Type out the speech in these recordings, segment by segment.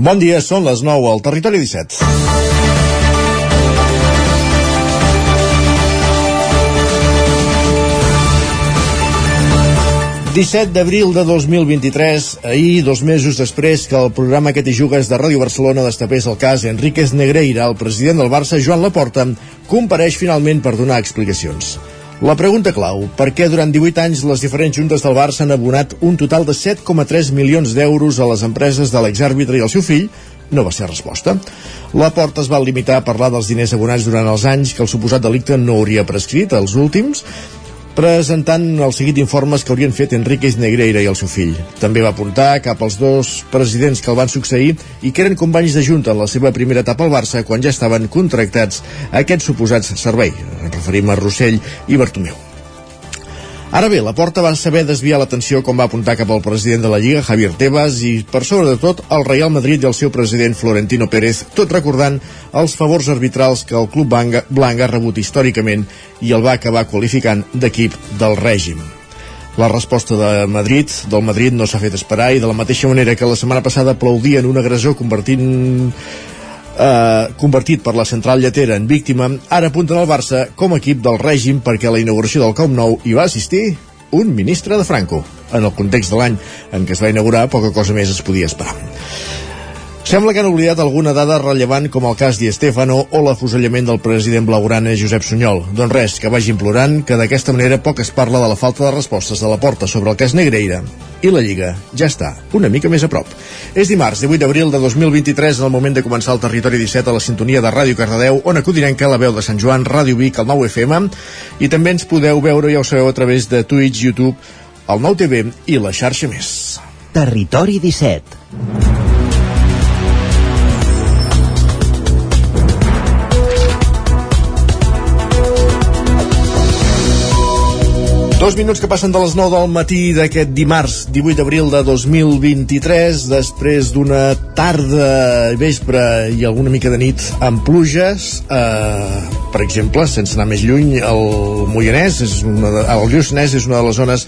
Bon dia, són les 9 al Territori 17. ...17 d'abril de 2023, ahir, dos mesos després que el programa Que t'hi jugues de Ràdio Barcelona destapés el cas Enríquez Negreira, el president del Barça, Joan Laporta, compareix finalment per donar explicacions. La pregunta clau, per què durant 18 anys les diferents juntes del Barça han abonat un total de 7,3 milions d'euros a les empreses de l'exàrbitre i el seu fill, no va ser resposta. La Porta es va limitar a parlar dels diners abonats durant els anys que el suposat delicte no hauria prescrit, els últims, presentant el seguit d'informes que haurien fet Enrique Negreira i el seu fill. També va apuntar cap als dos presidents que el van succeir i que eren companys de Junta en la seva primera etapa al Barça quan ja estaven contractats a aquests suposats servei. Referim a Rossell i Bartomeu. Ara bé, la porta va saber desviar l'atenció com va apuntar cap al president de la Lliga, Javier Tebas, i per sobre de tot el Real Madrid i el seu president Florentino Pérez, tot recordant els favors arbitrals que el club blanc ha rebut històricament i el va acabar qualificant d'equip del règim. La resposta de Madrid, del Madrid no s'ha fet esperar i de la mateixa manera que la setmana passada aplaudien un agressor convertint eh, convertit per la central lletera en víctima, ara apunten al Barça com a equip del règim perquè a la inauguració del Camp Nou hi va assistir un ministre de Franco. En el context de l'any en què es va inaugurar, poca cosa més es podia esperar. Sembla que han oblidat alguna dada rellevant com el cas Di Stefano o l'afusellament del president blaugrana Josep Sunyol. Doncs res, que vagi implorant que d'aquesta manera poc es parla de la falta de respostes de la porta sobre el cas Negreira i la Lliga ja està una mica més a prop. És dimarts, 18 d'abril de 2023, en el moment de començar el Territori 17 a la sintonia de Ràdio Cardedeu, on acudirem que la veu de Sant Joan, Ràdio Vic, el 9 FM, i també ens podeu veure, ja ho sabeu, a través de Twitch, YouTube, el 9 TV i la xarxa més. Territori 17 Dos minuts que passen de les 9 del matí d'aquest dimarts 18 d'abril de 2023 després d'una tarda, vespre i alguna mica de nit amb pluges eh, per exemple, sense anar més lluny el Moianès, és una de, el Lluçanès és una de les zones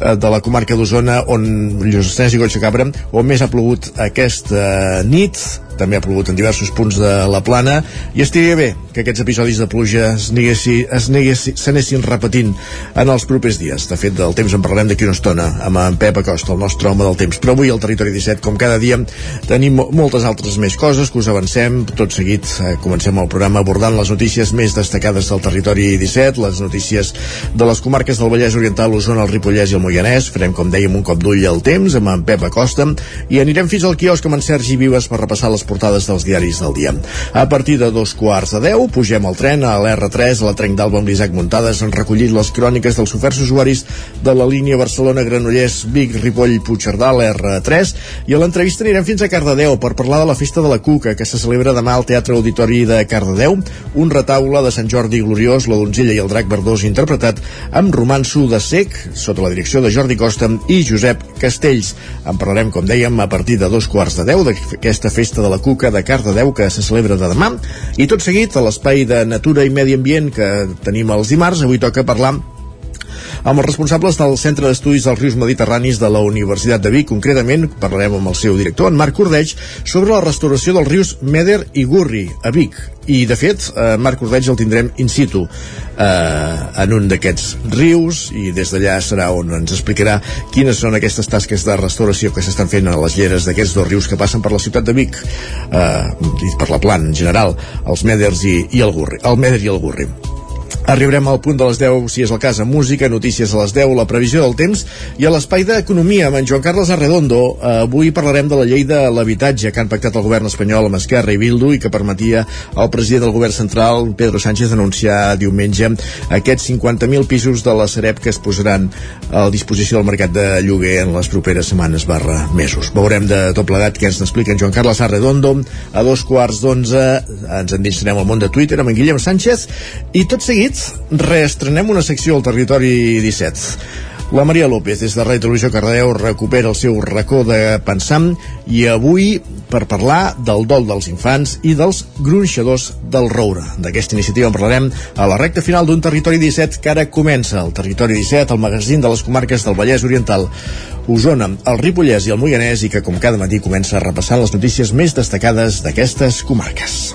de la comarca d'Osona on Lluçanès i Collsacabra on més ha plogut aquesta nit també ha plogut en diversos punts de la plana i estaria bé que aquests episodis de pluja s'anessin repetint en els propers dies. De fet, del temps en parlarem d'aquí una estona amb en Pep Acosta, el nostre home del temps. Però avui al Territori 17, com cada dia, tenim moltes altres més coses que us avancem. Tot seguit eh, comencem el programa abordant les notícies més destacades del Territori 17, les notícies de les comarques del Vallès Oriental, Osona, el Ripollès i el Moianès. Farem, com dèiem, un cop d'ull al temps amb en Pep Acosta i anirem fins al quiosc amb en Sergi Vives per repassar les portades dels diaris del dia. A partir de dos quarts de deu pugem al tren a l'R3, a la Trenc d'Alba amb l'Isaac Muntades, han recollit les cròniques dels oferts usuaris de la línia Barcelona-Granollers, Vic, Ripoll, Puigcerdà, l'R3, i a l'entrevista anirem fins a Cardedeu per parlar de la Festa de la Cuca, que se celebra demà al Teatre Auditori de Cardedeu, un retaule de Sant Jordi Gloriós, la donzella i el drac verdós interpretat amb romanço de sec, sota la direcció de Jordi Costa i Josep Castells. En parlarem, com dèiem, a partir de dos quarts de deu d'aquesta Festa de la Cuca de Cardedeu que se celebra de demà, i tot seguit a l'espai de Natura i Medi Ambient que tenim els dimarts, avui toca parlar amb els responsables del Centre d'Estudis dels Rius Mediterranis de la Universitat de Vic. Concretament, parlarem amb el seu director, en Marc Cordeig, sobre la restauració dels rius Meder i Gurri, a Vic. I, de fet, eh, Marc Cordeig el tindrem in situ eh, en un d'aquests rius i des d'allà serà on ens explicarà quines són aquestes tasques de restauració que s'estan fent a les lleres d'aquests dos rius que passen per la ciutat de Vic eh, i per la plana en general, els Meders i, i el Gurri, el Meder i el Gurri. Arribarem al punt de les 10, si és el cas, a música, notícies a les 10, la previsió del temps i a l'espai d'economia amb en Joan Carles Arredondo. Uh, avui parlarem de la llei de l'habitatge que han pactat el govern espanyol amb Esquerra i Bildu i que permetia al president del govern central, Pedro Sánchez, anunciar diumenge aquests 50.000 pisos de la Sareb que es posaran a disposició del mercat de lloguer en les properes setmanes barra mesos. Veurem de tot plegat què ens n'explica en Joan Carles Arredondo. A dos quarts d'onze ens endinsarem al món de Twitter amb en Guillem Sánchez i tot seguit reestrenem una secció al Territori 17. La Maria López, des de Ràdio Televisió Cardeu, recupera el seu racó de pensam i avui per parlar del dol dels infants i dels gronxadors del Roure. D'aquesta iniciativa en parlarem a la recta final d'un Territori 17 que ara comença. El Territori 17, el magazín de les comarques del Vallès Oriental, Osona, el Ripollès i el Moianès i que com cada matí comença repassant les notícies més destacades d'aquestes comarques.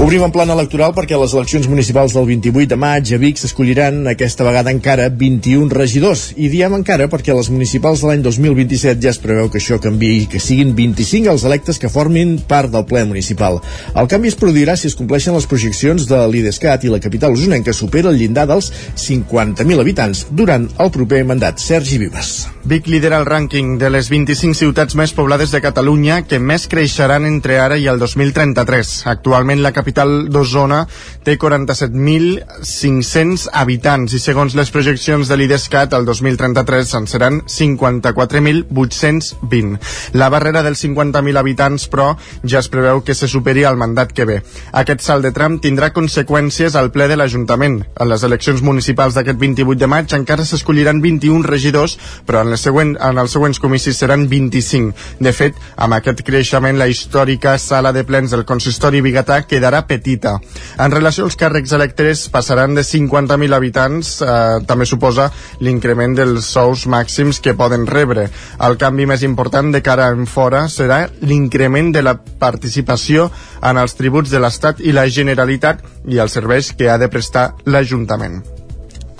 Obrim en plan electoral perquè les eleccions municipals del 28 de maig a Vic s'escolliran aquesta vegada encara 21 regidors. I diem encara perquè les municipals de l'any 2027 ja es preveu que això canvi i que siguin 25 els electes que formin part del ple municipal. El canvi es produirà si es compleixen les projeccions de l'IDESCAT i la capital usonenca supera el llindar dels 50.000 habitants durant el proper mandat. Sergi Vives. Vic lidera el rànquing de les 25 ciutats més poblades de Catalunya que més creixeran entre ara i el 2033. Actualment la capital capital d'Osona té 47.500 habitants i segons les projeccions de l'IDESCAT el 2033 en seran 54.820. La barrera dels 50.000 habitants, però, ja es preveu que se superi al mandat que ve. Aquest salt de tram tindrà conseqüències al ple de l'Ajuntament. En les eleccions municipals d'aquest 28 de maig encara s'escolliran 21 regidors, però en, següent, en els següents comicis seran 25. De fet, amb aquest creixement, la històrica sala de plens del consistori biguetà quedarà petita. En relació als càrrecs electes passaran de 50.000 habitants, eh, també suposa l'increment dels sous màxims que poden rebre. El canvi més important de cara en fora serà l'increment de la participació en els tributs de l'Estat i la Generalitat i els serveis que ha de prestar l'Ajuntament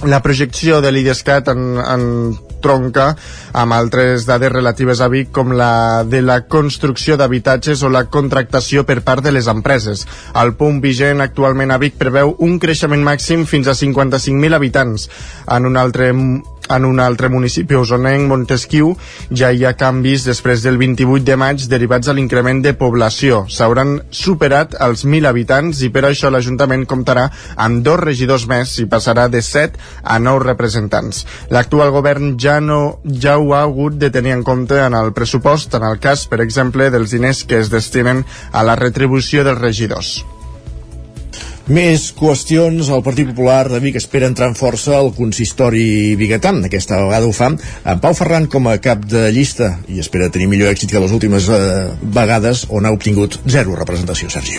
la projecció de l'IDESCAT en, en tronca amb altres dades relatives a Vic com la de la construcció d'habitatges o la contractació per part de les empreses. El punt vigent actualment a Vic preveu un creixement màxim fins a 55.000 habitants. En un altre en un altre municipi usonenc, Montesquieu, ja hi ha canvis després del 28 de maig derivats a l'increment de població. S'hauran superat els 1.000 habitants i per això l'Ajuntament comptarà amb dos regidors més i passarà de 7 a 9 representants. L'actual govern ja, no, ja ho ha hagut de tenir en compte en el pressupost, en el cas, per exemple, dels diners que es destinen a la retribució dels regidors. Més qüestions. El Partit Popular de Vic espera entrar en força al consistori biguetan. Aquesta vegada ho fa amb Pau Ferran com a cap de llista i espera tenir millor èxit que les últimes eh, vegades on ha obtingut zero representació, Sergi.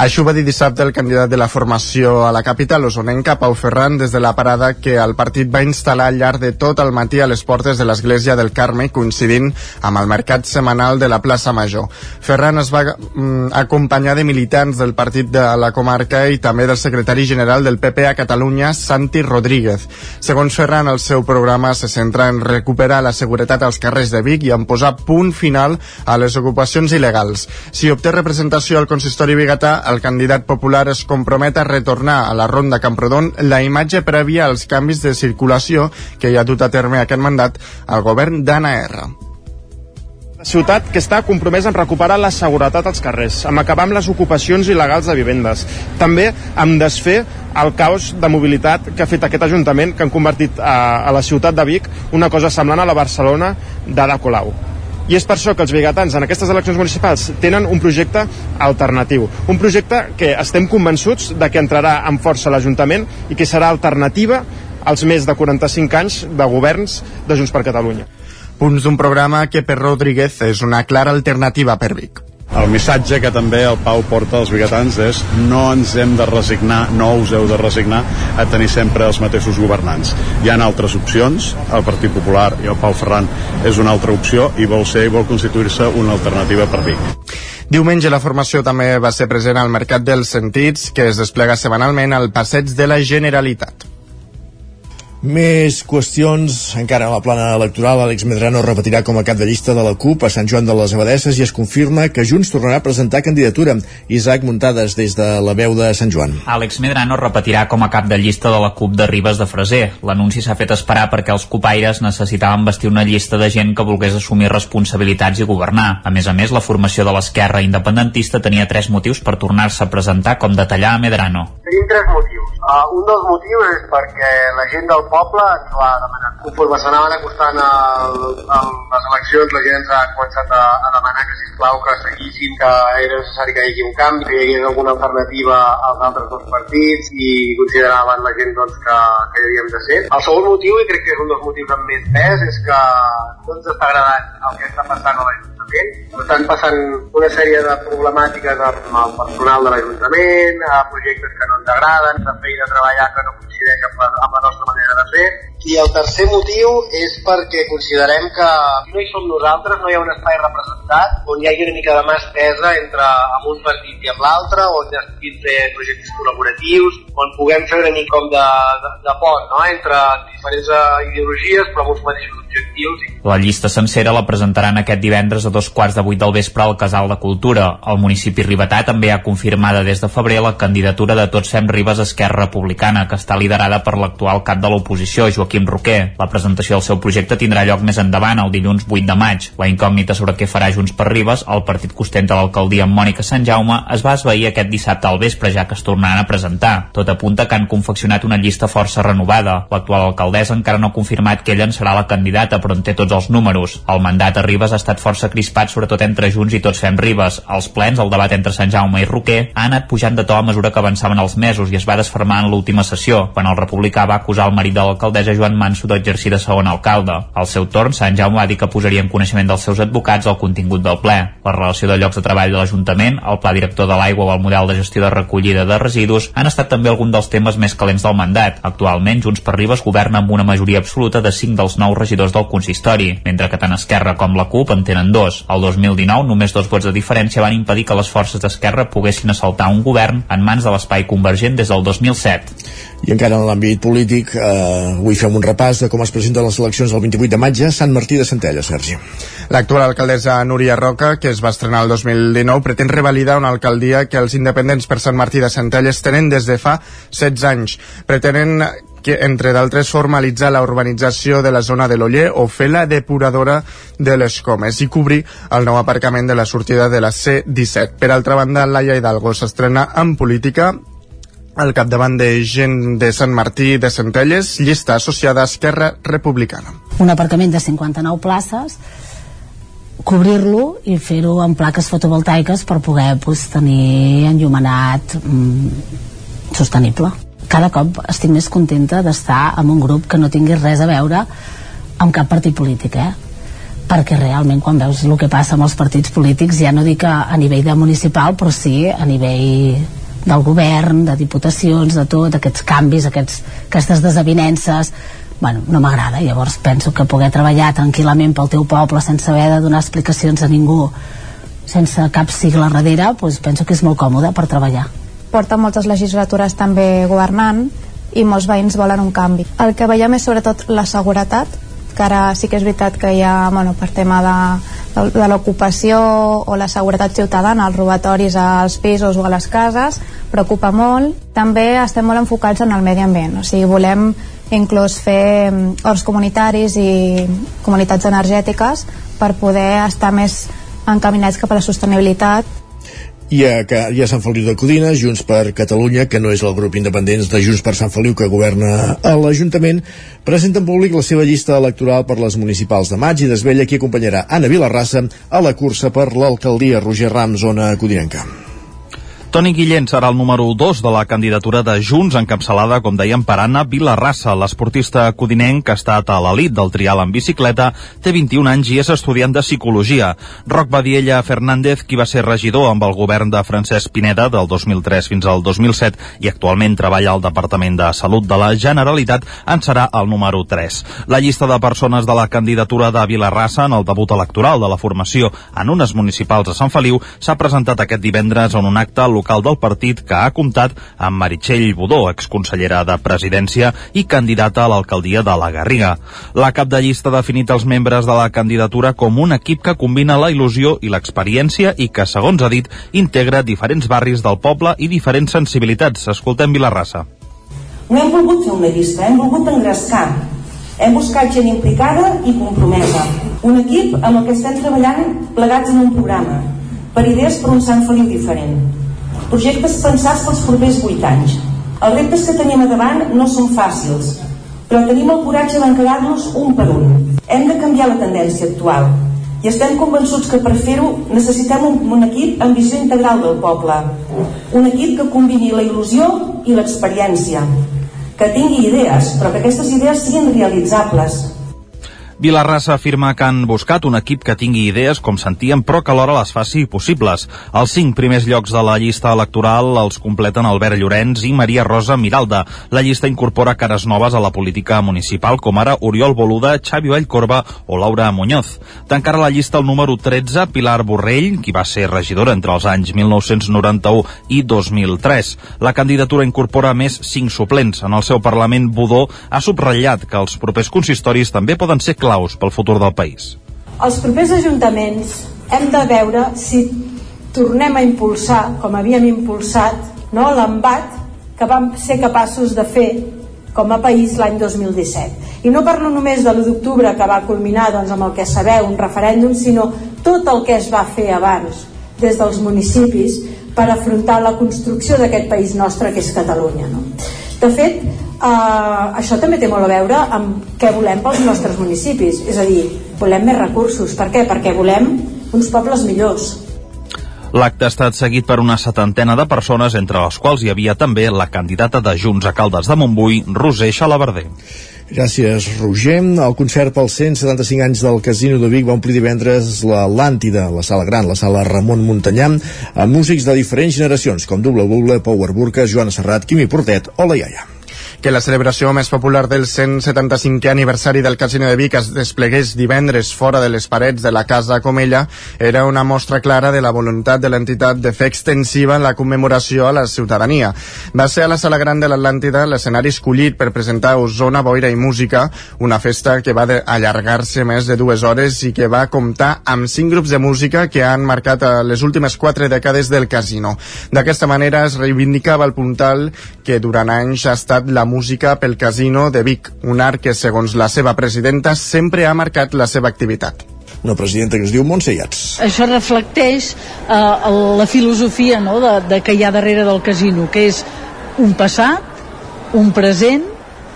Això va dir dissabte el candidat de la formació a la capital osonenca, Pau Ferran, des de la parada que el partit va instal·lar al llarg de tot el matí a les portes de l'església del Carme, coincidint amb el mercat setmanal de la plaça Major. Ferran es va mm, acompanyar de militants del partit de la comarca i també també del secretari general del PP a Catalunya, Santi Rodríguez. Segons Ferran, el seu programa se centra en recuperar la seguretat als carrers de Vic i en posar punt final a les ocupacions il·legals. Si obté representació al consistori biguetà, el candidat popular es compromet a retornar a la ronda Camprodon la imatge prèvia als canvis de circulació que hi ha dut a terme aquest mandat al govern d'Anna R ciutat que està compromesa en recuperar la seguretat als carrers, amb acabar amb les ocupacions il·legals de vivendes, també amb desfer el caos de mobilitat que ha fet aquest Ajuntament, que han convertit a, a la ciutat de Vic una cosa semblant a la Barcelona d'Ada Colau. I és per això que els bigatans en aquestes eleccions municipals tenen un projecte alternatiu. Un projecte que estem convençuts de que entrarà amb força l'Ajuntament i que serà alternativa als més de 45 anys de governs de Junts per Catalunya punts d'un programa que per Rodríguez és una clara alternativa per Vic. El missatge que també el Pau porta als biguetans és no ens hem de resignar, no us heu de resignar a tenir sempre els mateixos governants. Hi han altres opcions, el Partit Popular i el Pau Ferran és una altra opció i vol ser i vol constituir-se una alternativa per Vic. Diumenge la formació també va ser present al Mercat dels Sentits, que es desplega setmanalment al Passeig de la Generalitat. Més qüestions, encara a la plana electoral, Àlex Medrano repetirà com a cap de llista de la CUP a Sant Joan de les Abadesses i es confirma que Junts tornarà a presentar candidatura. Isaac Muntades, des de la veu de Sant Joan. Àlex Medrano repetirà com a cap de llista de la CUP de Ribes de Freser. L'anunci s'ha fet esperar perquè els copaires necessitaven vestir una llista de gent que volgués assumir responsabilitats i governar. A més a més, la formació de l'esquerra independentista tenia tres motius per tornar-se a presentar com detallar a Medrano. Tenim tres motius. Uh, un dels motius és perquè la gent del poble ens ho ha demanat. Conforme s'anaven acostant el, el, les eleccions, la gent ha començat a, a demanar que, sisplau, que seguissin, que era necessari que hi hagi un canvi, que hi hagués alguna alternativa als altres dos partits i consideraven la gent doncs, que, que hi havíem de ser. El segon motiu, i crec que és un dels motius amb més pes, és que no ens està agradant el que està passant a l'Ajuntament. Estan passant una sèrie de problemàtiques amb el personal de l'Ajuntament, a projectes que no ens agraden, de feina a treballar que no coincideix amb la, amb la nostra manera de fer, i el tercer motiu és perquè considerem que no hi som nosaltres, no hi ha un espai representat on hi hagi una mica de mà estesa entre amb un partit i amb l'altre, on puguin fer projectes col·laboratius, on puguem fer una mica com de, de, de pont no? entre diferents eh, ideologies però amb uns mateixos objectius. La llista sencera la presentaran aquest divendres a dos quarts de vuit del vespre al Casal de Cultura. El municipi ribetà també ha confirmada des de febrer la candidatura de Tots Fem Ribes Esquerra Republicana, que està liderada per l'actual cap de l'oposició, Joaquim Joaquim Roquer. La presentació del seu projecte tindrà lloc més endavant, el dilluns 8 de maig. La incògnita sobre què farà Junts per Ribes, el partit que ostenta l'alcaldia amb Mònica Sant Jaume, es va esvair aquest dissabte al vespre, ja que es tornaran a presentar. Tot apunta que han confeccionat una llista força renovada. L'actual alcaldessa encara no ha confirmat que ella en serà la candidata, però en té tots els números. El mandat a Ribes ha estat força crispat, sobretot entre Junts i Tots Fem Ribes. Els plens, el debat entre Sant Jaume i Roquer, ha anat pujant de to a mesura que avançaven els mesos i es va desfermar en l'última sessió, quan el republicà va acusar el marit de l'alcaldessa Joan Manso d'exercir de segon alcalde. Al seu torn, Sant Jaume va dir que posaria en coneixement dels seus advocats el contingut del ple. La relació de llocs de treball de l'Ajuntament, el pla director de l'aigua o el model de gestió de recollida de residus han estat també algun dels temes més calents del mandat. Actualment, Junts per Ribes governa amb una majoria absoluta de 5 dels 9 regidors del consistori, mentre que tant Esquerra com la CUP en tenen dos. El 2019, només dos vots de diferència van impedir que les forces d'Esquerra poguessin assaltar un govern en mans de l'espai convergent des del 2007. I encara en l'àmbit polític, eh, avui fem un repàs de com es presenten les eleccions del 28 de maig a Sant Martí de Centella, Sergi. L'actual alcaldessa Núria Roca, que es va estrenar el 2019, pretén revalidar una alcaldia que els independents per Sant Martí de Centelles tenen des de fa 16 anys. Pretenen que, entre d'altres, formalitzar la urbanització de la zona de l'Oller o fer la depuradora de les Comes i cobrir el nou aparcament de la sortida de la C-17. Per altra banda, Laia Hidalgo s'estrena en política al capdavant de gent de Sant Martí de Centelles, llista associada a Esquerra Republicana. Un aparcament de 59 places, cobrir-lo i fer-ho amb plaques fotovoltaiques per poder pues, tenir enllumenat mm, sostenible. Cada cop estic més contenta d'estar en un grup que no tingui res a veure amb cap partit polític, eh? perquè realment quan veus el que passa amb els partits polítics ja no dic a nivell de municipal però sí a nivell del govern, de diputacions, de tot, aquests canvis, aquests, aquestes desavinences, bueno, no m'agrada, llavors penso que poder treballar tranquil·lament pel teu poble sense haver de donar explicacions a ningú, sense cap sigle darrere, doncs penso que és molt còmode per treballar. Porta moltes legislatures també governant i molts veïns volen un canvi. El que veiem és sobretot la seguretat, que ara sí que és veritat que hi ha, bueno, per tema de, de, de l'ocupació o la seguretat ciutadana, els robatoris als pisos o a les cases, preocupa molt. També estem molt enfocats en el medi ambient, o sigui, volem inclús fer mm, horts comunitaris i comunitats energètiques per poder estar més encaminats cap a la sostenibilitat i a, i a Sant Feliu de Codina, Junts per Catalunya, que no és el grup independents de Junts per Sant Feliu que governa a l'Ajuntament, presenta en públic la seva llista electoral per les municipals de maig i desvella qui acompanyarà Anna Vilarrassa a la cursa per l'alcaldia Roger Ram, zona codinenca. Toni Guillén serà el número 2 de la candidatura de Junts, encapçalada, com dèiem, per Anna Vilarrassa, l'esportista codinenc que ha estat a l'elit del trial en bicicleta, té 21 anys i és estudiant de Psicologia. Roc Badiella Fernández, qui va ser regidor amb el govern de Francesc Pineda del 2003 fins al 2007 i actualment treballa al Departament de Salut de la Generalitat, en serà el número 3. La llista de persones de la candidatura de Vilarrassa en el debut electoral de la formació en unes municipals a Sant Feliu s'ha presentat aquest divendres en un acte local local del partit que ha comptat amb Meritxell Budó, exconsellera de Presidència i candidata a l'alcaldia de la Garriga. La cap de llista ha definit els membres de la candidatura com un equip que combina la il·lusió i l'experiència i que, segons ha dit, integra diferents barris del poble i diferents sensibilitats. Escoltem Vilarrassa. No hem volgut fer una llista, hem volgut engrescar. Hem buscat gent implicada i compromesa. Un equip amb el que estem treballant plegats en un programa, per idees per un Sant Feliu diferent projectes pensats pels propers 8 anys. Els reptes que tenim a davant no són fàcils, però tenim el coratge d'encarar-nos un per un. Hem de canviar la tendència actual i estem convençuts que per fer-ho necessitem un, un equip amb visió integral del poble, un equip que combini la il·lusió i l'experiència, que tingui idees, però que aquestes idees siguin realitzables, Vilarrassa afirma que han buscat un equip que tingui idees, com sentíem, però que alhora les faci possibles. Els cinc primers llocs de la llista electoral els completen Albert Llorenç i Maria Rosa Miralda. La llista incorpora cares noves a la política municipal, com ara Oriol Boluda, Xavi Vallcorba o Laura Muñoz. Tancarà la llista el número 13, Pilar Borrell, qui va ser regidora entre els anys 1991 i 2003. La candidatura incorpora més cinc suplents. En el seu Parlament, Budó ha subratllat que els propers consistoris també poden ser claus pel futur del país. Els propers ajuntaments hem de veure si tornem a impulsar, com havíem impulsat, no, l'embat que vam ser capaços de fer com a país l'any 2017. I no parlo només de l'1 d'octubre que va culminar doncs, amb el que sabeu, un referèndum, sinó tot el que es va fer abans des dels municipis per afrontar la construcció d'aquest país nostre que és Catalunya. No? De fet, Uh, això també té molt a veure amb què volem pels nostres municipis és a dir, volem més recursos per què? perquè volem uns pobles millors L'acte ha estat seguit per una setantena de persones, entre les quals hi havia també la candidata de Junts a Caldes de Montbui, Roser Xalabarder. Gràcies, Roger. El concert pels 175 anys del Casino de Vic va omplir divendres l'Atlàntida, la sala gran, la sala Ramon Montanyà, amb músics de diferents generacions, com Double Buble, Power Burka, Joana Serrat, Quimi Portet o la Iaia que la celebració més popular del 175è aniversari del Casino de Vic es desplegués divendres fora de les parets de la Casa Comella era una mostra clara de la voluntat de l'entitat de fer extensiva la commemoració a la ciutadania. Va ser a la Sala Gran de l'Atlàntida l'escenari escollit per presentar Osona, Boira i Música, una festa que va allargar-se més de dues hores i que va comptar amb cinc grups de música que han marcat les últimes quatre dècades del casino. D'aquesta manera es reivindicava el puntal que durant anys ha estat la música pel Casino de Vic, un art que, segons la seva presidenta, sempre ha marcat la seva activitat. Una presidenta que es diu Montse Iats. Això reflecteix eh, la filosofia no, de, de que hi ha darrere del casino, que és un passat, un present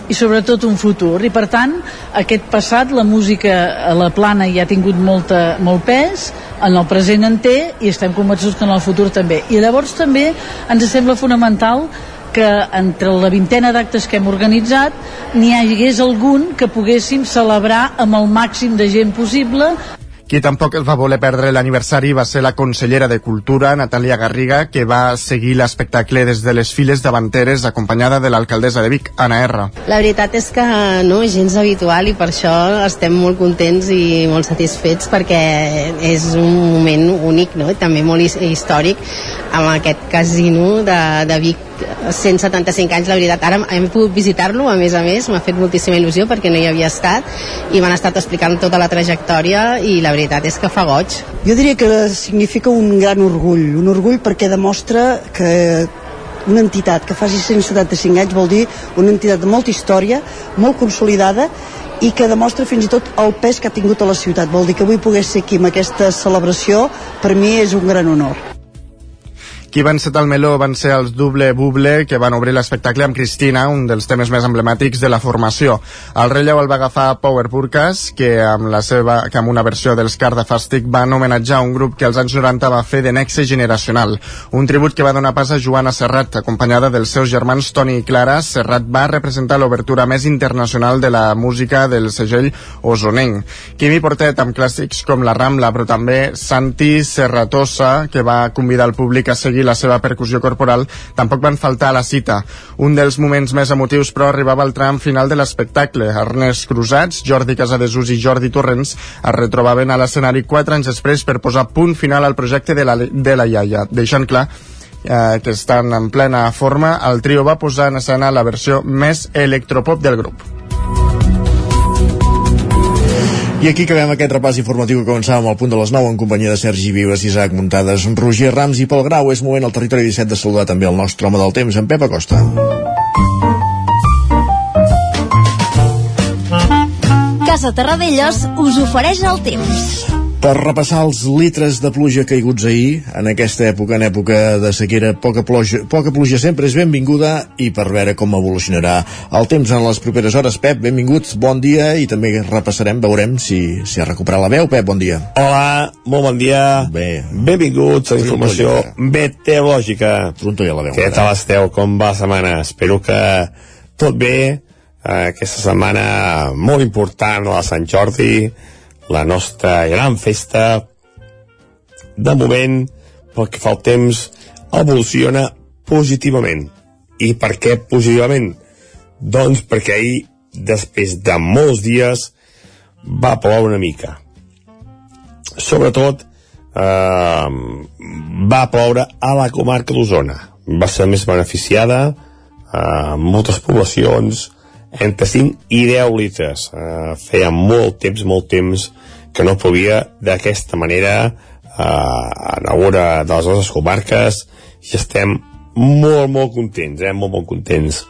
i sobretot un futur. I per tant aquest passat la música a la plana ja ha tingut molta, molt pes en el present en té i estem convençuts que en el futur també. I llavors també ens sembla fonamental que entre la vintena d'actes que hem organitzat n'hi hagués algun que poguéssim celebrar amb el màxim de gent possible qui tampoc es va voler perdre l'aniversari va ser la consellera de Cultura, Natàlia Garriga, que va seguir l'espectacle des de les files davanteres acompanyada de l'alcaldessa de Vic, Anna R. La veritat és que no és gens habitual i per això estem molt contents i molt satisfets perquè és un moment únic no? i també molt històric amb aquest casino de, de Vic 175 anys, la veritat. Ara hem pogut visitar-lo, a més a més, m'ha fet moltíssima il·lusió perquè no hi havia estat i m'han estat explicant tota la trajectòria i la veritat és que fa goig. Jo diria que significa un gran orgull, un orgull perquè demostra que una entitat que faci 175 anys vol dir una entitat de molta història, molt consolidada i que demostra fins i tot el pes que ha tingut a la ciutat. Vol dir que avui pogués ser aquí amb aquesta celebració, per mi és un gran honor. Qui van ser el meló van ser els Double Buble, que van obrir l'espectacle amb Cristina, un dels temes més emblemàtics de la formació. El relleu el va agafar Power Burkas, que amb, la seva, que amb una versió dels Cardafàstic van homenatjar un grup que als anys 90 va fer de nexe generacional. Un tribut que va donar pas a Joana Serrat, acompanyada dels seus germans Toni i Clara. Serrat va representar l'obertura més internacional de la música del segell osonenc. Quimi Portet amb clàssics com La Rambla, però també Santi Serratosa, que va convidar el públic a seguir aconseguir la seva percussió corporal, tampoc van faltar a la cita. Un dels moments més emotius, però, arribava al tram final de l'espectacle. Ernest Cruzats, Jordi Casadesús i Jordi Torrents es retrobaven a l'escenari quatre anys després per posar punt final al projecte de la, de la iaia, deixant clar eh, que estan en plena forma, el trio va posar en escena la versió més electropop del grup. I aquí acabem aquest repàs informatiu que començàvem al punt de les 9 en companyia de Sergi Vives, Isaac Muntades, Roger Rams i Pol Grau. És moment al territori 17 de saludar també el nostre home del temps, en Pep Acosta. Casa Terradellos us ofereix el temps. Per repassar els litres de pluja caiguts ahir, en aquesta època, en època de sequera, poca pluja, poca pluja sempre és benvinguda i per veure com evolucionarà el temps en les properes hores. Pep, benvingut, bon dia i també repassarem, veurem si, si ha recuperat la veu. Pep, bon dia. Hola, molt bon dia. Bé. Benvinguts a la informació meteorològica. Pronto ja la veu. Què tal esteu? Com va la setmana? Espero que tot bé. Eh, aquesta setmana molt important a la Sant Jordi, la nostra gran festa. De moment, pel que fa al temps, evoluciona positivament. I per què positivament? Doncs perquè ahir, després de molts dies, va ploure una mica. Sobretot, eh, va ploure a la comarca d'Osona. Va ser més beneficiada, eh, moltes poblacions, entre 5 i 10 litres. Eh, feia molt temps, molt temps que no plovia d'aquesta manera eh, en alguna de les nostres comarques i estem molt, molt contents, eh? molt, molt contents.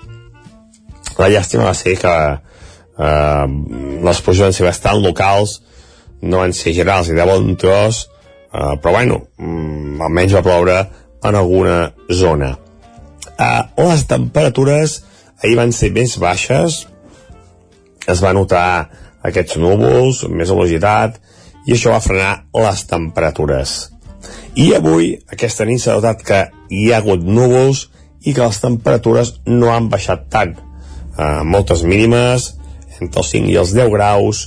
La llàstima va ser que eh, les pluges van ser bastant locals, no van ser generals i de bon tros, eh, però bueno, mm, almenys va ploure en alguna zona. Eh, les temperatures ahir van ser més baixes, es va notar aquests núvols, més velocitat, i això va frenar les temperatures. I avui, aquesta nit s'ha notat que hi ha hagut núvols i que les temperatures no han baixat tant. Uh, moltes mínimes, entre els 5 i els 10 graus,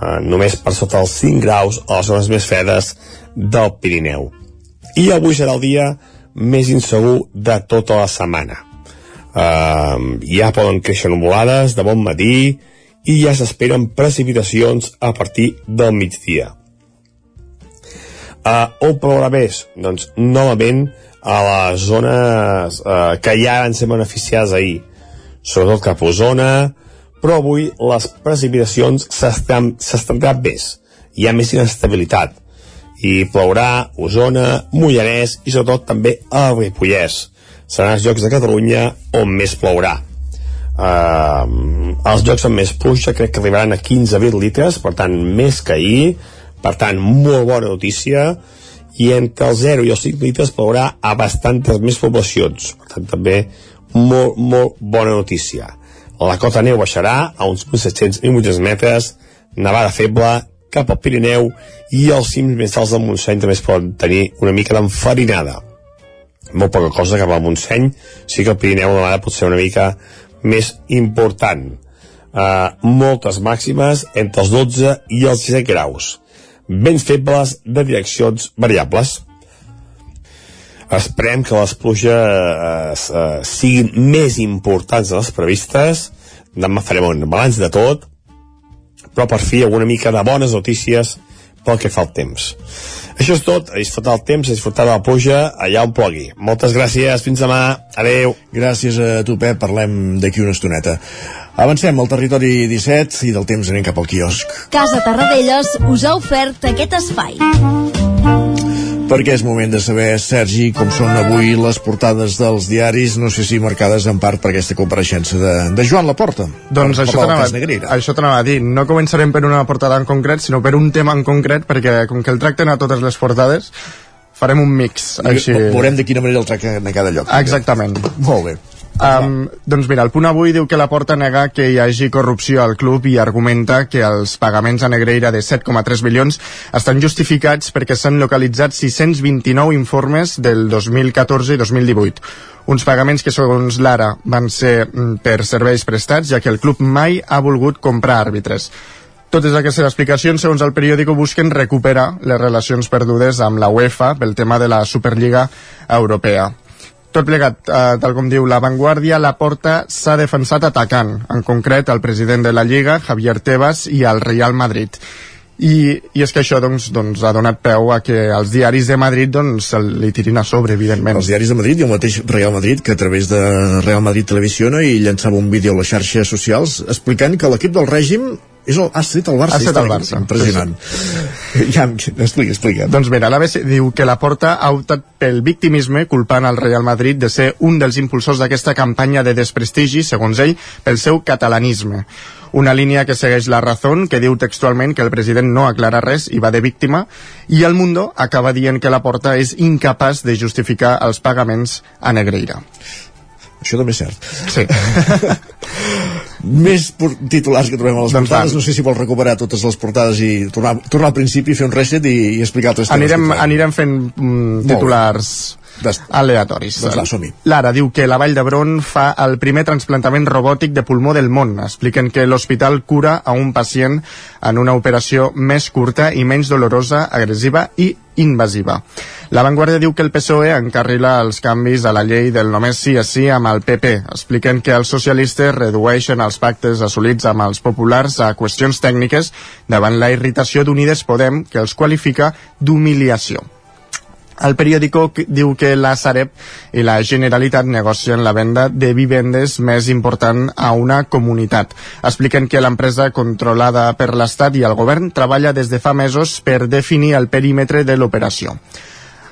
uh, només per sota els 5 graus a les zones més fredes del Pirineu. I avui serà el dia més insegur de tota la setmana. Uh, ja poden créixer nuvolades de bon matí i ja s'esperen precipitacions a partir del migdia. Uh, on plourà més? Doncs novament a les zones uh, que ja van ser beneficiades ahir, sobretot cap a Osona, però avui les precipitacions s'estendran més. Hi ha més inestabilitat i plourà Osona, Mollanès i sobretot també a Ripollès. Seran els llocs de Catalunya on més plourà. Uh, els jocs amb més pluja crec que arribaran a 15-20 litres, per tant més que ahir, per tant molt bona notícia, i entre el 0 i els 5 litres plourà a bastantes més poblacions, per tant també molt, molt bona notícia. La cota neu baixarà a uns 1.700-1.800 metres, nevada feble cap al Pirineu i els cims més alts del Montseny també es poden tenir una mica d'enfarinada. Molt poca cosa cap al Montseny, sí que el Pirineu la nevada pot ser una mica més important. Uh, moltes màximes entre els 12 i els 17 graus. Vents febles de direccions variables. Esperem que les pluges uh, siguin més importants de les previstes. Demà farem un balanç de tot, però per fi alguna mica de bones notícies pel que fa al temps. Això és tot, a disfrutar el temps, a disfrutar de la pluja allà on plogui. Moltes gràcies, fins demà, adeu. Gràcies a tu, Pep, parlem d'aquí una estoneta. Avancem al territori 17 i del temps anem cap al quiosc. Casa Tarradellas us ha ofert aquest espai perquè és moment de saber, Sergi, com són avui les portades dels diaris, no sé si marcades en part per aquesta compareixença de, de Joan Laporta. Doncs això t'anava a dir. No començarem per una portada en concret, sinó per un tema en concret, perquè com que el tracten a totes les portades, farem un mix. Així... Veurem de quina manera el tracten a cada lloc. Exactament. Molt bé. Um, doncs mira, el punt avui diu que la porta nega que hi hagi corrupció al club i argumenta que els pagaments a Negreira de 7,3 milions estan justificats perquè s'han localitzat 629 informes del 2014 i 2018. Uns pagaments que, segons l'ara, van ser mm, per serveis prestats, ja que el club mai ha volgut comprar àrbitres. Totes aquestes explicacions, segons el periòdico, busquen recuperar les relacions perdudes amb la UEFA pel tema de la Superliga Europea. Tot plegat, eh, tal com diu La Vanguardia, la porta s'ha defensat atacant, en concret el president de la Lliga, Javier Tebas, i el Real Madrid. I, i és que això doncs, doncs, ha donat peu a que els diaris de Madrid doncs, li tirin a sobre, evidentment. Els diaris de Madrid i el mateix Real Madrid, que a través de Real Madrid Televisiona i llançava un vídeo a les xarxes socials explicant que l'equip del règim És el, ha estat el Barça. Ha estat el. Barça. Impressionant. Ja, explica, explica. Doncs mira, l'ABC diu que la Porta ha optat pel victimisme culpant al Real Madrid de ser un dels impulsors d'aquesta campanya de desprestigi, segons ell, pel seu catalanisme. Una línia que segueix la Razón, que diu textualment que el president no aclara res i va de víctima, i el Mundo acaba dient que la Porta és incapaç de justificar els pagaments a Negreira. Això també és cert. Sí. Més titulars que trobem a les Doncs portades. va. No sé si vols recuperar totes les portades i tornar, tornar al principi, fer un reset i, i explicar altres temes. Anirem, anirem fent mm, bé. Aleatoris. Doncs va, som-hi. Lara diu que la Vall d'Hebron fa el primer transplantament robòtic de pulmó del món. Expliquen que l'hospital cura a un pacient en una operació més curta i menys dolorosa, agressiva i invasiva. La Vanguardia diu que el PSOE encarrila els canvis a la llei del només sí a sí amb el PP. Expliquen que els socialistes redueixen els pactes assolits amb els populars a qüestions tècniques davant la irritació d'Unides Podem, que els qualifica d'humiliació. El periòdico diu que la Sareb i la Generalitat negocien la venda de vivendes més important a una comunitat. Expliquen que l'empresa controlada per l'Estat i el govern treballa des de fa mesos per definir el perímetre de l'operació.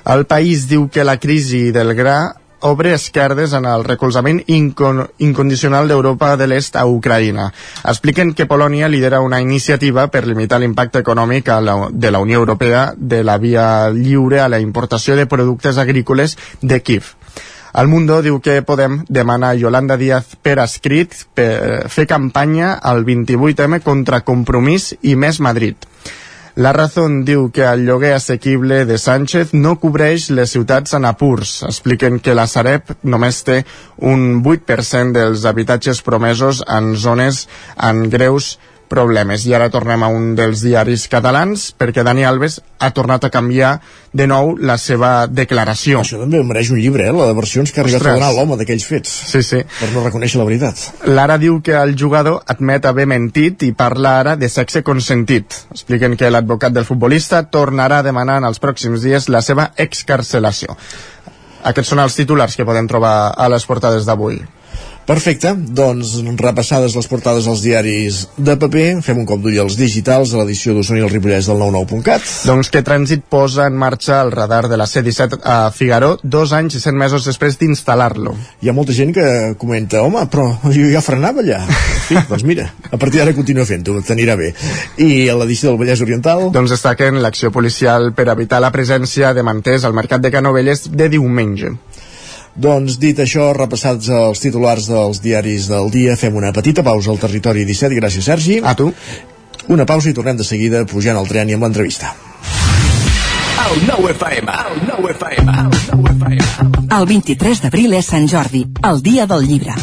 El país diu que la crisi del gra obre esquerdes en el recolzament incon incondicional d'Europa de l'Est a Ucraïna. Expliquen que Polònia lidera una iniciativa per limitar l'impacte econòmic la, de la Unió Europea de la via lliure a la importació de productes agrícoles de Kiev. El Mundo diu que Podem demana a Yolanda Díaz per escrit per fer campanya al 28M contra Compromís i Més Madrid. La Razón diu que el lloguer assequible de Sánchez no cobreix les ciutats en apurs. Expliquen que la Sareb només té un 8% dels habitatges promesos en zones en greus problemes. I ara tornem a un dels diaris catalans perquè Dani Alves ha tornat a canviar de nou la seva declaració. Això també mereix un llibre, eh? La de versions que ha arribat Ostres. a donar l'home d'aquells fets. Sí, sí. Per no reconèixer la veritat. Lara diu que el jugador admet haver mentit i parla ara de sexe consentit. Expliquen que l'advocat del futbolista tornarà a demanar en els pròxims dies la seva excarcelació. Aquests són els titulars que podem trobar a les portades d'avui. Perfecte, doncs repassades les portades als diaris de paper, fem un cop d'ull als digitals a l'edició d'Osona i el Ripollès del 99.cat. Doncs que Trànsit posa en marxa el radar de la C-17 a Figaró dos anys i cent mesos després d'instal·lar-lo. Hi ha molta gent que comenta, home, però jo ja frenava allà. Sí, doncs mira, a partir d'ara continua fent-ho, t'anirà bé. I a l'edició del Vallès Oriental... Doncs destaquen l'acció policial per evitar la presència de manters al mercat de Canovelles de diumenge. Doncs dit això, repassats els titulars dels diaris del dia, fem una petita pausa al territori 17. Gràcies, Sergi. A tu. Una pausa i tornem de seguida pujant al tren i amb l'entrevista. El nou FM, el nou FM, el nou FM. El 23 d'abril és Sant Jordi, el dia del llibre.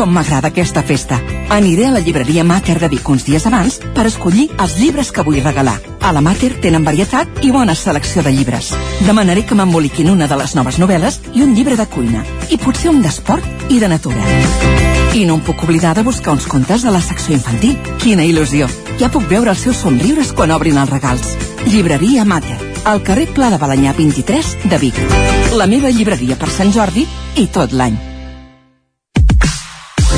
Com m'agrada aquesta festa. Aniré a la llibreria Mater de Vic uns dies abans per escollir els llibres que vull regalar. A la Mater tenen varietat i bona selecció de llibres. Demanaré que m'emboliquin una de les noves novel·les i un llibre de cuina. I potser un d'esport i de natura. I no em puc oblidar de buscar uns contes de la secció infantil. Quina il·lusió! Ja puc veure els seus somriures quan obrin els regals. Llibreria Mater, al carrer Pla de Balanyà 23 de Vic. La meva llibreria per Sant Jordi i tot l'any.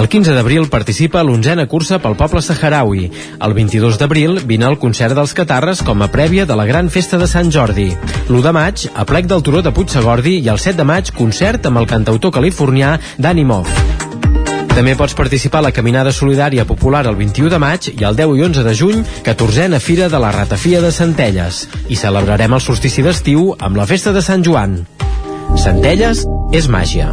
El 15 d'abril participa a l'onzena cursa pel poble saharaui. El 22 d'abril vine al concert dels Catarres com a prèvia de la gran festa de Sant Jordi. L'1 de maig, a plec del Turó de Puigsegordi i el 7 de maig, concert amb el cantautor californià Danny Moff. També pots participar a la Caminada Solidària Popular el 21 de maig i el 10 i 11 de juny, 14a Fira de la Ratafia de Centelles. I celebrarem el solstici d'estiu amb la Festa de Sant Joan. Centelles és màgia.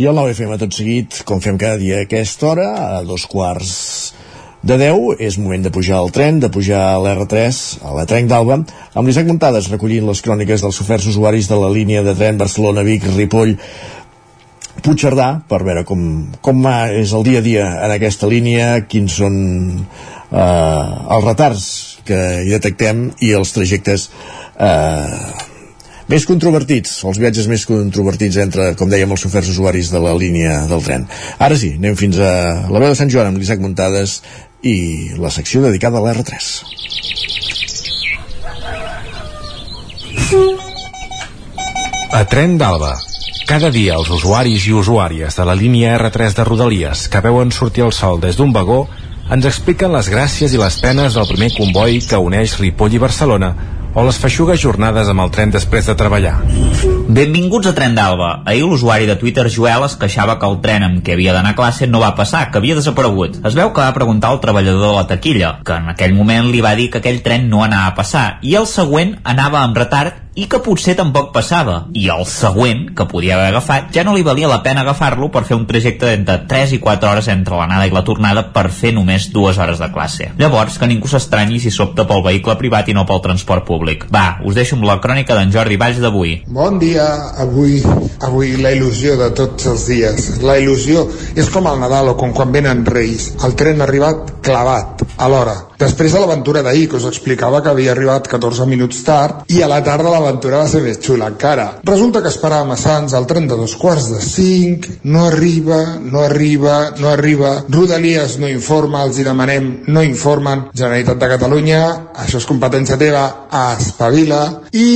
I el 9FM tot seguit, com fem cada dia a aquesta hora, a dos quarts de 10, és moment de pujar al tren, de pujar a l'R3, a la Trenc d'Alba, amb l'Isaac Montades recollint les cròniques dels oferts usuaris de la línia de tren Barcelona-Vic, Ripoll, Puigcerdà, per veure com, com és el dia a dia en aquesta línia, quins són eh, els retards que hi detectem i els trajectes eh, més controvertits, els viatges més controvertits entre, com dèiem, els oferts usuaris de la línia del tren. Ara sí, anem fins a la veu de Sant Joan amb l'Isaac Muntades i la secció dedicada a l'R3. A Tren d'Alba. Cada dia els usuaris i usuàries de la línia R3 de Rodalies que veuen sortir el sol des d'un vagó ens expliquen les gràcies i les penes del primer comboi que uneix Ripoll i Barcelona o les feixugues jornades amb el tren després de treballar. Benvinguts a Tren d'Alba. Ahir l'usuari de Twitter Joel es queixava que el tren amb què havia d'anar a classe no va passar, que havia desaparegut. Es veu que va preguntar al treballador de la taquilla, que en aquell moment li va dir que aquell tren no anava a passar, i el següent anava amb retard i que potser tampoc passava. I el següent, que podia haver agafat, ja no li valia la pena agafar-lo per fer un trajecte d'entre 3 i 4 hores entre l'anada i la tornada per fer només dues hores de classe. Llavors, que ningú s'estranyi si s'opta pel vehicle privat i no pel transport públic. Va, us deixo amb la crònica d'en Jordi Valls d'avui. Bon dia, avui, avui la il·lusió de tots els dies. La il·lusió és com el Nadal o com quan venen Reis. El tren ha arribat clavat, a l'hora. Després de l'aventura d'ahir, que us explicava que havia arribat 14 minuts tard, i a la tarda l'aventura va ser més xula encara. Resulta que esperàvem a Sants al tren de dos quarts de cinc, no arriba, no arriba, no arriba, Rodalies no informa, els hi demanem, no informen, Generalitat de Catalunya, això és competència teva, espavila, i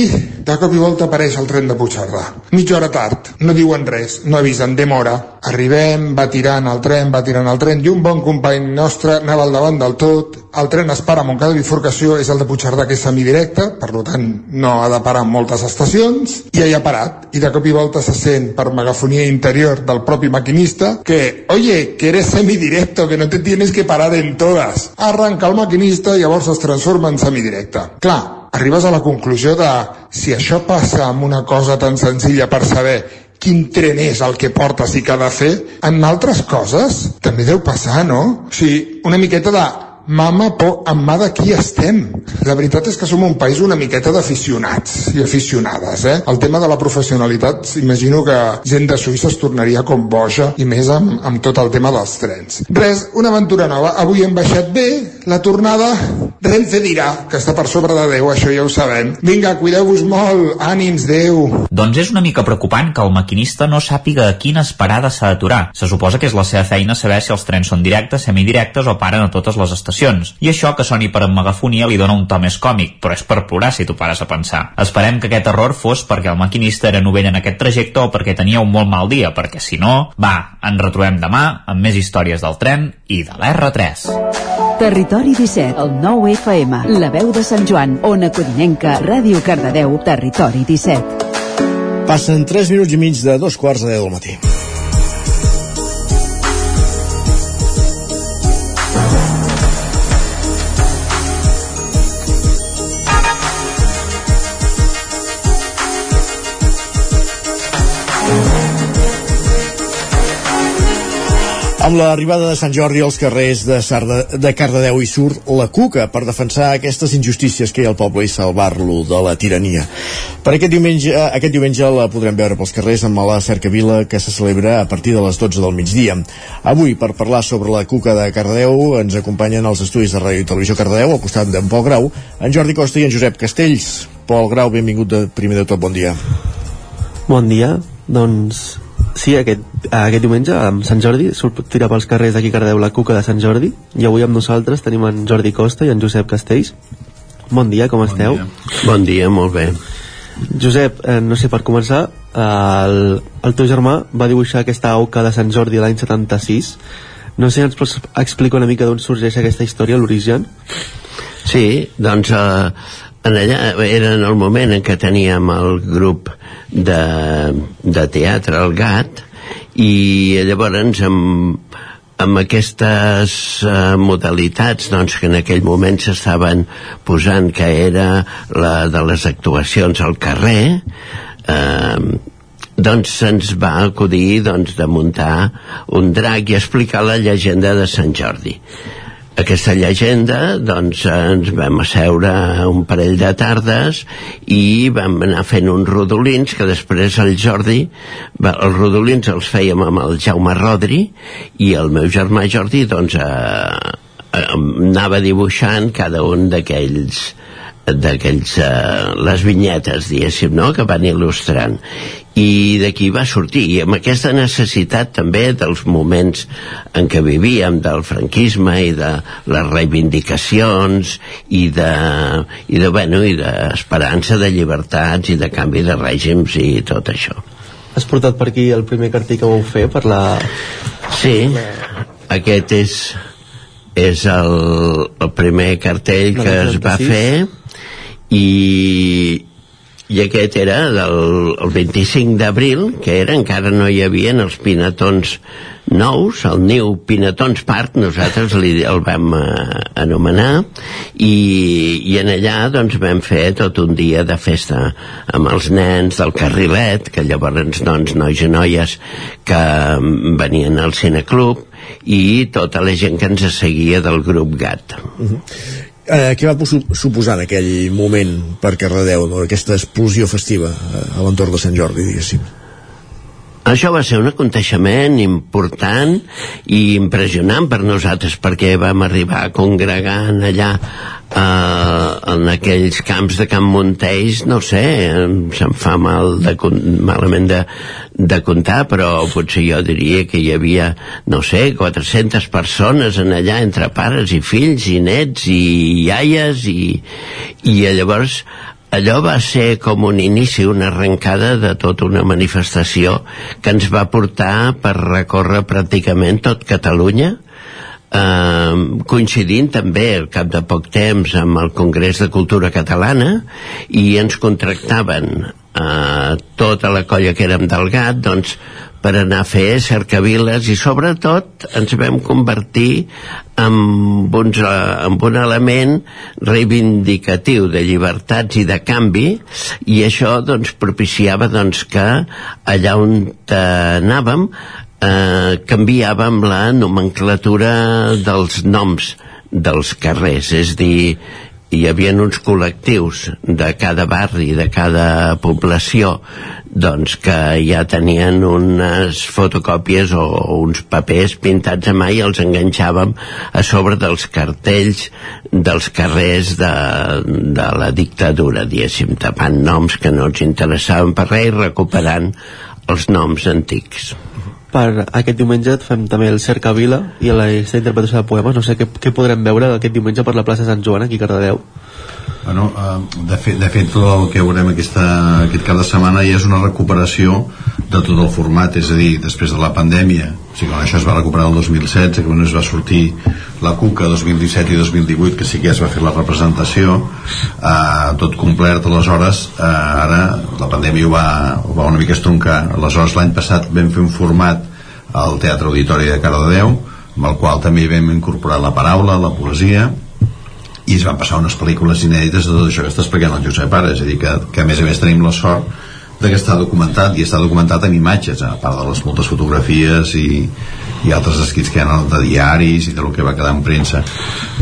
de cop i volta apareix el tren de Puigcerdà. Mitja hora tard, no diuen res, no avisen, demora. Arribem, va tirant el tren, va tirant el tren, i un bon company nostre anava al davant del tot, el tren es para a Montcada bifurcació, és el de Puigcerdà que és semidirecte, per tant no ha de parar en moltes estacions, i hi ha parat. I de cop i volta se sent per megafonia interior del propi maquinista que, oye, que eres semidirecto, que no te tienes que parar en todas. Arranca el maquinista i llavors es transforma en semidirecte. Clar, arribes a la conclusió de si això passa amb una cosa tan senzilla per saber quin tren és el que portes i que ha de fer, en altres coses també deu passar, no? O sigui, una miqueta de mama por amb mà de qui estem. La veritat és que som un país una miqueta d'aficionats i aficionades, eh? El tema de la professionalitat, imagino que gent de Suïssa es tornaria com boja, i més amb, amb tot el tema dels trens. Res, una aventura nova. Avui hem baixat bé, la tornada, Renfe dirà que està per sobre de Déu, això ja ho sabem. Vinga, cuideu-vos molt, ànims, Déu. Doncs és una mica preocupant que el maquinista no sàpiga a quines parades s'ha d'aturar. Se suposa que és la seva feina saber si els trens són directes, semidirectes o paren a totes les estacions estacions. I això que soni per en megafonia li dona un to més còmic, però és per plorar si t'ho pares a pensar. Esperem que aquest error fos perquè el maquinista era novell en aquest trajecte o perquè tenia un molt mal dia, perquè si no, va, ens retrobem demà amb més històries del tren i de l'R3. Territori 17, el 9 FM, la veu de Sant Joan, Ona Codinenca, Ràdio Cardedeu, Territori 17. Passen 3 minuts i mig de dos quarts de 10 del matí. Amb l'arribada de Sant Jordi als carrers de, Sarda, de Cardedeu i surt la Cuca per defensar aquestes injustícies que hi ha al poble i salvar-lo de la tirania. Per aquest diumenge, aquest diumenge la podrem veure pels carrers amb la cercavila que se celebra a partir de les 12 del migdia. Avui, per parlar sobre la Cuca de Cardedeu, ens acompanyen els estudis de Ràdio i Televisió Cardedeu, al costat d'en Pol Grau, en Jordi Costa i en Josep Castells. Pol Grau, benvingut de, primer de tot, bon dia. Bon dia, doncs sí, aquest, aquest diumenge, amb Sant Jordi, sortirà pels carrers d'aquí Cardeu la Cuca de Sant Jordi, i avui amb nosaltres tenim en Jordi Costa i en Josep Castells. Bon dia, com bon esteu? Dia. Bon dia, molt bé. Josep, eh, no sé, per començar, eh, el, el teu germà va dibuixar aquesta auca de Sant Jordi l'any 76. No sé, ens pots explicar una mica d'on sorgeix aquesta història, l'origen? Sí, doncs eh, en allà era en el moment en què teníem el grup de, de teatre al GAT i llavors amb, amb aquestes uh, modalitats doncs, que en aquell moment s'estaven posant que era la de les actuacions al carrer eh, doncs se'ns va acudir doncs, de muntar un drac i explicar la llegenda de Sant Jordi aquesta llegenda doncs ens vam asseure un parell de tardes i vam anar fent uns rodolins que després el Jordi els rodolins els fèiem amb el Jaume Rodri i el meu germà Jordi doncs eh, eh, anava dibuixant cada un d'aquells d'aquells eh, les vinyetes diguéssim no? que van il·lustrant. I d'aquí va sortir i amb aquesta necessitat també dels moments en què vivíem del franquisme i de les reivindicacions i de, i de, bueno, i d'esperança de llibertats i de canvi de règims i tot això. Has portat per aquí el primer cartell que vau fer per la... Sí, aquest és és el, el primer cartell que es va fer i, i aquest era del el 25 d'abril, que era, encara no hi havia els pinatons nous, el New Pinatons Park, nosaltres li, el vam eh, anomenar, i, i en allà doncs, vam fer tot un dia de festa amb els nens del carrilet, que llavors doncs, nois i noies que venien al cineclub, i tota la gent que ens seguia del grup GAT. Uh -huh. Eh, què va suposar en aquell moment per Cardedeu, aquesta explosió festiva eh, a l'entorn de Sant Jordi, diguéssim? Això va ser un aconteixement important i impressionant per nosaltres perquè vam arribar a congregar allà eh, en aquells camps de Camp Montells, no sé, se'm fa mal de, malament de, de comptar, però potser jo diria que hi havia, no sé, 400 persones en allà, entre pares i fills i nets i iaies i, i llavors allò va ser com un inici, una arrencada de tota una manifestació que ens va portar per recórrer pràcticament tot Catalunya, eh, coincidint també al cap de poc temps amb el Congrés de Cultura Catalana i ens contractaven eh, tota la colla que érem del GAT doncs, per anar a fer cercaviles i sobretot ens vam convertir en, uns, en un element reivindicatiu de llibertats i de canvi i això doncs, propiciava doncs, que allà on anàvem eh, canviàvem la nomenclatura dels noms dels carrers, és dir, hi havia uns col·lectius de cada barri, de cada població, doncs que ja tenien unes fotocòpies o uns papers pintats a mà i els enganxàvem a sobre dels cartells dels carrers de, de la dictadura, diguéssim, tapant noms que no ens interessaven per res i recuperant els noms antics per aquest diumenge fem també el Cercavila i la interpretació de poemes. No sé què, què podrem veure aquest diumenge per la plaça Sant Joan aquí a Cardedeu. Bueno, eh, de, fet, de fet, el que veurem aquesta, aquest cap de setmana ja és una recuperació de tot el format, és a dir, després de la pandèmia, o sigui, això es va recuperar el 2016, que es va sortir la CUCA 2017 i 2018, que sí que es va fer la representació, eh, tot complet, aleshores, eh, ara la pandèmia ho va, ho va una mica estroncar. Aleshores, l'any passat vam fer un format al Teatre Auditori de Cardedeu, amb el qual també vam incorporar la paraula, la poesia, i es van passar unes pel·lícules inèdites de tot això que està explicant el Josep ara, és a dir, que, que a més a més tenim la sort de que està documentat i està documentat en imatges a part de les moltes fotografies i, i altres escrits que hi ha de diaris i del que va quedar en premsa.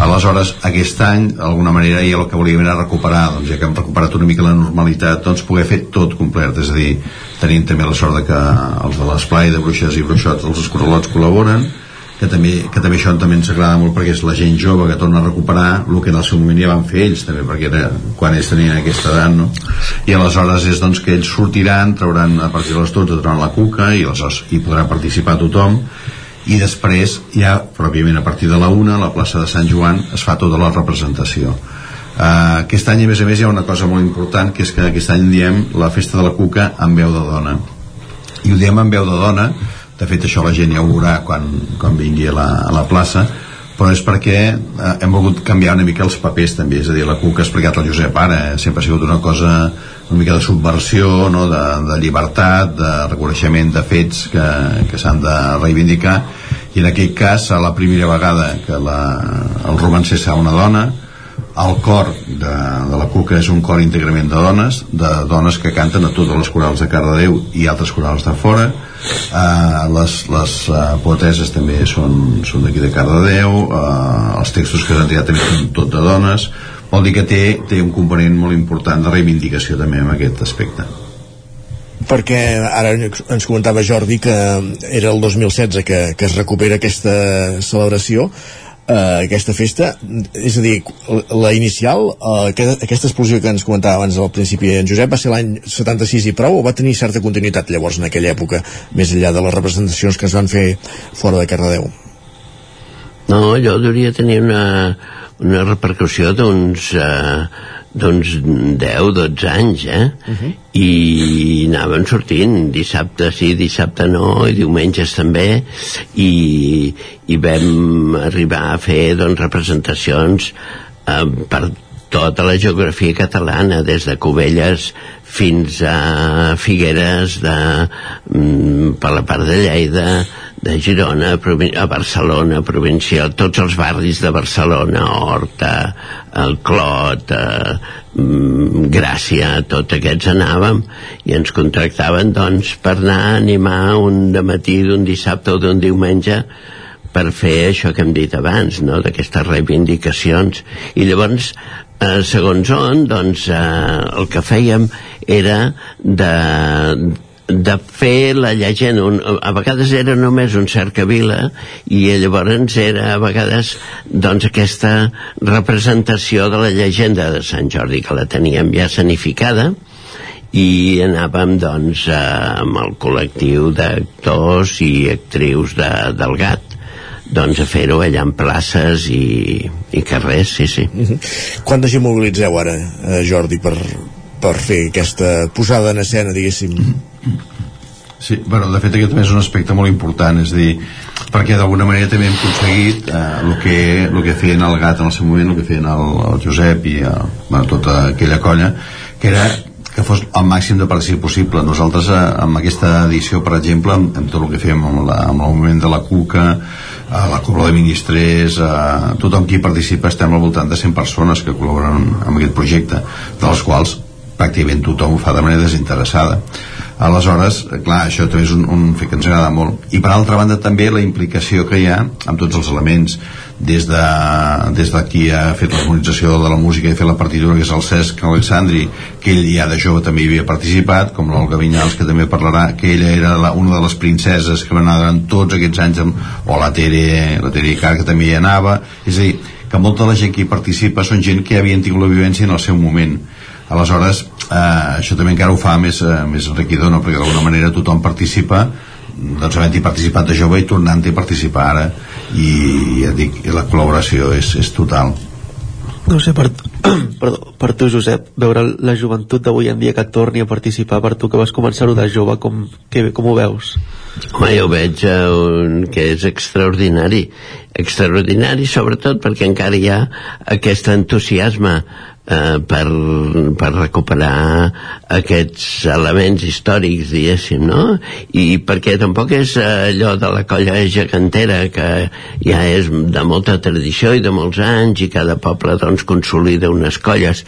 Aleshores aquest any d'alguna manera ja el que volíem era recuperar doncs ja que hem recuperat una mica la normalitat doncs poder fer tot complet. És a dir tenim també la sort de que els de l'esplai de bruixes i bruixots els escorralots col·laboren que també, que també això també ens agrada molt perquè és la gent jove que torna a recuperar el que en el seu moment ja van fer ells també perquè era quan ells tenien aquesta edat no? i aleshores és doncs que ells sortiran trauran a partir de les 12 trauran la cuca i aleshores hi podrà participar tothom. I després ja pròpiament a partir de la una a la plaça de Sant Joan es fa tota la representació. Uh, aquest any a més a més hi ha una cosa molt important que és que aquest any diem la festa de la cuca amb veu de dona. I ho diem amb veu de dona de fet això la gent ja ho veurà quan, quan vingui a la, a la plaça però és perquè eh, hem volgut canviar una mica els papers també, és a dir, la CUC ha explicat el Josep ara, eh? sempre ha sigut una cosa una mica de subversió, no? de, de llibertat, de reconeixement de fets que, que s'han de reivindicar i en aquest cas, a la primera vegada que la, el romancer serà una dona el cor de, de la Cuca és un cor íntegrament de dones de dones que canten a totes les corals de Cardedeu i altres corals de fora. Uh, les, les uh, poeteses també són, són d'aquí de Cardedeu. Uh, els textos que s'han triat també són tot de dones. Vol dir que té, té un component molt important de reivindicació també en aquest aspecte. Perquè ara ens comentava Jordi que era el 2016 que, que es recupera aquesta celebració eh, aquesta festa és a dir, la inicial eh, aquesta, aquesta explosió que ens comentava abans al principi en Josep va ser l'any 76 i prou o va tenir certa continuïtat llavors en aquella època més enllà de les representacions que es van fer fora de Cardedeu? No, allò hauria tenir una, una repercussió d'uns eh, d'uns 10-12 anys eh? Uh -huh. i anaven sortint dissabte sí, dissabte no i diumenges també i, i vam arribar a fer doncs, representacions eh, per tota la geografia catalana des de Cubelles fins a Figueres de, mm, per la part de Lleida de Girona a Barcelona provincial, tots els barris de Barcelona Horta, el Clot eh, mm, Gràcia tots aquests anàvem i ens contractaven doncs per anar a animar un de matí d'un dissabte o d'un diumenge per fer això que hem dit abans, no? d'aquestes reivindicacions. I llavors, eh, segons on, doncs, eh, el que fèiem era de, de fer la llegenda un, a vegades era només un cercavila i llavors era a vegades doncs aquesta representació de la llegenda de Sant Jordi que la teníem ja sanificada i anàvem doncs eh, amb el col·lectiu d'actors i actrius de, del GAT doncs a fer-ho allà en places i, i carrers, sí, sí. Uh -huh. Quanta gent mobilitzeu ara, eh, Jordi, per, per fer aquesta posada en escena, diguéssim? Sí, bueno, de fet aquest també és un aspecte molt important, és dir, perquè d'alguna manera també hem aconseguit eh, el, que, el que feien el GAT en el seu moment, el que feien el, el Josep i el, bueno, tota aquella colla, que era que fos el màxim de participació possible. Nosaltres, eh, amb aquesta edició, per exemple, amb, amb tot el que fem amb, la, amb el moment de la CUCA, a la Cobla de Ministrers, a tothom qui participa, estem al voltant de 100 persones que col·laboren amb aquest projecte, de les quals pràcticament tothom ho fa de manera desinteressada. Aleshores, clar, això també és un, un fet que ens agrada molt. I per altra banda també la implicació que hi ha amb tots els elements des de, des de qui ha fet l'harmonització de la música i fet la partitura que és el Cesc Alexandri que ell ja de jove també hi havia participat com l'Olga Vinyals que també parlarà que ella era la, una de les princeses que va anar durant tots aquests anys amb, o la Tere, la Tere Icar que també hi anava. És a dir, que molta de la gent que hi participa són gent que havien tingut la vivència en el seu moment aleshores eh, això també encara ho fa més, eh, més enriquidor no? perquè d'alguna manera tothom participa doncs havent-hi participat de jove i tornant-hi a participar ara i ja dic, la col·laboració és, és total no sé, per, perdó, per tu Josep veure la joventut d'avui en dia que torni a participar per tu que vas començar-ho de jove com, que, com ho veus? Home, jo veig eh, un, que és extraordinari extraordinari sobretot perquè encara hi ha aquest entusiasme eh, per, per recuperar aquests elements històrics, diguéssim, no? I perquè tampoc és allò de la colla gegantera, que ja és de molta tradició i de molts anys, i cada poble, doncs, consolida unes colles.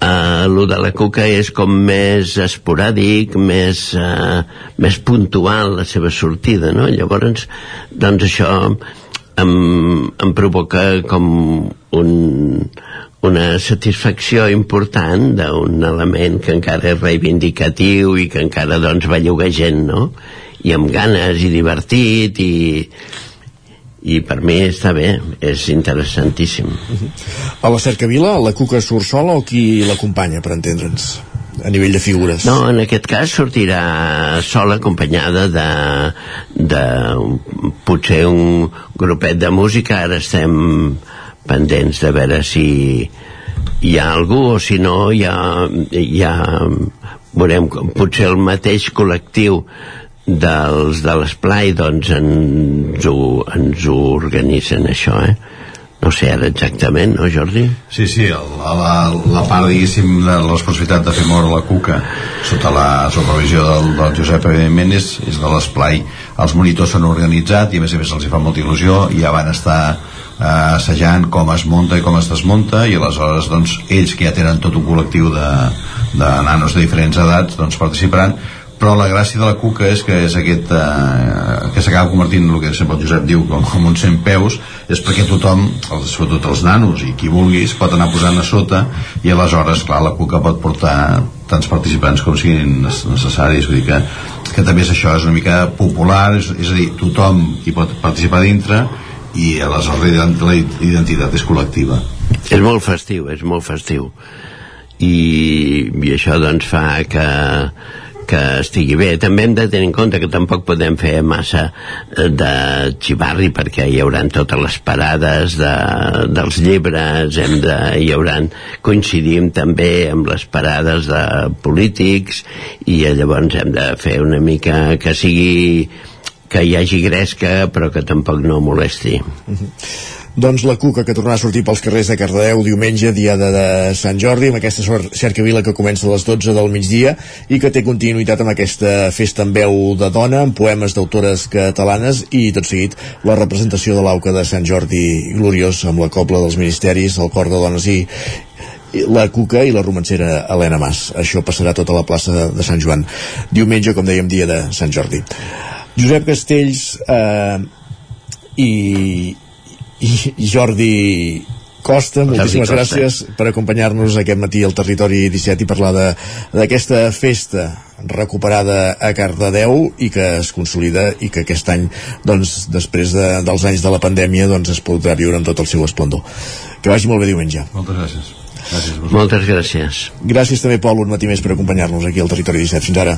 Uh, lo de la cuca és com més esporàdic, més, uh, més puntual la seva sortida, no? Llavors, doncs això em, em provoca com un, una satisfacció important d'un element que encara és reivindicatiu i que encara doncs belluga gent, no? I amb ganes i divertit i, i per mi està bé, és interessantíssim. A la cercavila, la Cuca surt sola o qui l'acompanya, per entendre'ns? a nivell de figures? No, en aquest cas sortirà sola acompanyada de, de potser un grupet de música, ara estem pendents de veure si hi ha algú o si no hi ha, hi ha veurem, potser el mateix col·lectiu dels de l'esplai doncs ens ho, ens ho organitzen això eh? no sé ara exactament, no Jordi? Sí, sí, el, la, la part diguéssim de la responsabilitat de fer moure la cuca sota la supervisió del, del Josep evidentment és, és de l'esplai els monitors s'han organitzat i a més a més els hi fa molta il·lusió ja van estar eh, assajant com es munta i com es desmunta i aleshores doncs ells que ja tenen tot un col·lectiu de, de nanos de diferents edats doncs participaran. Però la gràcia de la cuca és que és aquest eh, que s'acaba convertint en el que sempre el Josep diu com, com un cent peus és perquè tothom, sobretot els nanos i qui vulguis, pot anar posant a sota i aleshores, clar, la cuca pot portar tants participants com siguin necessaris. Vull dir que, que també és això és una mica popular, és, és a dir, tothom hi pot participar dintre i aleshores la identitat és col·lectiva és molt festiu, és molt festiu i, i això doncs fa que que estigui bé. També hem de tenir en compte que tampoc podem fer massa eh, de xivarri perquè hi haurà totes les parades de, dels llibres, hem de, hi haurà coincidim també amb les parades de polítics i llavors hem de fer una mica que sigui que hi hagi gresca però que tampoc no molesti. Uh -huh. Doncs la Cuca que tornarà a sortir pels carrers de Cardedeu diumenge, dia de, de Sant Jordi, amb aquesta cercavila que comença a les 12 del migdia i que té continuïtat amb aquesta festa en veu de dona, amb poemes d'autores catalanes i tot seguit la representació de l'auca de Sant Jordi gloriós amb la cobla dels ministeris, el cor de dones i, la Cuca i la romancera Helena Mas. Això passarà tota la plaça de Sant Joan. Diumenge, com dèiem, dia de Sant Jordi. Josep Castells eh, i, i, i Jordi Costa, moltíssimes Costa. gràcies per acompanyar-nos aquest matí al Territori 17 i parlar d'aquesta festa recuperada a Cardedeu i que es consolida i que aquest any, doncs, després de, dels anys de la pandèmia, doncs es podrà viure amb tot el seu esplendor. Que vagi molt bé diumenge. Moltes gràcies. Gràcies Moltes gràcies. Gràcies també, Pol, un matí més per acompanyar-nos aquí al Territori 17. Fins ara.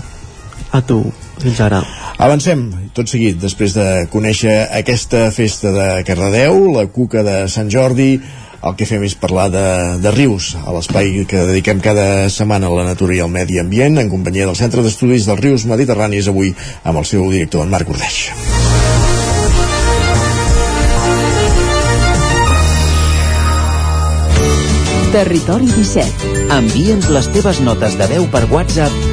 A tu, fins ara. Avancem, tot seguit, després de conèixer aquesta festa de Cardedeu, la Cuca de Sant Jordi, el que fem és parlar de, de rius, a l'espai que dediquem cada setmana a la natura i al medi ambient, en companyia del Centre d'Estudis dels Rius Mediterranis, avui amb el seu director, en Marc Ordeix. Territori 17. Envia'ns les teves notes de veu per WhatsApp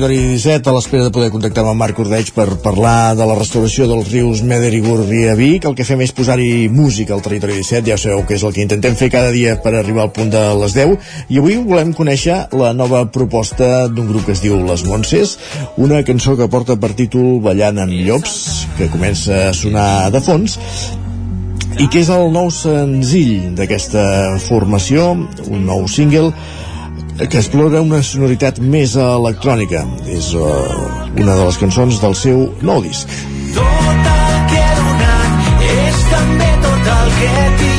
Territori 17 a l'espera de poder contactar amb en Marc Ordeig per parlar de la restauració dels rius Meder i Gurri a Vic. El que fem és posar-hi música al territori 17, ja sabeu que és el que intentem fer cada dia per arribar al punt de les 10. I avui volem conèixer la nova proposta d'un grup que es diu Les Montses, una cançó que porta per títol Ballant amb llops, que comença a sonar de fons, i que és el nou senzill d'aquesta formació, un nou single que explora una sonoritat més electrònica. És uh, una de les cançons del seu nou disc. Tot el que he donat és també tot el que tinc.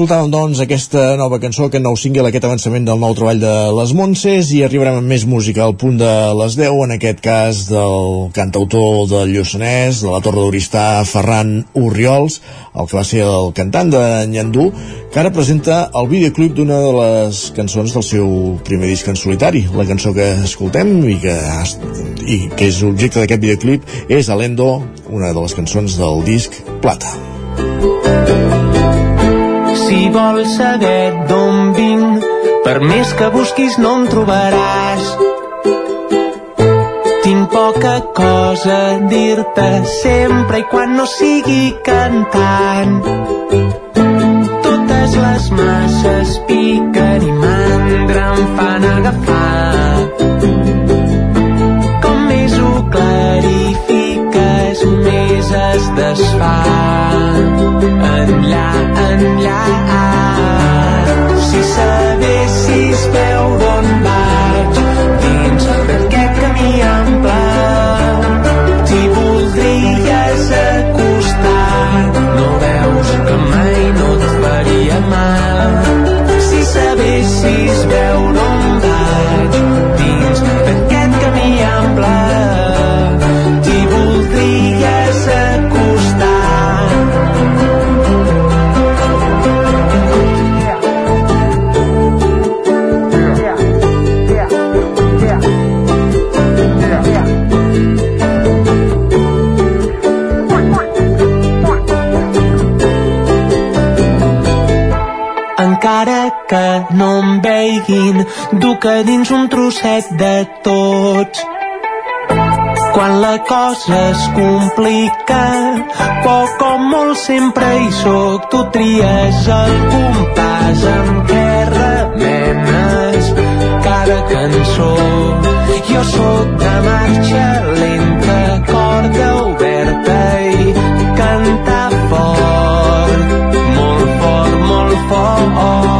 Escoltàvem, doncs, aquesta nova cançó, aquest nou single, aquest avançament del nou treball de les Montses i arribarem amb més música al punt de les 10, en aquest cas del cantautor del Lluçanès, de la Torre d'Oristà, Ferran Urriols, el que va ser el cantant de Nyandú, que ara presenta el videoclip d'una de les cançons del seu primer disc en solitari. La cançó que escoltem i que, i que és objecte d'aquest videoclip és Alendo, una de les cançons del disc Plata. Si vols saber d'on vinc, per més que busquis no em trobaràs. Tinc poca cosa a dir-te sempre i quan no sigui cantant. Totes les masses piquen i mandra em fan agafar. Com més ho clarifiques, més es desfà. Enllà, si sabessis veure a dins un trosset de tots. Quan la cosa es complica, poc o molt sempre hi soc, tu tries el compàs amb què remenes cada cançó. Jo sóc de marxa lenta, corda oberta i cantar fort, molt fort, molt fort.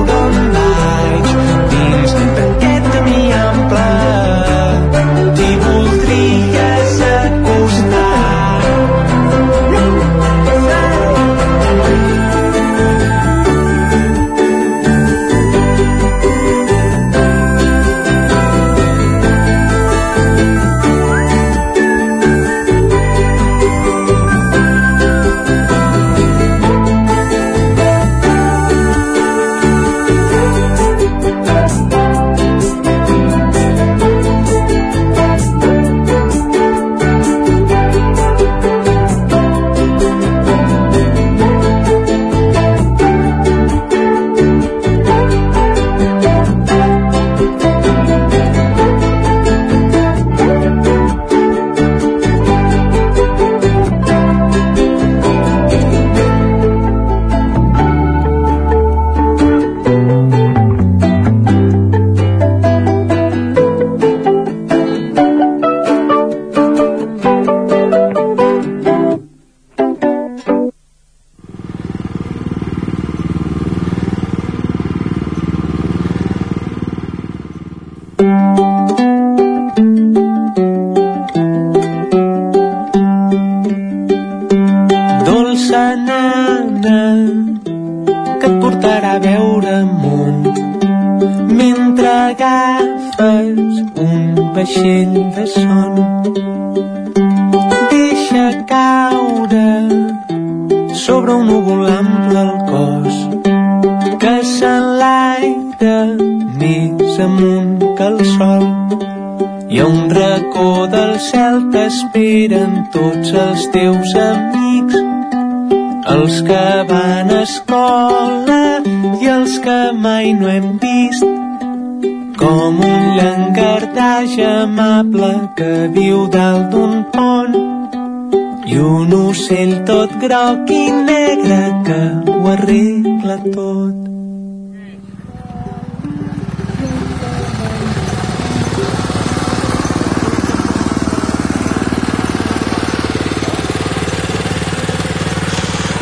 un ocell tot groc i negre que ho arregla tot.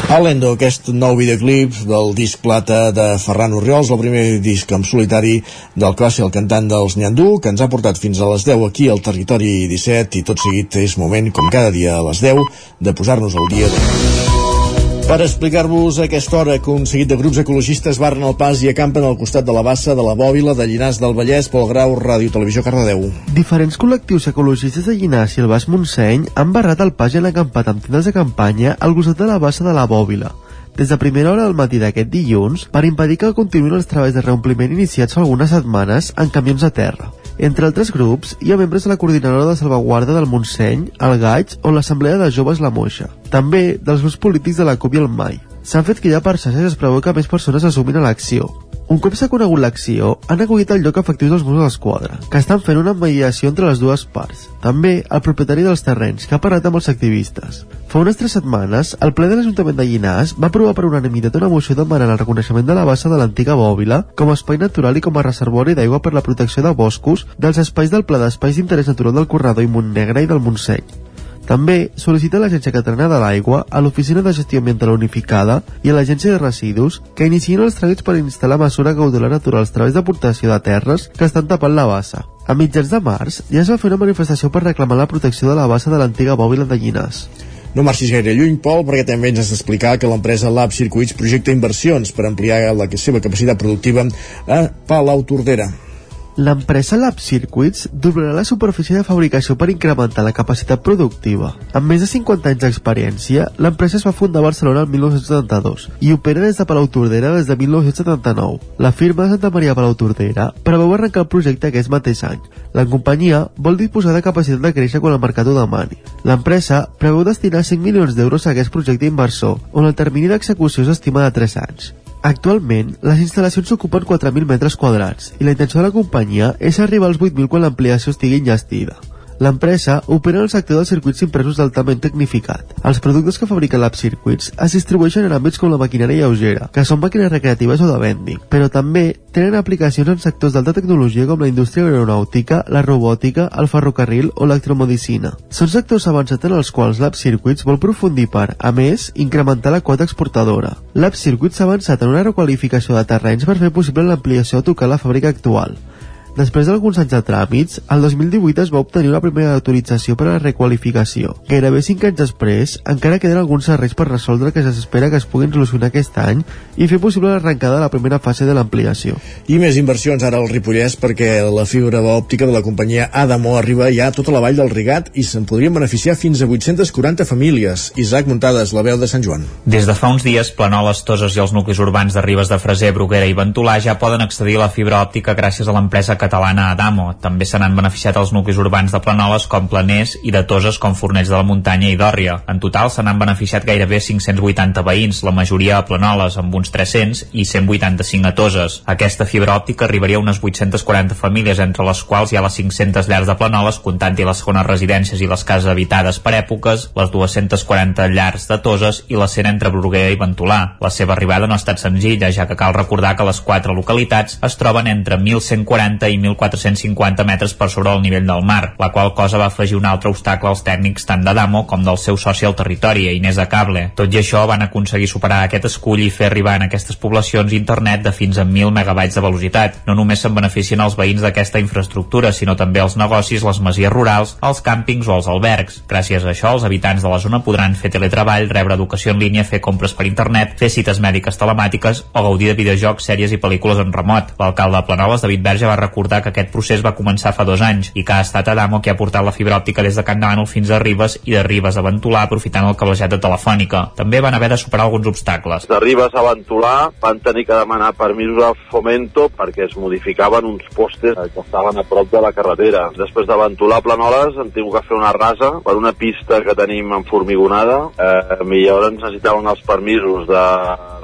Alendo, aquest nou videoclip del disc plata de Ferran Oriols, el primer disc en solitari del ser el cantant dels Nyandú, que ens ha portat fins a les 10 aquí al Territori 17 i tot seguit és moment, com cada dia a les 10, de posar-nos al dia. de... Per explicar-vos aquesta hora que un seguit de grups ecologistes barren el pas i acampen al costat de la bassa de la Bòbila de Llinars del Vallès pel Grau Ràdio Televisió Cardedeu. Diferents col·lectius ecologistes de Llinars i el Baix Montseny han barrat el pas i han acampat amb tendes de campanya al costat de la bassa de la Bòbila des de primera hora del matí d'aquest dilluns per impedir que continuïn els treballs de reompliment iniciats fa algunes setmanes en camions a terra. Entre altres grups, hi ha membres de la Coordinadora de Salvaguarda del Montseny, el Gaig o l'Assemblea de Joves La Moixa. També dels grups polítics de la CUP i el MAI. S'han fet ja per xarxes es preveu que més persones assumin a l'acció. Un cop s'ha conegut l'acció, han acollit el lloc efectiu dels Mossos d'Esquadra, que estan fent una mediació entre les dues parts. També el propietari dels terrenys, que ha parlat amb els activistes. Fa unes tres setmanes, el ple de l'Ajuntament de Llinars va aprovar per unanimitat una moció demanant el reconeixement de la bassa de l'antiga bòbila com a espai natural i com a reservori d'aigua per la protecció de boscos dels espais del Pla d'Espais d'Interès Natural del Corredor i Montnegre i del Montseny. També sol·licita l'Agència Catalana de l'Aigua, a l'Oficina de Gestió Ambiental Unificada i a l'Agència de Residus que iniciïn els tràmits per instal·lar mesura cautelar natural als treballs d'aportació de terres que estan tapant la bassa. A mitjans de març ja es va fer una manifestació per reclamar la protecció de la bassa de l'antiga bòbila de Llinars. No marxis gaire lluny, Pol, perquè també ens has d'explicar que l'empresa Lab Circuits projecta inversions per ampliar la seva capacitat productiva a Palau Tordera. L'empresa Lab Circuits doblarà la superfície de fabricació per incrementar la capacitat productiva. Amb més de 50 anys d'experiència, l'empresa es va fundar a Barcelona el 1972 i opera des de Palau Tordera des de 1979. La firma Santa Maria Palau Tordera preveu arrencar el projecte aquest mateix any. La companyia vol disposar de capacitat de créixer quan el mercat ho demani. L'empresa preveu destinar 5 milions d'euros a aquest projecte inversor, on el termini d'execució s'estima de 3 anys. Actualment, les instal·lacions ocupen 4.000 metres quadrats i la intenció de la companyia és arribar als 8.000 quan l'ampliació estigui enllestida. L'empresa opera en el sector dels circuits impresos d'altament tecnificat. Els productes que fabrica Lab Circuits es distribueixen en àmbits com la maquinària lleugera, que són màquines recreatives o de vending, però també tenen aplicacions en sectors d'alta tecnologia com la indústria aeronàutica, la robòtica, el ferrocarril o l'electromedicina. Són sectors avançats en els quals Lab Circuits vol profundir per, a més, incrementar la quota exportadora. Lab Circuits s'ha avançat en una requalificació de terrenys per fer possible l'ampliació a tocar la fàbrica actual. Després d'alguns anys de tràmits, el 2018 es va obtenir una primera autorització per a la requalificació. Gairebé 5 anys després, encara queden alguns serreis per resoldre que s'espera que es puguin solucionar aquest any i fer possible l'arrencada de la primera fase de l'ampliació. I més inversions ara al Ripollès perquè la fibra òptica de la companyia Adamo arriba ja a tota la vall del Rigat i se'n podrien beneficiar fins a 840 famílies. Isaac Muntades, la veu de Sant Joan. Des de fa uns dies, Planoles, Toses i els nuclis urbans de Ribes de Freser, Bruguera i Ventolà ja poden accedir a la fibra òptica gràcies a l'empresa catalana Adamo. També se n'han beneficiat els nuclis urbans de Planoles com Planers i de Toses com Fornells de la Muntanya i Dòrria. En total se n'han beneficiat gairebé 580 veïns, la majoria a Planoles amb uns 300 i 185 a Toses. Aquesta fibra òptica arribaria a unes 840 famílies, entre les quals hi ha les 500 llars de Planoles, comptant-hi les segones residències i les cases habitades per èpoques, les 240 llars de Toses i la 100 entre Bruguera i Ventolà. La seva arribada no ha estat senzilla, ja que cal recordar que les quatre localitats es troben entre 1.140 i 1.450 metres per sobre el nivell del mar, la qual cosa va afegir un altre obstacle als tècnics tant d'Adamo com del seu soci al territori, Inés de Cable. Tot i això, van aconseguir superar aquest escull i fer arribar en aquestes poblacions internet de fins a 1.000 megabytes de velocitat. No només se'n beneficien els veïns d'aquesta infraestructura, sinó també els negocis, les masies rurals, els càmpings o els albergs. Gràcies a això, els habitants de la zona podran fer teletreball, rebre educació en línia, fer compres per internet, fer cites mèdiques telemàtiques o gaudir de videojocs, sèries i pel·lícules en remot. L'alcalde de Planoles, David Verge, va recordar que aquest procés va començar fa dos anys i que ha estat Adamo qui ha portat la fibra òptica des de Can Dànol fins a Ribes i de Ribes a Ventolà aprofitant el cablejat de telefònica. També van haver de superar alguns obstacles. De Ribes a Ventolà van tenir que demanar permisos a Fomento perquè es modificaven uns postes que estaven a prop de la carretera. Després de Ventolà a Planoles han tingut que fer una rasa per una pista que tenim enformigonada eh, i llavors necessitaven els permisos de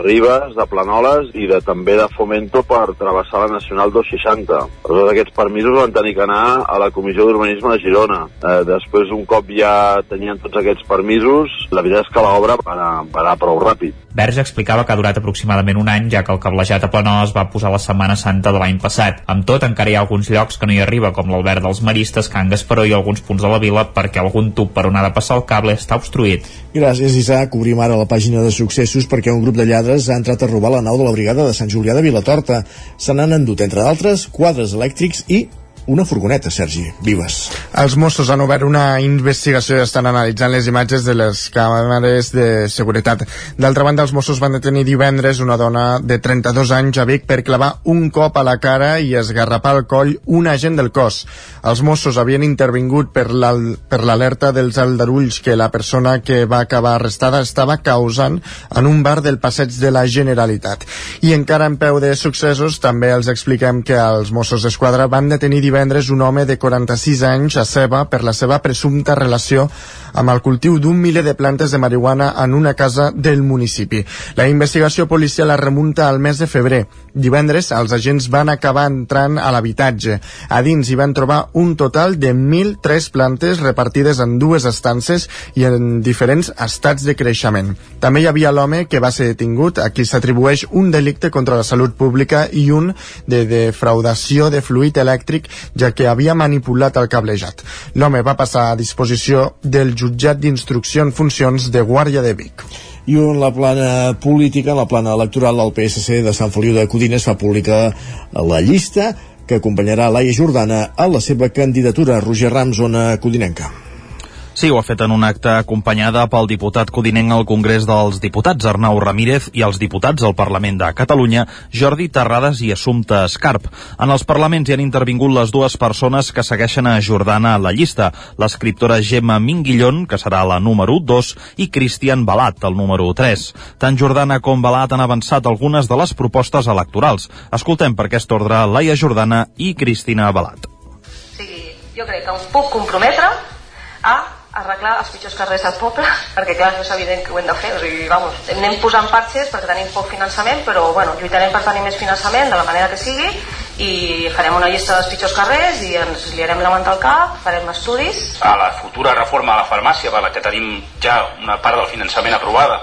Ribes, de Planoles i de, també de Fomento per travessar la Nacional 260. Per tots aquests permisos van tenir que anar a la Comissió d'Urbanisme de Girona. Eh, després, un cop ja tenien tots aquests permisos, la veritat és que l'obra va anar, va anar prou ràpid. Verge explicava que ha durat aproximadament un any, ja que el cablejat a Planoles va posar la Setmana Santa de l'any passat. Amb tot, encara hi ha alguns llocs que no hi arriba, com l'Albert dels Maristes, Can Gasparó i alguns punts de la vila, perquè algun tub per on ha de passar el cable està obstruït. Gràcies, Isaac. Obrim ara la pàgina de successos perquè un grup de lladres ha entrat a robar la nau de la brigada de Sant Julià de Vilatorta. Se n'han endut, entre d'altres, quadres elèctrics i una furgoneta, Sergi Vives. Els Mossos han obert una investigació i estan analitzant les imatges de les càmeres de seguretat. D'altra banda, els Mossos van detenir divendres una dona de 32 anys a Vic per clavar un cop a la cara i esgarrapar al coll un agent del cos. Els Mossos havien intervingut per l'alerta dels aldarulls que la persona que va acabar arrestada estava causant en un bar del passeig de la Generalitat. I encara en peu de successos, també els expliquem que els Mossos d'Esquadra van detenir divendres un home de 46 anys a Ceba per la seva presumpta relació amb el cultiu d'un miler de plantes de marihuana en una casa del municipi. La investigació policial la remunta al mes de febrer. Divendres, els agents van acabar entrant a l'habitatge. A dins hi van trobar un total de 1.003 plantes repartides en dues estances i en diferents estats de creixement. També hi havia l'home que va ser detingut, a qui s'atribueix un delicte contra la salut pública i un de defraudació de fluid elèctric, ja que havia manipulat el cablejat. L'home va passar a disposició del jutjat d'instrucció en funcions de Guàrdia de Vic i en la plana política, en la plana electoral del PSC de Sant Feliu de Codines fa pública la llista que acompanyarà Laia Jordana a la seva candidatura. Roger Rams, zona codinenca. Sí, ho ha fet en un acte acompanyada pel diputat codinenc al Congrés dels Diputats, Arnau Ramírez, i els diputats al Parlament de Catalunya, Jordi Terrades i Assumpte Escarp. En els parlaments hi han intervingut les dues persones que segueixen a Jordana a la llista, l'escriptora Gemma Minguillón, que serà la número 2, i Cristian Balat, el número 3. Tant Jordana com Balat han avançat algunes de les propostes electorals. Escoltem per aquest ordre Laia Jordana i Cristina Balat. Sí, jo crec que em puc comprometre a arreglar els pitjors carrers del poble, perquè clar, és evident que ho hem de fer, o sigui, vamos, anem posant parxes perquè tenim poc finançament, però bueno, lluitarem per tenir més finançament de la manera que sigui i farem una llista dels pitjors carrers i ens liarem la manta al cap, farem estudis. A la futura reforma de la farmàcia, per la que tenim ja una part del finançament aprovada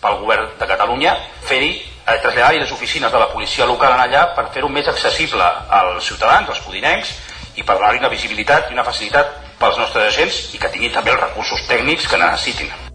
pel govern de Catalunya, fer-hi eh, traslladar-hi les oficines de la policia local en allà per fer-ho més accessible als ciutadans, als codinencs, i per donar-hi una visibilitat i una facilitat pels nostres agents i que tinguin també els recursos tècnics que necessitin.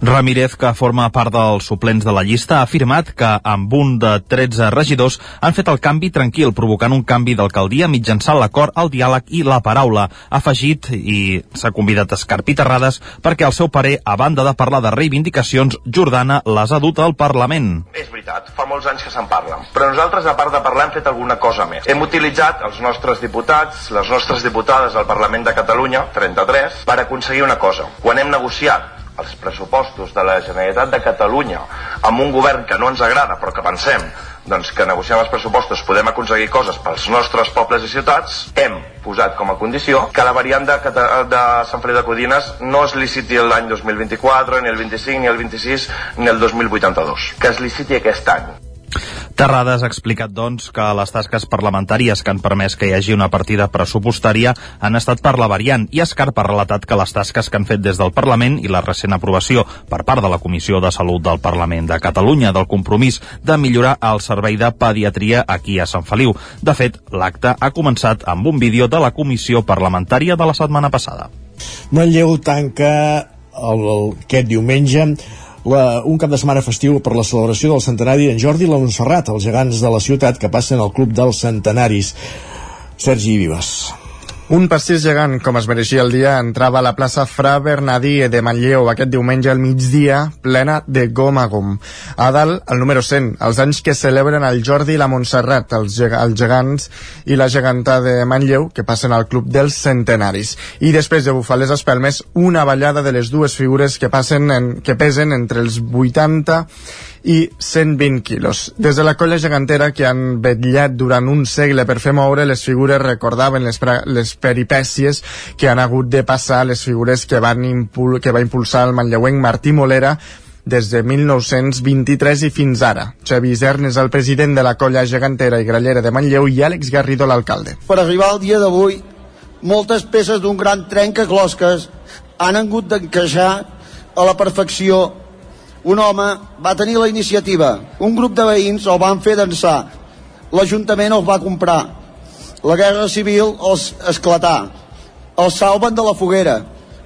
Ramírez, que forma part dels suplents de la llista, ha afirmat que amb un de 13 regidors han fet el canvi tranquil, provocant un canvi d'alcaldia mitjançant l'acord, el diàleg i la paraula. Ha afegit i s'ha convidat Escarp i Terrades perquè el seu parer, a banda de parlar de reivindicacions, Jordana les ha dut al Parlament. És veritat, fa molts anys que se'n parla. Però nosaltres, a part de parlar, hem fet alguna cosa més. Hem utilitzat els nostres diputats, les nostres diputades al Parlament de Catalunya, 33, per aconseguir una cosa. Quan hem negociat els pressupostos de la Generalitat de Catalunya amb un govern que no ens agrada però que pensem doncs, que negociant els pressupostos podem aconseguir coses pels nostres pobles i ciutats, hem posat com a condició que la variant de, de Sant Feliu de Codines no es liciti l'any 2024, ni el 25, ni el 26, ni el 2082, que es liciti aquest any. Terrades ha explicat, doncs, que les tasques parlamentàries que han permès que hi hagi una partida pressupostària han estat per la variant i Escarp ha relatat que les tasques que han fet des del Parlament i la recent aprovació per part de la Comissió de Salut del Parlament de Catalunya del compromís de millorar el servei de pediatria aquí a Sant Feliu. De fet, l'acte ha començat amb un vídeo de la Comissió Parlamentària de la setmana passada. Manlleu tanca el, el, aquest diumenge la, un cap de setmana festiu per la celebració del centenari d'en Jordi i la Montserrat, els gegants de la ciutat que passen al Club dels Centenaris. Sergi Vives. Un pastís gegant, com es mereixia el dia, entrava a la plaça Fra Bernadí de Manlleu aquest diumenge al migdia, plena de gom a gom. A dalt, el número 100, els anys que celebren el Jordi i la Montserrat, els, geg els gegants i la geganta de Manlleu, que passen al Club dels Centenaris. I després de bufar les espelmes, una ballada de les dues figures que, passen en, que pesen entre els 80 i 120 quilos. Des de la colla gegantera que han vetllat durant un segle per fer moure les figures recordaven les, les peripècies que han hagut de passar les figures que, van impul que va impulsar el manlleuenc Martí Molera des de 1923 i fins ara. Xavi Isern és el president de la colla gegantera i grallera de Manlleu i Àlex Garrido l'alcalde. Per arribar al dia d'avui, moltes peces d'un gran trencaclosques han hagut d'encaixar a la perfecció un home va tenir la iniciativa, un grup de veïns el van fer dansar, l'Ajuntament els va comprar, la Guerra Civil els esclatà, els salven de la foguera,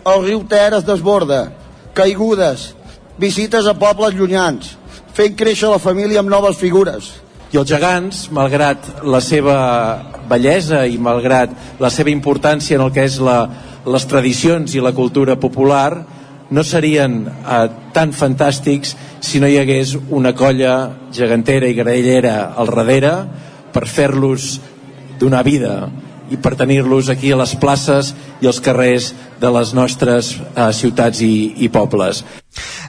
el riu Ter es desborda, caigudes, visites a pobles llunyans, fent créixer la família amb noves figures. I els gegants, malgrat la seva bellesa i malgrat la seva importància en el que és la, les tradicions i la cultura popular, no serien eh, tan fantàstics si no hi hagués una colla gegantera i graellera al darrere per fer-los donar vida i per tenir-los aquí a les places i als carrers de les nostres eh, ciutats i, i pobles.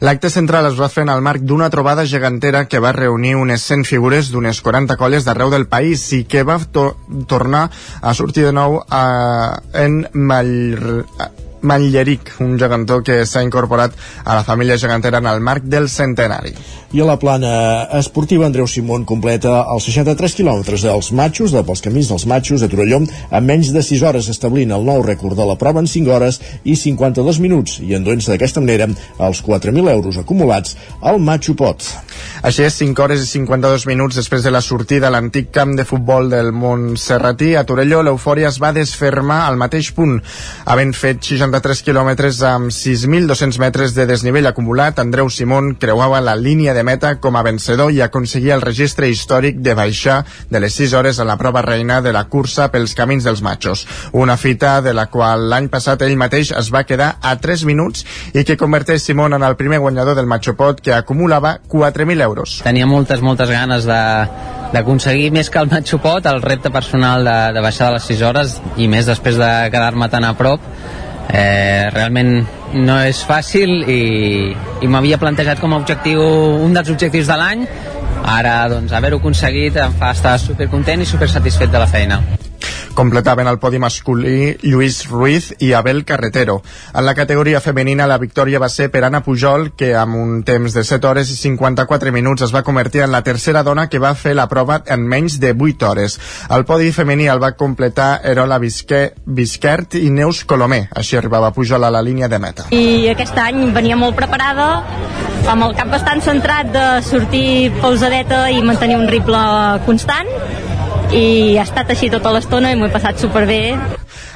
L'acte central es va fer en el marc d'una trobada gegantera que va reunir unes 100 figures d'unes 40 colles d'arreu del país i que va to tornar a sortir de nou eh, en Mall Manlleric, un gegantó que s'ha incorporat a la família gegantera en el marc del centenari. I a la plana esportiva, Andreu Simón completa els 63 quilòmetres dels matxos, de pels camins dels matxos de Torelló, en menys de 6 hores, establint el nou rècord de la prova en 5 hores i 52 minuts, i enduent-se d'aquesta manera els 4.000 euros acumulats al Matxo Pot. Així és, 5 hores i 52 minuts després de la sortida a l'antic camp de futbol del Montserratí a Torelló, l'eufòria es va desfermar al mateix punt. Havent fet 63 quilòmetres amb 6.200 metres de desnivell acumulat, Andreu Simón creuava la línia de meta com a vencedor i aconseguia el registre històric de baixar de les 6 hores a la prova reina de la cursa pels camins dels matxos. Una fita de la qual l'any passat ell mateix es va quedar a 3 minuts i que converteix Simón en el primer guanyador del Matxopot que acumulava 4.000 euros. Tenia moltes, moltes ganes d'aconseguir més que el Matxopot, el repte personal de, de baixar de les 6 hores i més després de quedar-me tan a prop. Eh, realment no és fàcil i, i m'havia plantejat com a objectiu un dels objectius de l'any. Ara doncs haver-ho aconseguit em fa estar supercontent i supersatisfet de la feina Completaven el podi masculí Lluís Ruiz i Abel Carretero. En la categoria femenina la victòria va ser per Anna Pujol, que amb un temps de 7 hores i 54 minuts es va convertir en la tercera dona que va fer la prova en menys de 8 hores. El podi femení el va completar Erola Visquer, Visquert i Neus Colomer. Així arribava Pujol a la línia de meta. I aquest any venia molt preparada, amb el cap bastant centrat de sortir pausadeta i mantenir un ritme constant i ha estat així tota l'estona i m'ho he passat superbé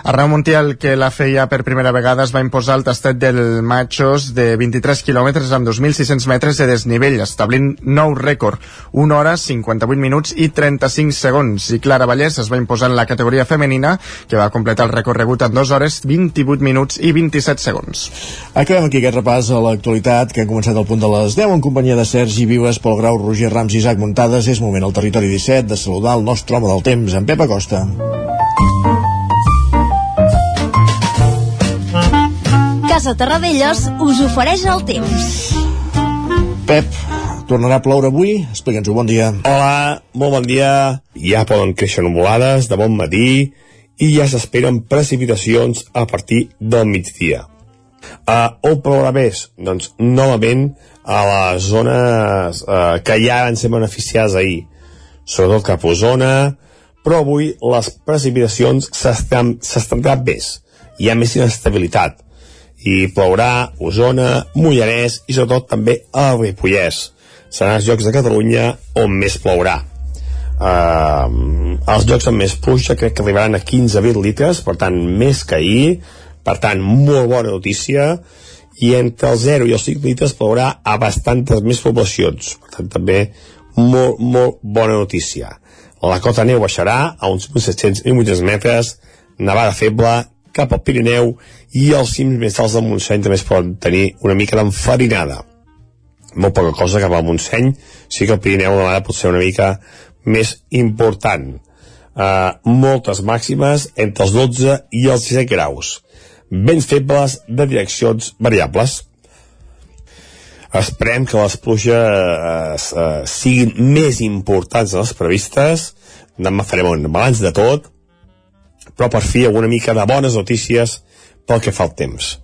Arnau Montiel, que la feia per primera vegada, es va imposar el tastet del Machos de 23 quilòmetres amb 2.600 metres de desnivell, establint nou rècord, 1 hora, 58 minuts i 35 segons. I Clara Vallès es va imposar en la categoria femenina, que va completar el recorregut en 2 hores, 28 minuts i 27 segons. Acabem aquí aquest repàs a l'actualitat que ha començat al punt de les 10 en companyia de Sergi Vives, Pol Grau, Roger Rams i Isaac Muntades. És moment al territori 17 de saludar el nostre home del temps, en Pep Acosta. Casa Terradellos us ofereix el temps. Pep, tornarà a ploure avui? Explica'ns-ho, bon dia. Hola, molt bon dia. Ja poden créixer nuvolades de bon matí i ja s'esperen precipitacions a partir del migdia. Uh, on plourà més? Doncs novament a les zones uh, que ja van ser beneficiades ahir, sobretot cap a Osona, però avui les precipitacions s'estendran més. Hi ha més inestabilitat i plourà Osona, Mollanès i sobretot també a Ripollès. Seran els llocs de Catalunya on més plourà. Uh, els llocs amb més pluja crec que arribaran a 15-20 litres, per tant més que ahir, per tant molt bona notícia, i entre el 0 i els 5 litres plourà a bastantes més poblacions, per tant també molt, molt bona notícia. La cota neu baixarà a uns 1.700-1.800 metres, nevada feble cap al Pirineu i els cims més alts del Montseny també es poden tenir una mica d'enfarinada. Molt poca cosa cap al Montseny, sí que el Pirineu la vegada pot ser una mica més important. Uh, moltes màximes entre els 12 i els 17 graus. Vents febles de direccions variables. Esperem que les pluges uh, siguin més importants de les previstes. Demà farem un balanç de tot, però per fi alguna mica de bones notícies pel que fa al temps.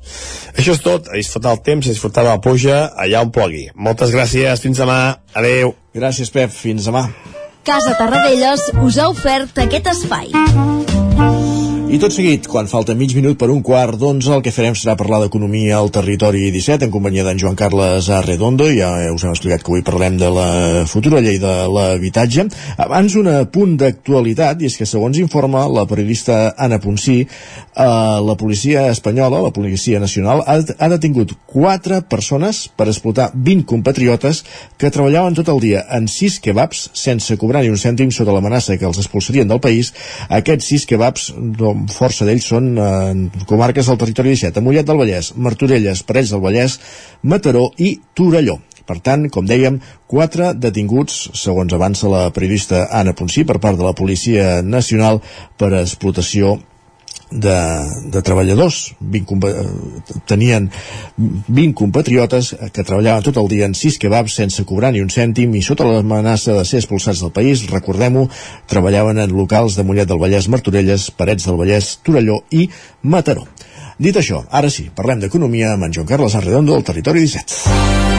Això és tot, a disfrutar el temps, a disfrutar de la pluja allà on plogui. Moltes gràcies, fins demà, adeu. Gràcies, Pep, fins demà. Casa Tarradellas us ha ofert aquest espai. I tot seguit, quan falta mig minut per un quart d'onze, el que farem serà parlar d'economia al territori 17 en companyia d'en Joan Carles Arredondo. Ja us hem explicat que avui parlem de la futura llei de l'habitatge. Abans, un punt d'actualitat, i és que segons informa la periodista Anna Ponsí, eh, la policia espanyola, la policia nacional, ha, ha detingut quatre persones per explotar 20 compatriotes que treballaven tot el dia en sis kebabs sense cobrar ni un cèntim sota l'amenaça que els expulsarien del país. Aquests sis kebabs, doncs, força d'ells són eh, comarques del territori 17, a Mollet del Vallès, Martorelles, Parells del Vallès, Mataró i Torelló. Per tant, com dèiem, quatre detinguts, segons avança la periodista Anna Ponsí, per part de la Policia Nacional per explotació de, de treballadors 20, tenien 20 compatriotes que treballaven tot el dia en 6 kebabs sense cobrar ni un cèntim i sota l'amenaça de ser expulsats del país, recordem-ho, treballaven en locals de Mollet del Vallès, Martorelles, Parets del Vallès, Torelló i Mataró. Dit això, ara sí, parlem d'economia amb en Joan Carles Arredondo del Territori 17.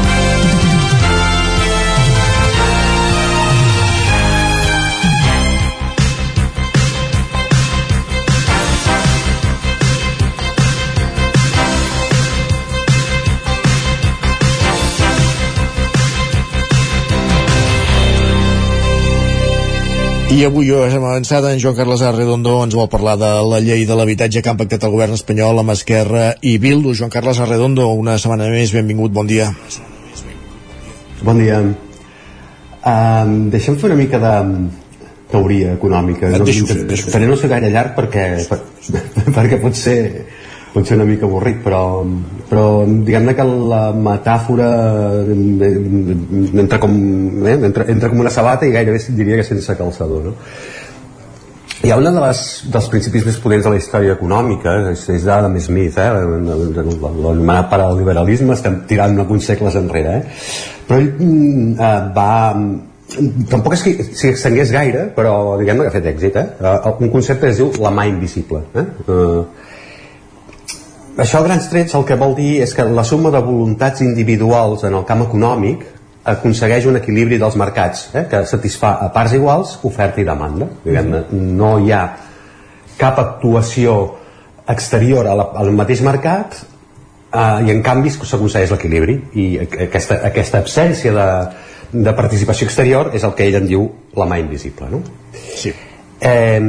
I avui ho hem avançat, en Joan Carles Arredondo ens vol parlar de la llei de l'habitatge que han pactat el govern espanyol amb Esquerra i Bildu. Joan Carles Arredondo, una setmana més, benvingut, bon dia. Bon dia. Um, deixem fer una mica de teoria econòmica. Et deixo fer, deixo Faré no ser gaire llarg perquè, per, perquè pot ser, pot ser una mica avorrit, però, però diguem-ne que la metàfora entra com, eh, entra, entra com una sabata i gairebé diria que sense calçador. No? Hi ha una de dels principis més potents de la història econòmica, és, és d'Adam Smith, eh? l'anomenat paraliberalisme, estem tirant alguns segles enrere, eh? però ell mm, eh, va tampoc és que s'hi extengués gaire però diguem que ha fet èxit eh? Uh, un concepte es diu la mà invisible eh? Uh, això a grans trets el que vol dir és que la suma de voluntats individuals en el camp econòmic aconsegueix un equilibri dels mercats eh? que satisfà a parts iguals oferta i demanda diguem -ne. no hi ha cap actuació exterior a la, al mateix mercat eh, i en canvi s'aconsegueix l'equilibri i aquesta, aquesta absència de, de participació exterior és el que ell en diu la mà invisible no? sí. eh,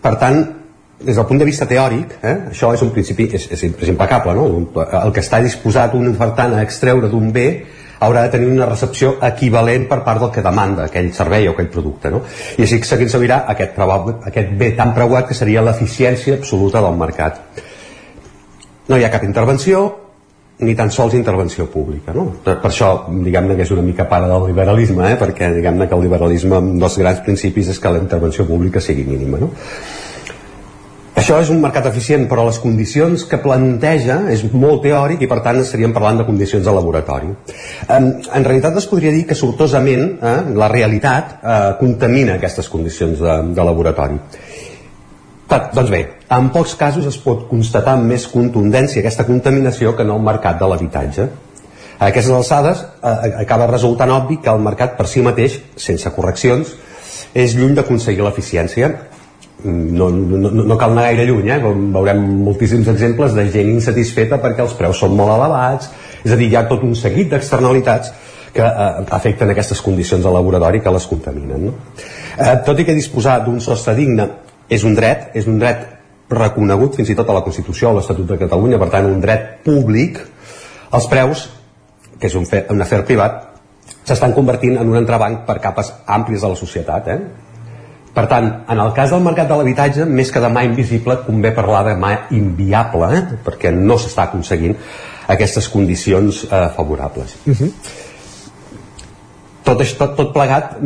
per tant des del punt de vista teòric eh, això és un principi és, és, és impecable no? el que està disposat un ofertant a extreure d'un bé haurà de tenir una recepció equivalent per part del que demanda aquell servei o aquell producte no? i així seguint servirà aquest, aquest bé tan preuat que seria l'eficiència absoluta del mercat no hi ha cap intervenció ni tan sols intervenció pública no? per, això diguem-ne que és una mica part del liberalisme eh? perquè diguem-ne que el liberalisme un dels grans principis és que la intervenció pública sigui mínima no? Això és un mercat eficient però les condicions que planteja és molt teòric i per tant estaríem parlant de condicions de laboratori en, en realitat es podria dir que sortosament eh, la realitat eh, contamina aquestes condicions de, de laboratori per, doncs bé, en pocs casos es pot constatar amb més contundència aquesta contaminació que en el mercat de l'habitatge. A aquestes alçades eh, acaba resultant obvi que el mercat per si mateix, sense correccions, és lluny d'aconseguir l'eficiència. No, no, no cal anar gaire lluny, eh? veurem moltíssims exemples de gent insatisfeta perquè els preus són molt elevats, és a dir, hi ha tot un seguit d'externalitats que eh, afecten aquestes condicions de laboratori que les contaminen. No? Eh, tot i que disposar d'un sostre digne és un dret, és un dret reconegut fins i tot a la Constitució, a l'Estatut de Catalunya, per tant un dret públic, els preus, que és un, fer, un afer privat, s'estan convertint en un entrebanc per capes àmplies de la societat. Eh? Per tant, en el cas del mercat de l'habitatge, més que de mà invisible, convé parlar de mà inviable, eh? perquè no s'està aconseguint aquestes condicions eh, favorables. Uh -huh tot, tot, tot plegat,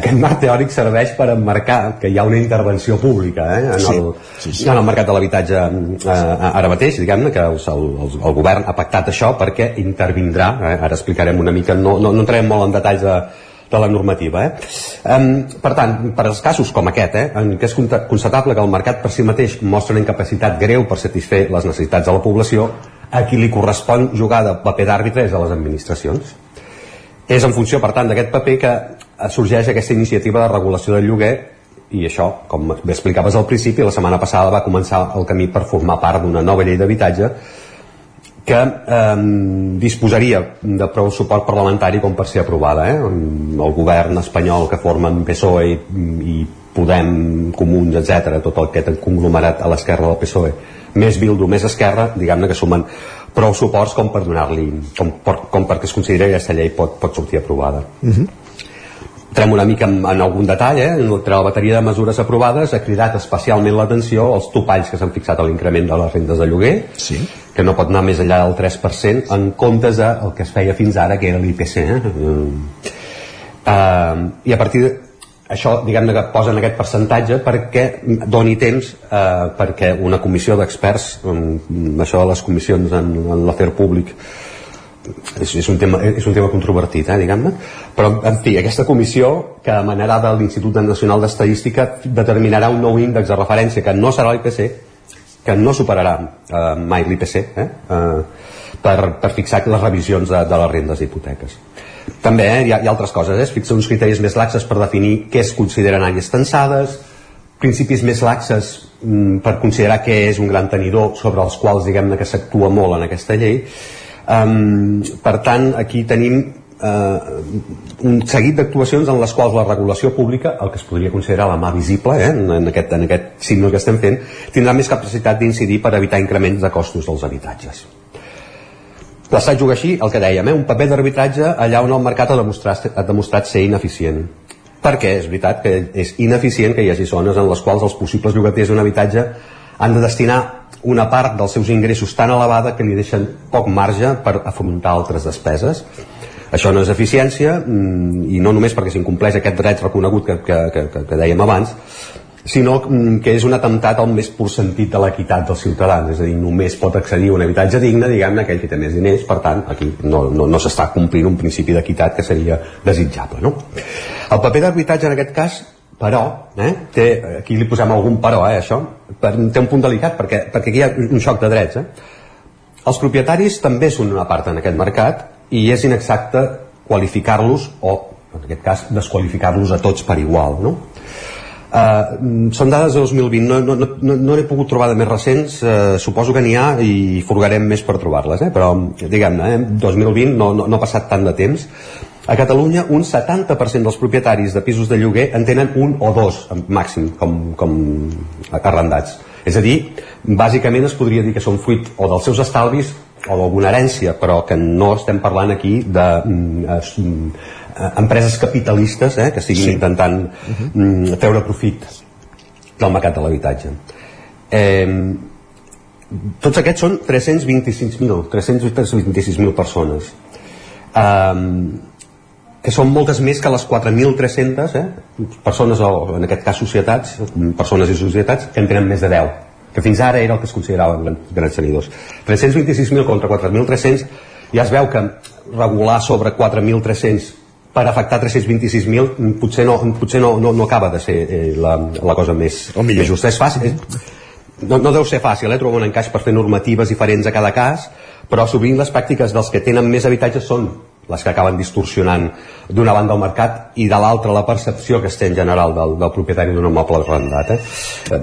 aquest marc teòric serveix per emmarcar que hi ha una intervenció pública eh, en, sí, el, sí, sí. en el mercat de l'habitatge eh, ara mateix, diguem-ne, que el, el, el govern ha pactat això perquè intervindrà, eh, ara explicarem una mica, no, no, no entrarem molt en detalls de, de la normativa. Eh? Um, per tant, per als casos com aquest, eh, en què és constatable que el mercat per si mateix mostra una incapacitat greu per satisfer les necessitats de la població, a qui li correspon jugar de paper d'àrbitre és a les administracions és en funció, per tant, d'aquest paper que sorgeix aquesta iniciativa de regulació del lloguer i això, com bé explicaves al principi, la setmana passada va començar el camí per formar part d'una nova llei d'habitatge que eh, disposaria de prou suport parlamentari com per ser aprovada. Eh? El govern espanyol que formen PSOE i, i Podem, Comuns, etc, tot el que té conglomerat a l'esquerra del PSOE, més Bildu, més Esquerra, diguem-ne que sumen prou suports com per donar-li com, per, com perquè es consideri que aquesta llei pot, pot sortir aprovada uh -huh. entrem una mica en, en algun detall eh? entre la bateria de mesures aprovades ha cridat especialment l'atenció als topalls que s'han fixat a l'increment de les rendes de lloguer sí. Que no pot anar més enllà del 3% en comptes del que es feia fins ara que era l'IPC eh? Uh, i a partir de, això diguem-ne que posen aquest percentatge perquè doni temps eh, perquè una comissió d'experts això de les comissions en, en l'afer públic és, és, un tema, és un tema controvertit eh, diguem-ne però en fi, aquesta comissió que emanarà de l'Institut Nacional d'Estadística determinarà un nou índex de referència que no serà l'IPC que no superarà eh, mai l'IPC eh, eh, per, per fixar les revisions de, de les rendes d'hipoteques també eh, hi, ha, hi ha altres coses, eh? fixen uns criteris més laxes per definir què es consideren àrees tensades, principis més laxes mm, per considerar què és un gran tenidor sobre els quals diguem-ne que s'actua molt en aquesta llei um, per tant aquí tenim eh, un seguit d'actuacions en les quals la regulació pública, el que es podria considerar la mà visible eh, en, en, aquest, en aquest signe que estem fent, tindrà més capacitat d'incidir per evitar increments de costos dels habitatges. L'Estat juga així, el que dèiem, eh, un paper d'arbitratge allà on el mercat ha demostrat, ha demostrat ser ineficient. Perquè és veritat que és ineficient que hi hagi zones en les quals els possibles llogaters d'un habitatge han de destinar una part dels seus ingressos tan elevada que li deixen poc marge per afrontar altres despeses. Això no és eficiència mm, i no només perquè s'incompleix aquest dret reconegut que, que, que, que dèiem abans, sinó mm, que és un atemptat al més pur sentit de l'equitat dels ciutadans, és a dir, només pot accedir a un habitatge digne, diguem-ne, aquell que té més diners, per tant, aquí no, no, no s'està complint un principi d'equitat que seria desitjable, no? El paper d'arbitratge en aquest cas però, eh, té, aquí li posem algun però, eh, això, per, té un punt delicat, perquè, perquè aquí hi ha un xoc de drets, eh? Els propietaris també són una part en aquest mercat i és inexacte qualificar-los o, en aquest cas, desqualificar-los a tots per igual, no? Uh, són dades de 2020 no, no, no, no n'he pogut trobar de més recents uh, suposo que n'hi ha i furgarem més per trobar-les eh? però diguem-ne, eh? 2020 no, no, no ha passat tant de temps a Catalunya un 70% dels propietaris de pisos de lloguer en tenen un o dos màxim com, com arrendats és a dir, bàsicament es podria dir que són fruit o dels seus estalvis o d'alguna herència, però que no estem parlant aquí de mm, eh, empreses capitalistes eh, que estiguin sí. intentant uh -huh. mm, treure profit del mercat de l'habitatge eh, tots aquests són 326.000 326.000 persones eh, que són moltes més que les 4.300 eh, persones, o en aquest cas societats persones i societats que en tenen més de 10 que fins ara era el que es consideraven grans tenidors. 326.000 contra 4.300 ja es veu que regular sobre 4.300 per afectar 326.000 potser, no, potser no, no, no acaba de ser eh, la, la cosa més, més justa. És fàcil, és, no, no deu ser fàcil eh, trobar un encaix per fer normatives diferents a cada cas, però sovint les pràctiques dels que tenen més habitatges són les que acaben distorsionant d'una banda el mercat i de l'altra la percepció que es té en general del, del propietari d'un immoble arrendat. Eh? eh?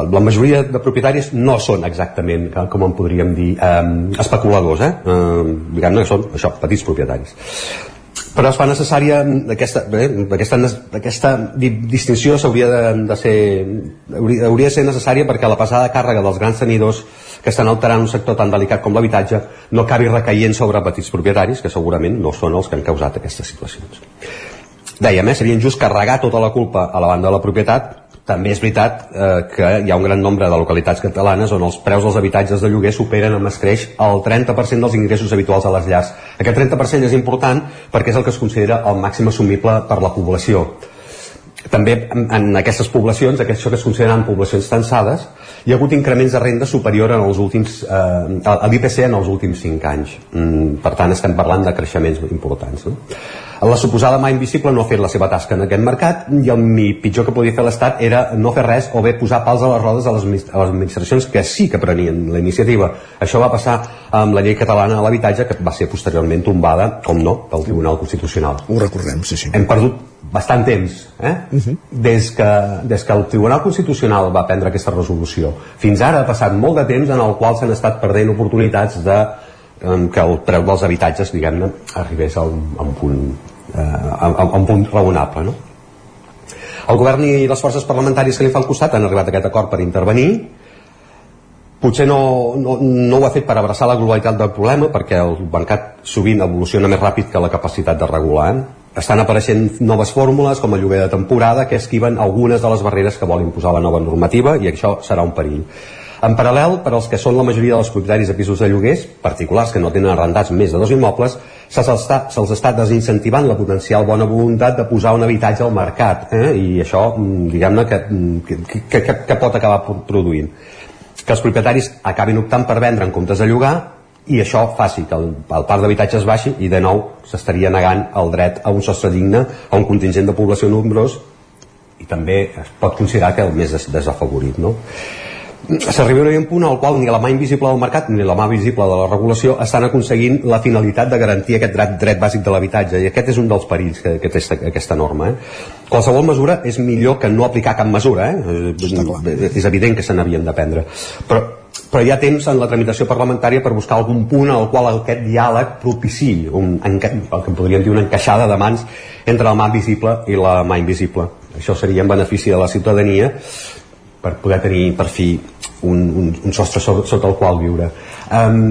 La majoria de propietaris no són exactament, com en podríem dir, eh, especuladors, eh? eh diguem-ne són això, petits propietaris però es fa necessària aquesta, bé, aquesta, aquesta distinció s'hauria de, de ser hauria, hauria de ser necessària perquè la passada càrrega dels grans tenidors que estan alterant un sector tan delicat com l'habitatge no acabi recaient sobre petits propietaris que segurament no són els que han causat aquestes situacions. Dèiem, eh, seria injust carregar tota la culpa a la banda de la propietat també és veritat eh, que hi ha un gran nombre de localitats catalanes on els preus dels habitatges de lloguer superen amb escreix el 30% dels ingressos habituals a les llars. Aquest 30% és important perquè és el que es considera el màxim assumible per la població. També en, aquestes poblacions, això que es consideren poblacions tensades, hi ha hagut increments de renda superior en els últims, eh, a l'IPC en els últims 5 anys. Mm, per tant, estem parlant de creixements importants. No? La suposada mà invisible no ha fet la seva tasca en aquest mercat i el pitjor que podia fer l'Estat era no fer res o bé posar pals a les rodes a les, a les administracions que sí que prenien la iniciativa. Això va passar amb la llei catalana de l'habitatge que va ser posteriorment tombada, com no, pel Tribunal Constitucional. Ho recordem, sí, sí. Hem perdut bastant temps eh? Uh -huh. des, que, des que el Tribunal Constitucional va prendre aquesta resolució fins ara ha passat molt de temps en el qual s'han estat perdent oportunitats de que el preu dels habitatges diguem-ne arribés a un, a un punt eh, a, a un punt raonable no? el govern i les forces parlamentàries que li fan costat han arribat a aquest acord per intervenir. Potser no, no, no ho ha fet per abraçar la globalitat del problema perquè el mercat sovint evoluciona més ràpid que la capacitat de regular estan apareixent noves fórmules com el lloguer de temporada que esquiven algunes de les barreres que vol imposar la nova normativa i això serà un perill en paral·lel, per als que són la majoria dels propietaris de pisos de lloguers, particulars que no tenen arrendats més de dos immobles, se'ls està, se està desincentivant la potencial bona voluntat de posar un habitatge al mercat, eh? i això, mm, diguem-ne, mm, que, que, que, que pot acabar produint. Que els propietaris acabin optant per vendre en comptes de llogar i això faci que el, el parc d'habitatges baixi i de nou s'estaria negant el dret a un sostre digne a un contingent de població nombrós i també es pot considerar que el més desafavorit no? S'arriba a un punt al qual ni la mà invisible del mercat ni la mà visible de la regulació estan aconseguint la finalitat de garantir aquest dret, dret bàsic de l'habitatge i aquest és un dels perills que, que té aquesta, aquesta norma eh? qualsevol mesura és millor que no aplicar cap mesura eh? és evident que se n'havien de prendre però però hi ha temps en la tramitació parlamentària per buscar algun punt al qual aquest diàleg propiciï un, el que podríem dir una encaixada de mans entre la mà visible i la mà invisible. Això seria en benefici de la ciutadania per poder tenir per fi un, un, un sostre sota, sota el qual viure. Um,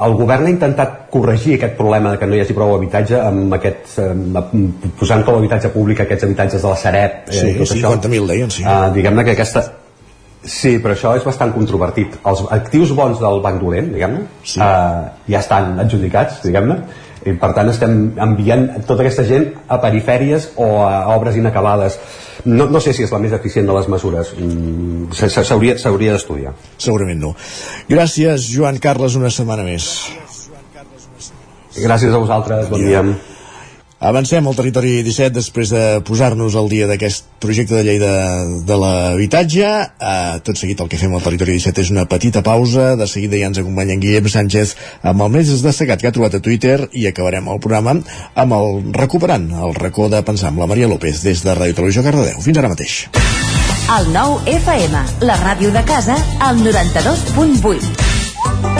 el govern ha intentat corregir aquest problema de que no hi hagi prou habitatge amb aquest, amb, posant com a habitatge públic aquests habitatges de la Sareb eh, sí, tot 50.000 deien sí. Uh, diguem-ne que aquesta Sí, però això és bastant controvertit. Els actius bons del Banc Dolent, diguem-ne, sí. uh, ja estan adjudicats, diguem-ne, i per tant estem enviant tota aquesta gent a perifèries o a obres inacabades. No, no sé si és la més eficient de les mesures. Mm, s'hauria d'estudiar. Segurament no. Gràcies Joan Carles una setmana més. Gràcies a vosaltres, bon dia, dia. Avancem al territori 17 després de posar-nos al dia d'aquest projecte de llei de, de l'habitatge. Uh, tot seguit el que fem al territori 17 és una petita pausa. De seguida ja ens acompanya en Guillem Sánchez amb el més destacat que ha trobat a Twitter i acabarem el programa amb el recuperant el racó de pensar amb la Maria López des de Ràdio Televisió Cardedeu. Fins ara mateix. El nou FM, la ràdio de casa, al 92.8.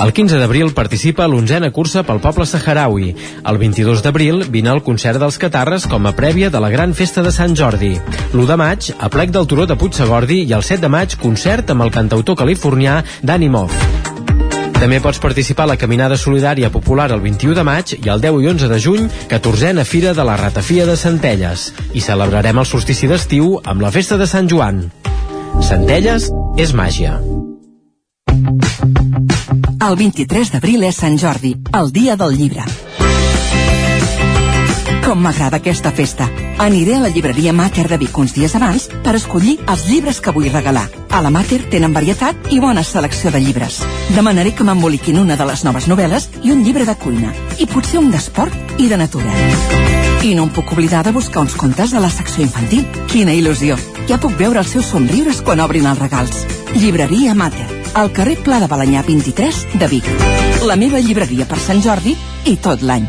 El 15 d'abril participa a l'onzena cursa pel poble saharaui. El 22 d'abril vine al concert dels Catarres com a prèvia de la gran festa de Sant Jordi. L'1 de maig, a plec del Turó de Puigsegordi i el 7 de maig, concert amb el cantautor californià Danny Moff. També pots participar a la Caminada Solidària Popular el 21 de maig i el 10 i 11 de juny, 14a Fira de la Ratafia de Centelles. I celebrarem el solstici d'estiu amb la Festa de Sant Joan. Centelles és màgia. El 23 d'abril és Sant Jordi, el dia del llibre. Com m'agrada aquesta festa. Aniré a la llibreria Mater de Vic uns dies abans per escollir els llibres que vull regalar. A la Mater tenen varietat i bona selecció de llibres. Demanaré que m'emboliquin una de les noves novel·les i un llibre de cuina. I potser un d'esport i de natura. I no em puc oblidar de buscar uns contes de la secció infantil. Quina il·lusió! Ja puc veure els seus somriures quan obrin els regals. Llibreria Mater al carrer Pla de Balanyà 23 de Vic. La meva llibreria per Sant Jordi i tot l'any.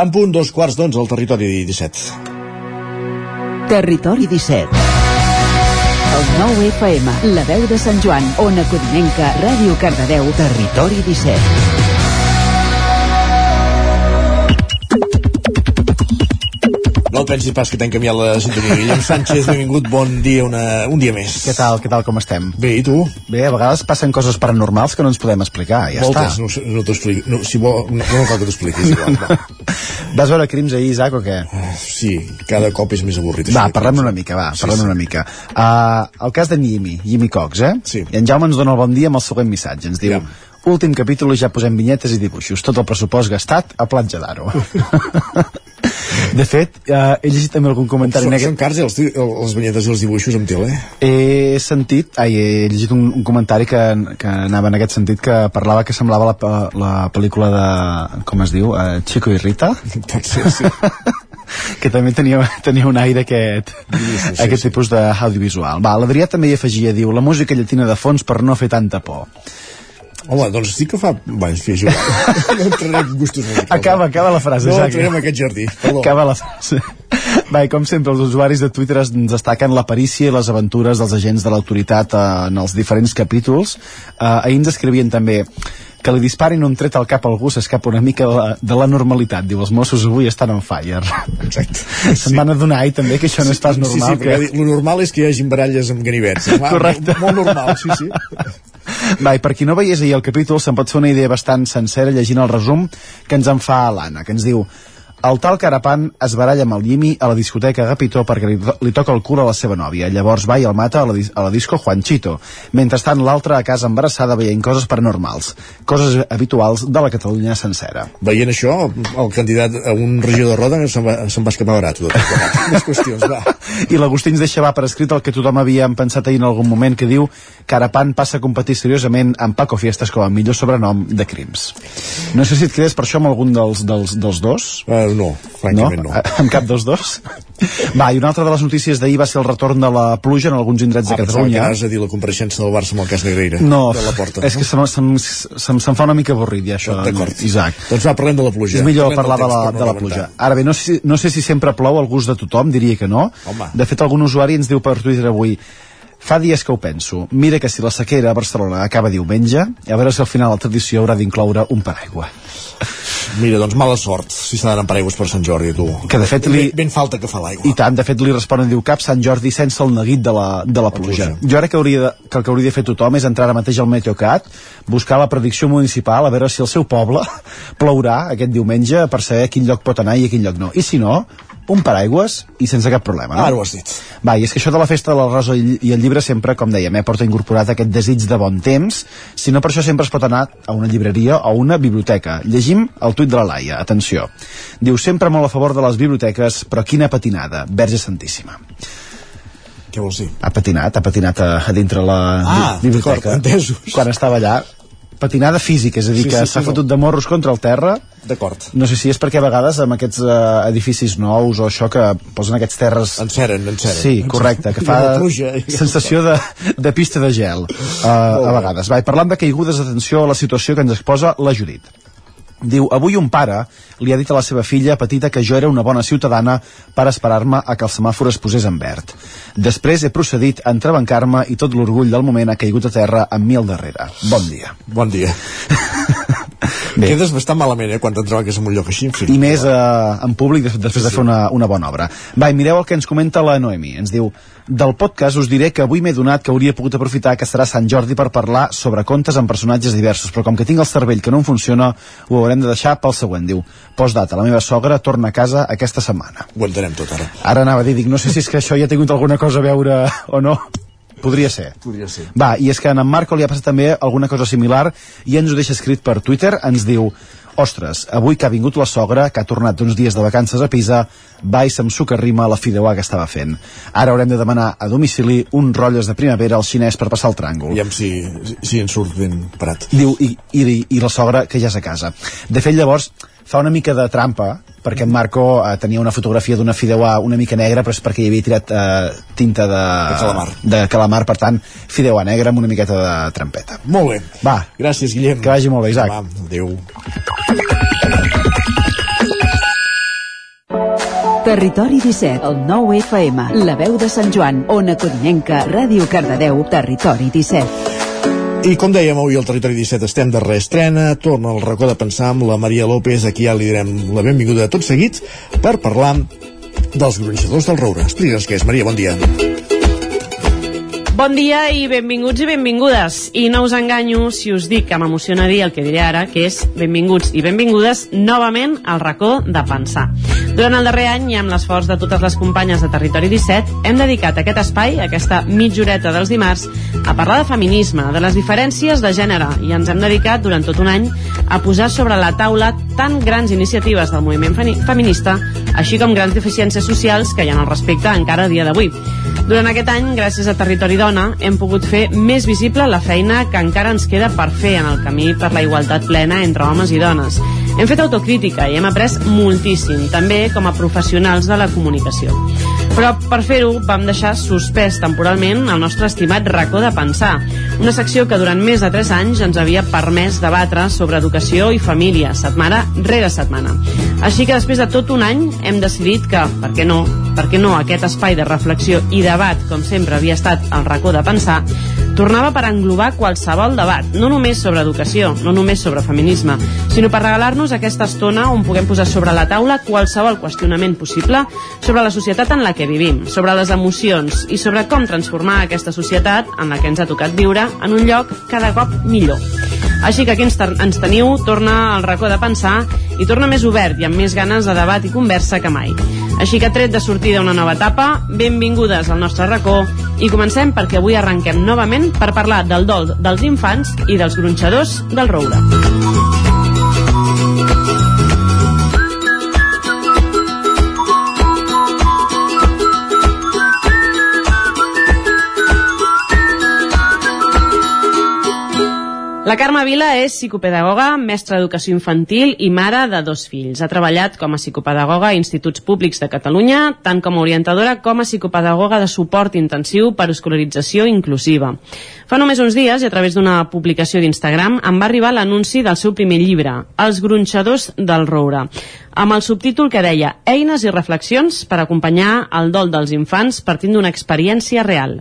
En punt, dos quarts d'onze al territori 17. Territori 17. El nou FM, la veu de Sant Joan, Ona Codinenca, Ràdio Cardedeu, Territori 17. No pensi pas que t'hem canviat la sintonia. Guillem Sánchez, benvingut, bon dia, una, un dia més. Què tal, què tal, com estem? Bé, i tu? Bé, a vegades passen coses paranormals que no ens podem explicar, ja Moltes, està. no, no t'ho explico. No, si vol, no, no cal que t'ho expliquis. Igual, no. Vas veure crims ahir, Isaac, o què? Uh, sí, cada cop és més avorrit. Va, parlem una mica, va, sí, parlem sí. una mica. Uh, el cas de Yimi, Yimi Cox, eh? Sí. I en Jaume ens dona el bon dia amb el següent missatge. Ens diu, ja Últim capítol i ja posem vinyetes i dibuixos. Tot el pressupost gastat a Platja d'Aro. De fet, eh, he llegit també algun comentari... Són, són cars, eh, els, di- el- les banyetes i els dibuixos amb tele. He sentit, ai, he llegit un, un comentari que, que anava en aquest sentit que parlava que semblava la, la pel·lícula de, com es diu, uh, Chico i Rita Pot ser, sí. que també tenia, tenia un aire aquest, sí, aquest tipus d'audiovisual. Va, l'Adrià també hi afegia, diu, la música llatina de fons per no fer tanta por. Home, doncs sí que fa... En fi, és igual. no entraré en gustos musicals. Acaba, acaba la frase, No Isaac. entrarem en aquest jardí, perdó. Acaba la frase. Va, i com sempre, els usuaris de Twitter ens destaquen la perícia i les aventures dels agents de l'autoritat eh, en els diferents capítols. Eh, ahir ens escrivien també que li disparin un tret al cap a algú s'escapa una mica de la, de la normalitat. Diu, els Mossos avui estan on fire. Exacte. Se'n van adonar ahir també que això no és pas normal. Sí, sí, que... perquè lo normal és que hi hagin baralles amb ganivets. Correcte. Molt normal, sí, sí. Va, i per qui no veiés ahir el capítol, se'n pot fer una idea bastant sencera llegint el resum que ens en fa l'Anna, que ens diu el tal Carapan es baralla amb el Llimi a la discoteca Agapitó perquè li, li toca el cul a la seva nòvia. Llavors va i el mata a la, a la disco Juanchito. Mentrestant, l'altre a casa embarassada veient coses paranormals. Coses habituals de la Catalunya sencera. Veient això, el candidat a un regidor de Roda se'n va, se'n va escapar barat. Tot. Més qüestions, va. I l'Agustí ens deixa va per escrit el que tothom havia pensat ahir en algun moment que diu Carapan passa a competir seriosament amb Paco Fiestas com a millor sobrenom de crims. No sé si et quedes per això amb algun dels, dels, dels dos. Uh, no, francament no. Amb cap dels dos? Va, i una altra de les notícies d'ahir va ser el retorn de la pluja en alguns indrets Ah, de Catalunya. anaves a dir la compareixença del Barça amb el cas Negreira. No, de la porta. és que se'm, se'm, se'm, se'm fa una mica avorrit ja això, D'acord. Isaac. Doncs va, parlem de la pluja. És millor Parlem parlar de la, no de la pluja. Ara bé, no sé, no sé si sempre plou al gust de tothom, diria que no. Home. De fet, algun usuari ens diu per Twitter avui Fa dies que ho penso. Mira que si la sequera a Barcelona acaba diumenge, a veure si al final la tradició haurà d'incloure un paraigua. Mira, doncs mala sort si s'ha d'anar paraigües per Sant Jordi, tu. Que de fet li- Ben, ben falta que fa l'aigua. I tant, de fet li responen, diu cap Sant Jordi sense el neguit de la, de la pluja. Jo crec que, hauria de, que el que hauria de fer tothom és entrar ara mateix al Meteocat, buscar la predicció municipal, a veure si el seu poble plourà aquest diumenge per saber a quin lloc pot anar i a quin lloc no. I si no, un paraigües i sense cap problema. No? Ara ho has dit. Va, i és que això de la festa de la rosa i el llibre sempre, com dèiem, eh, porta incorporat aquest desig de bon temps, si no per això sempre es pot anar a una llibreria o a una biblioteca. Llegim el tuit de la Laia, atenció. Diu, sempre molt a favor de les biblioteques, però quina patinada, Verge Santíssima. Què vols dir? Ha patinat, ha patinat a, a dintre la Ah, bi- biblioteca. d'acord, entesos. Quan estava allà, patinada física, és a dir, Sí, que sí, s'ha sí, no. fotut de morros contra el terra. D'acord. No sé si és perquè a vegades amb aquests uh, edificis nous o això que posen aquests terres... Enceren, enceren. Sí, correcte, que fa pluja, sensació de, de pista de gel uh, a vegades. Va, parlant de caigudes, atenció a la situació que ens exposa la Judit. Diu, avui un pare li ha dit a la seva filla petita que jo era una bona ciutadana per esperar-me a que el semàfor es posés en verd. Després he procedit a entrebancar-me i tot l'orgull del moment ha caigut a terra amb mi al darrere. Bon dia. Bon dia. Bé. Quedes bastant malament, eh, quan t'entrobaques en un lloc així. En fi. I més eh, en públic des- després de fer una, una bona obra. Va, i mireu el que ens comenta la Noemi. Ens diu, del podcast us diré que avui m'he donat que hauria pogut aprofitar que serà Sant Jordi per parlar sobre contes amb personatges diversos, però com que tinc el cervell que no em funciona, ho haurem de deixar pel següent. Diu, postdata, la meva sogra torna a casa aquesta setmana. Ho entenem tot, ara. Ara anava a dir, dic, no sé si és que això ja ha tingut alguna cosa a veure o no. Podria ser. Podria ser. Va, i és que a en Marco li ha passat també alguna cosa similar i ens ho deixa escrit per Twitter, ens diu Ostres, avui que ha vingut la sogra, que ha tornat d'uns dies de vacances a Pisa, va i se'm sucarrima la fideuà que estava fent. Ara haurem de demanar a domicili un rotlles de primavera al xinès per passar el tràngol. Aviam si, si en surt ben parat. Diu, i, i, i la sogra que ja és a casa. De fet, llavors, fa una mica de trampa, perquè en Marco eh, tenia una fotografia d'una fideuà una mica negra, però és perquè hi havia tirat eh, tinta de, De calamar. de calamar, per tant, fideuà negra amb una miqueta de trampeta. Molt bé. Va, Gràcies, Guillem. que vagi molt bé, Isaac. Va, adéu. Territori 17, el 9 FM, la veu de Sant Joan, Ona Codinenca, Ràdio Cardedeu, Territori 17. I com dèiem, avui al Territori 17 estem de reestrena, torna al racó de pensar amb la Maria López, aquí ja li direm la benvinguda tot seguit, per parlar dels gronxadors del Roure. Explica'ns què és, Maria, bon dia. Bon dia i benvinguts i benvingudes. I no us enganyo si us dic que m'emociona dir el que diré ara, que és benvinguts i benvingudes novament al racó de pensar. Durant el darrer any i amb l'esforç de totes les companyes de Territori 17, hem dedicat aquest espai, aquesta mitjoreta dels dimarts, a parlar de feminisme, de les diferències de gènere, i ens hem dedicat durant tot un any a posar sobre la taula tan grans iniciatives del moviment feminista, així com grans deficiències socials que hi ha al respecte encara a dia d'avui. Durant aquest any, gràcies a Territori Dona, hem pogut fer més visible la feina que encara ens queda per fer en el camí per la igualtat plena entre homes i dones. Hem fet autocrítica i hem après moltíssim, també com a professionals de la comunicació. Però per fer-ho vam deixar suspès temporalment el nostre estimat racó de pensar, una secció que durant més de 3 anys ens havia permès debatre sobre educació i família, setmana rere setmana. Així que després de tot un any hem decidit que, per què no, per què no aquest espai de reflexió i debat, com sempre havia estat el racó de pensar, tornava per englobar qualsevol debat, no només sobre educació, no només sobre feminisme, sinó per regalar-nos aquesta estona on puguem posar sobre la taula qualsevol qüestionament possible sobre la societat en la que vivim, sobre les emocions i sobre com transformar aquesta societat en la que ens ha tocat viure en un lloc cada cop millor. Així que aquí ens, ens teniu, torna al racó de pensar i torna més obert i amb més ganes de debat i conversa que mai. Així que tret de sortida una nova etapa, benvingudes al nostre racó i comencem perquè avui arrenquem novament per parlar del dol dels infants i dels gronxadors del roure. La Carme Vila és psicopedagoga, mestra d'educació infantil i mare de dos fills. Ha treballat com a psicopedagoga a instituts públics de Catalunya, tant com a orientadora com a psicopedagoga de suport intensiu per escolarització inclusiva. Fa només uns dies, i a través d'una publicació d'Instagram, em va arribar l'anunci del seu primer llibre, Els gronxadors del roure, amb el subtítol que deia Eines i reflexions per acompanyar el dol dels infants partint d'una experiència real.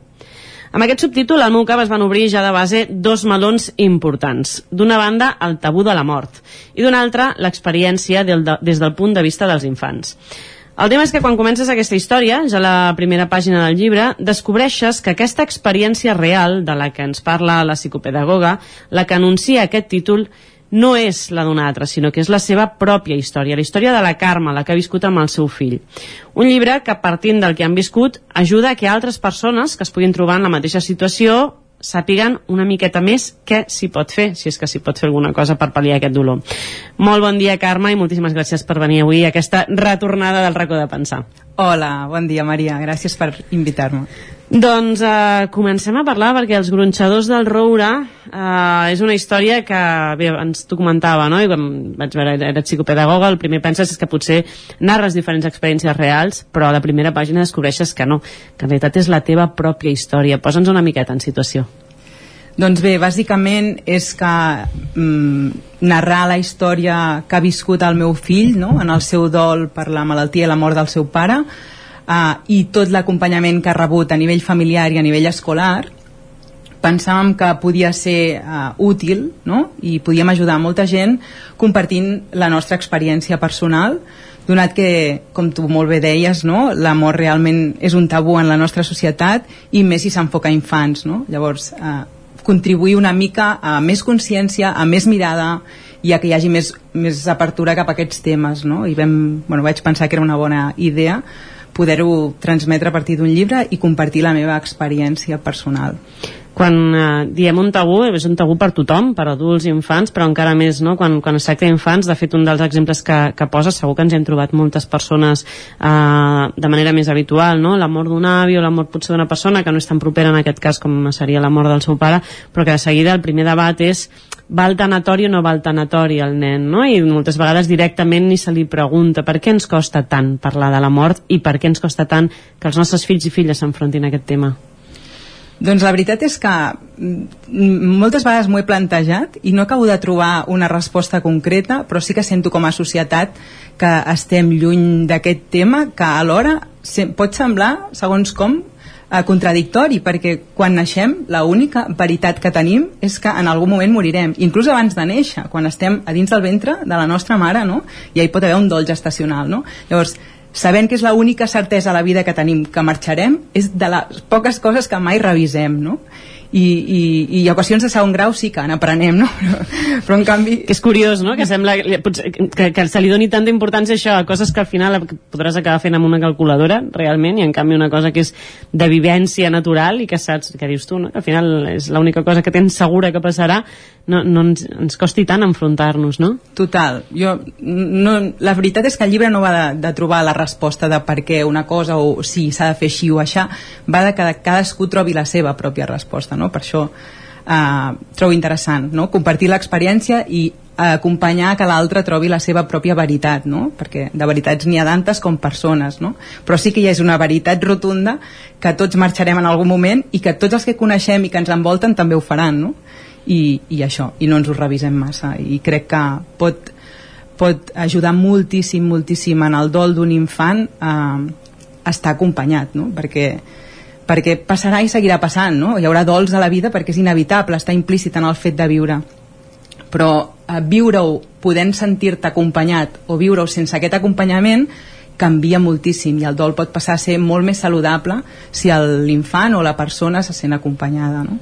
Amb aquest subtítol, al meu cap es van obrir ja de base dos melons importants. D'una banda, el tabú de la mort, i d'una altra, l'experiència del, de, des del punt de vista dels infants. El tema és que quan comences aquesta història, ja a la primera pàgina del llibre, descobreixes que aquesta experiència real de la que ens parla la psicopedagoga, la que anuncia aquest títol, no és la d'un altre, sinó que és la seva pròpia història, la història de la Carme, la que ha viscut amb el seu fill. Un llibre que, partint del que han viscut, ajuda a que altres persones que es puguin trobar en la mateixa situació sàpiguen una miqueta més què s'hi pot fer, si és que s'hi pot fer alguna cosa per pal·liar aquest dolor. Molt bon dia, Carme, i moltíssimes gràcies per venir avui a aquesta retornada del racó de pensar. Hola, bon dia, Maria. Gràcies per invitar-me. Doncs eh, comencem a parlar perquè els gronxadors del roure eh, és una història que bé, ens t'ho comentava, no? I quan vaig veure, era psicopedagoga, el primer penses és que potser narres diferents experiències reals, però a la primera pàgina descobreixes que no, que en realitat és la teva pròpia història. Posa'ns una miqueta en situació. Doncs bé, bàsicament és que mm, narrar la història que ha viscut el meu fill no? en el seu dol per la malaltia i la mort del seu pare uh, i tot l'acompanyament que ha rebut a nivell familiar i a nivell escolar pensàvem que podia ser uh, útil no? i podíem ajudar molta gent compartint la nostra experiència personal donat que, com tu molt bé deies, no? l'amor realment és un tabú en la nostra societat i més si s'enfoca a infants. No? Llavors, eh, contribuir una mica a més consciència, a més mirada i a que hi hagi més, més apertura cap a aquests temes. No? I vam, bueno, vaig pensar que era una bona idea poder-ho transmetre a partir d'un llibre i compartir la meva experiència personal quan eh, diem un tabú, és un tabú per tothom, per adults i infants, però encara més no? quan, quan es tracta d'infants, de fet un dels exemples que, que poses, segur que ens hem trobat moltes persones eh, de manera més habitual, no? la mort d'un avi o la mort potser d'una persona que no és tan propera en aquest cas com seria la mort del seu pare, però que de seguida el primer debat és va al tanatori o no va al tanatori el nen, no? I moltes vegades directament ni se li pregunta per què ens costa tant parlar de la mort i per què ens costa tant que els nostres fills i filles s'enfrontin a aquest tema. Doncs la veritat és que mm, moltes vegades m'ho he plantejat i no acabo de trobar una resposta concreta, però sí que sento com a societat que estem lluny d'aquest tema, que alhora pot semblar, segons com, eh, contradictori, perquè quan naixem la única veritat que tenim és que en algun moment morirem, inclús abans de néixer, quan estem a dins del ventre de la nostra mare, no? i hi pot haver un dol gestacional. No? Llavors, sabent que és l'única certesa a la vida que tenim que marxarem, és de les poques coses que mai revisem, no? I, i, i equacions de segon grau sí que n'aprenem, no? Però, però en canvi... Que és curiós, no?, que sembla potser, que, que se li doni tanta importància a això, a coses que al final podràs acabar fent amb una calculadora, realment, i en canvi una cosa que és de vivència natural i que saps, que dius tu, no?, que al final és l'única cosa que tens segura que passarà, no, no ens, ens costi tant enfrontar-nos, no? Total. Jo, no, la veritat és que el llibre no va de, de trobar la resposta de per què una cosa o si s'ha de fer així o aixà, va de que cadascú trobi la seva pròpia resposta, no? Per això eh, trobo interessant no? compartir l'experiència i acompanyar que l'altre trobi la seva pròpia veritat, no? perquè de veritats n'hi ha tantes com persones, no? però sí que hi és una veritat rotunda que tots marxarem en algun moment i que tots els que coneixem i que ens envolten també ho faran, no? I, i això, i no ens ho revisem massa i crec que pot, pot ajudar moltíssim, moltíssim en el dol d'un infant a estar acompanyat, no? perquè perquè passarà i seguirà passant, no? Hi haurà dols a la vida perquè és inevitable, està implícit en el fet de viure. Però eh, viure-ho podent sentir-te acompanyat o viure-ho sense aquest acompanyament canvia moltíssim i el dol pot passar a ser molt més saludable si l'infant o la persona se sent acompanyada no?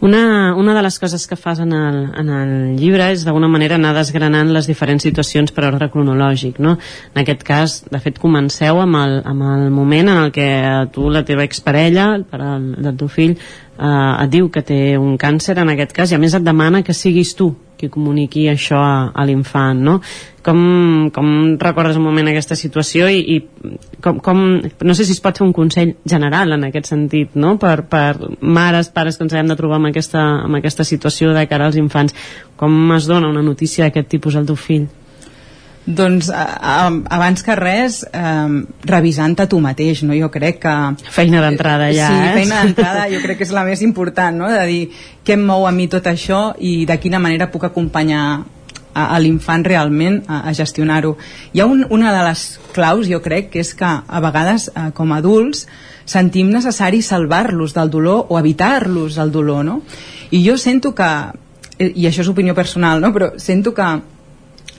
Una, una de les coses que fas en el, en el llibre és d'alguna manera anar desgranant les diferents situacions per ordre cronològic no? en aquest cas, de fet comenceu amb el, amb el moment en el que tu, la teva exparella el pare del teu fill eh, et diu que té un càncer en aquest cas i a més et demana que siguis tu qui comuniqui això a, a l'infant, no? Com, com recordes un moment aquesta situació i, i com, com, no sé si es pot fer un consell general en aquest sentit, no? Per, per mares, pares que ens hem de trobar en aquesta, en aquesta situació de cara als infants. Com es dona una notícia d'aquest tipus al teu fill? Doncs a, a, abans que res eh, revisant-te tu mateix no? jo crec que feina d'entrada ja sí, eh? feina d'entrada jo crec que és la més important no? de dir què em mou a mi tot això i de quina manera puc acompanyar a, a l'infant realment a, a gestionar-ho hi ha un, una de les claus jo crec que és que a vegades eh, com a adults sentim necessari salvar-los del dolor o evitar-los el dolor no? i jo sento que i això és opinió personal no? però sento que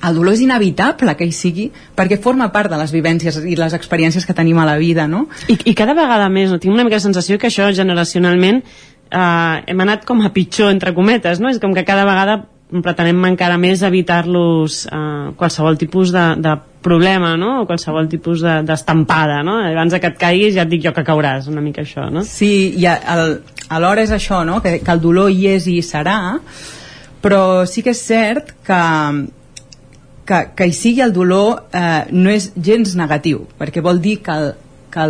el dolor és inevitable que hi sigui perquè forma part de les vivències i les experiències que tenim a la vida no? I, i cada vegada més, no? tinc una mica la sensació que això generacionalment eh, hem anat com a pitjor entre cometes no? és com que cada vegada pretenem encara més evitar-los eh, qualsevol tipus de, de problema no? o qualsevol tipus d'estampada de, no? abans que et caiguis ja et dic jo que cauràs una mica això no? Sí, i el, alhora és això no? que, que el dolor hi és i hi serà però sí que és cert que que, que hi sigui el dolor eh, no és gens negatiu, perquè vol dir que el, que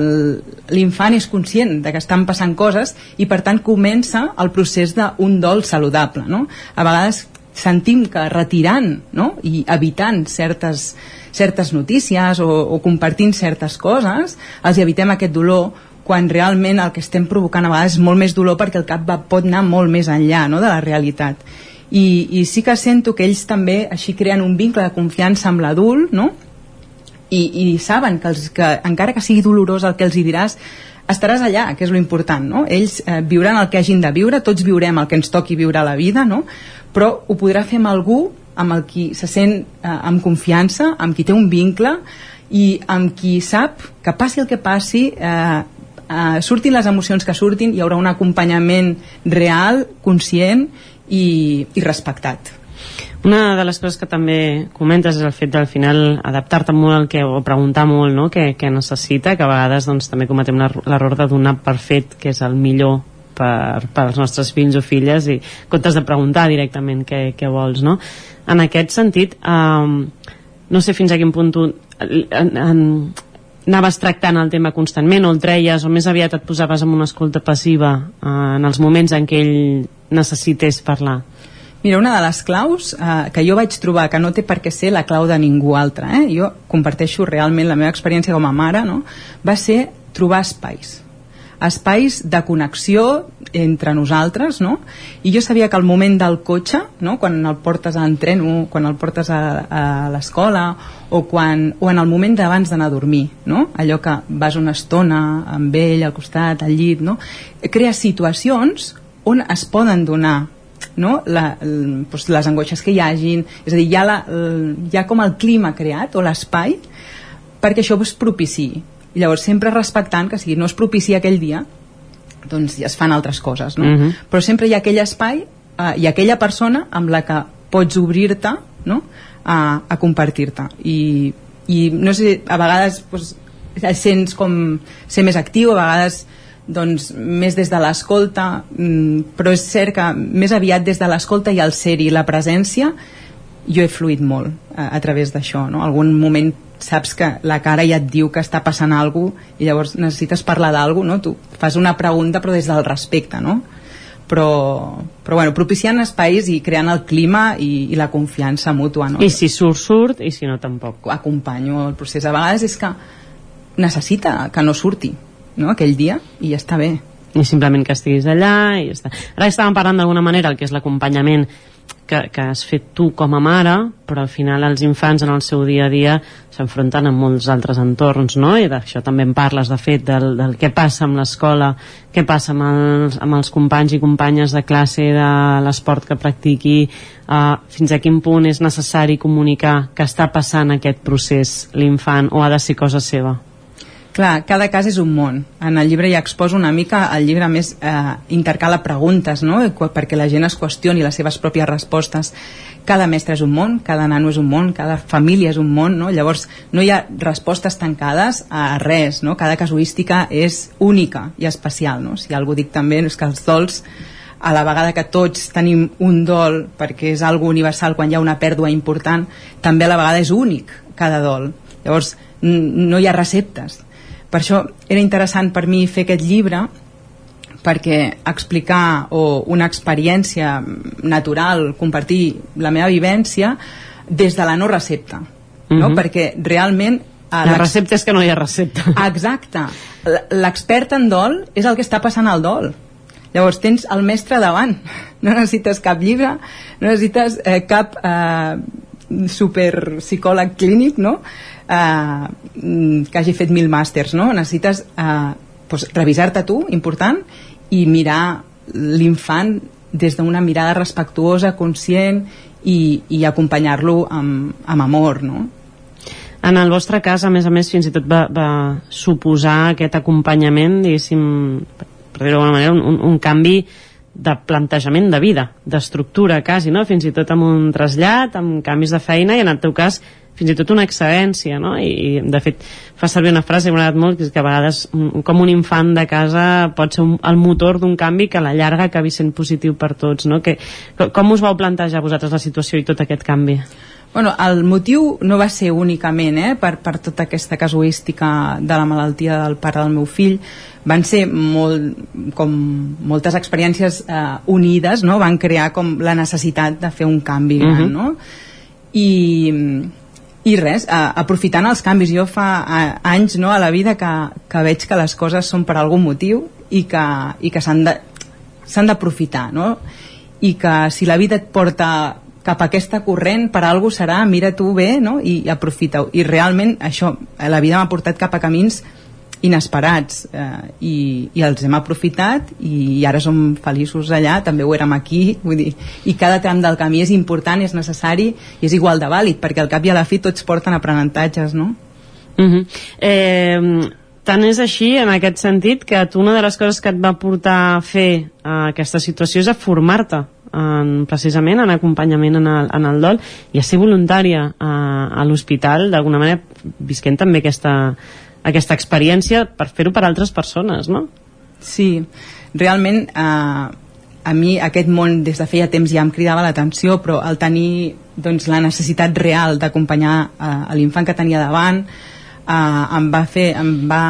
l'infant és conscient de que estan passant coses i per tant comença el procés d'un dol saludable no? a vegades sentim que retirant no? i evitant certes, certes notícies o, o compartint certes coses els evitem aquest dolor quan realment el que estem provocant a vegades és molt més dolor perquè el cap va, pot anar molt més enllà no? de la realitat i, i sí que sento que ells també així creen un vincle de confiança amb l'adult no? I, i saben que, els, que encara que sigui dolorós el que els hi diràs estaràs allà, que és lo important no? ells eh, viuran el que hagin de viure tots viurem el que ens toqui viure a la vida no? però ho podrà fer amb algú amb el qui se sent eh, amb confiança amb qui té un vincle i amb qui sap que passi el que passi eh, eh, surtin les emocions que surtin hi haurà un acompanyament real, conscient i, i respectat. Una de les coses que també comentes és el fet del final adaptar-te molt al que, o preguntar molt no? què, què necessita, que a vegades doncs, també cometem l'error de donar per fet que és el millor per, per als nostres fills o filles i comptes de preguntar directament què, què vols no? en aquest sentit um, no sé fins a quin punt tu en, en, anaves tractant el tema constantment o el treies o més aviat et posaves en una escolta passiva eh, en els moments en què ell necessités parlar? Mira, una de les claus eh, que jo vaig trobar, que no té per què ser la clau de ningú altre, eh? jo comparteixo realment la meva experiència com a mare, no? va ser trobar espais espais de connexió entre nosaltres, no? I jo sabia que al moment del cotxe, no? quan el portes a l'entreno, quan el portes a, a l'escola, o, quan, o en el moment d'abans d'anar a dormir, no? Allò que vas una estona amb ell al costat, al llit, no? Crea situacions on es poden donar no? la, doncs les angoixes que hi hagin és a dir, hi ha, la, hi ha com el clima creat o l'espai perquè això es propiciï i llavors sempre respectant que si no es propicia aquell dia doncs ja es fan altres coses no? Mhm. però sempre hi ha aquell espai eh, i aquella persona amb la que pots obrir-te no? a, a compartir-te i, i no sé, a vegades doncs, sents com ser més actiu, a vegades doncs, més des de l'escolta mm, però és cert que més aviat des de l'escolta i el ser i la presència jo he fluït molt a, a través d'això no? algun moment saps que la cara ja et diu que està passant alguna cosa i llavors necessites parlar d'alguna no? tu fas una pregunta però des del respecte no? però, però bueno, propiciant espais i creant el clima i, i la confiança mútua no? I si surt, surt, i si no, tampoc. Acompanyo el procés. A vegades és que necessita que no surti no? aquell dia i ja està bé. i simplement que estiguis allà i ja està. Ara estàvem parlant d'alguna manera el que és l'acompanyament que, que has fet tu com a mare, però al final els infants en el seu dia a dia s'enfronten amb molts altres entorns, no? I d'això també en parles, de fet, del, del què passa amb l'escola, què passa amb els, amb els companys i companyes de classe de l'esport que practiqui, uh, fins a quin punt és necessari comunicar que està passant aquest procés l'infant o ha de ser cosa seva? Clar, cada cas és un món. En el llibre ja exposo una mica, el llibre més eh, intercala preguntes, no? Perquè la gent es qüestioni les seves pròpies respostes. Cada mestre és un món, cada nano és un món, cada família és un món, no? Llavors, no hi ha respostes tancades a res, no? Cada casuística és única i especial, no? Si algú dic també és que els dols a la vegada que tots tenim un dol perquè és algo universal quan hi ha una pèrdua important, també a la vegada és únic cada dol. Llavors, no hi ha receptes. Per això era interessant per mi fer aquest llibre perquè explicar o una experiència natural, compartir la meva vivència des de la no recepta. No? Mhm. Perquè realment... eh, La recepta és que no hi ha recepta. Exacte. L'expert en dol és el que està passant al dol. Llavors tens el mestre davant. No necessites cap llibre, no necessites eh, cap eh, super psicòleg clínic, no? Mm, que hagi fet mil màsters, no? Necessites eh, doncs, revisar-te tu, important, i mirar l'infant des d'una mirada respectuosa, conscient i, i acompanyar-lo amb, amb amor, no? En el vostre cas, a més a més, fins i tot va, va suposar aquest acompanyament, diguéssim, per dir-ho d'alguna manera, un, un canvi de plantejament de vida, d'estructura quasi, no? fins i tot amb un trasllat, amb canvis de feina i en el teu cas fins i tot una excedència, no? I, de fet fa servir una frase que m'ha agradat molt, que és que a vegades com un infant de casa pot ser un, el motor d'un canvi que a la llarga acabi sent positiu per tots, no? Que, co- com us vau plantejar vosaltres la situació i tot aquest canvi? Bueno, el motiu no va ser únicament eh, per, per tota aquesta casuística de la malaltia del pare del meu fill, van ser molt, com moltes experiències eh, unides, no? van crear com la necessitat de fer un canvi gran, Mhm. no? I, i res, eh, aprofitant els canvis jo fa eh, anys no, a la vida que, que veig que les coses són per algun motiu i que, i que s'han de s'han d'aprofitar no? i que si la vida et porta cap a aquesta corrent per algú serà, mira tu bé no? i, i aprofita-ho i realment això, eh, la vida m'ha portat cap a camins inesperats eh, i, i els hem aprofitat i, ara som feliços allà, també ho érem aquí vull dir, i cada tram del camí és important, és necessari i és igual de vàlid perquè al cap i a la fi tots porten aprenentatges no? Uh -huh. eh, tant és així en aquest sentit que tu una de les coses que et va portar a fer uh, aquesta situació és a formar-te en, precisament en acompanyament en el, en el dol i a ser voluntària a, a l'hospital d'alguna manera visquent també aquesta, aquesta experiència per fer-ho per altres persones no? Sí, realment eh, a mi aquest món des de feia temps ja em cridava l'atenció però el tenir doncs, la necessitat real d'acompanyar eh, l'infant que tenia davant eh, em va fer em va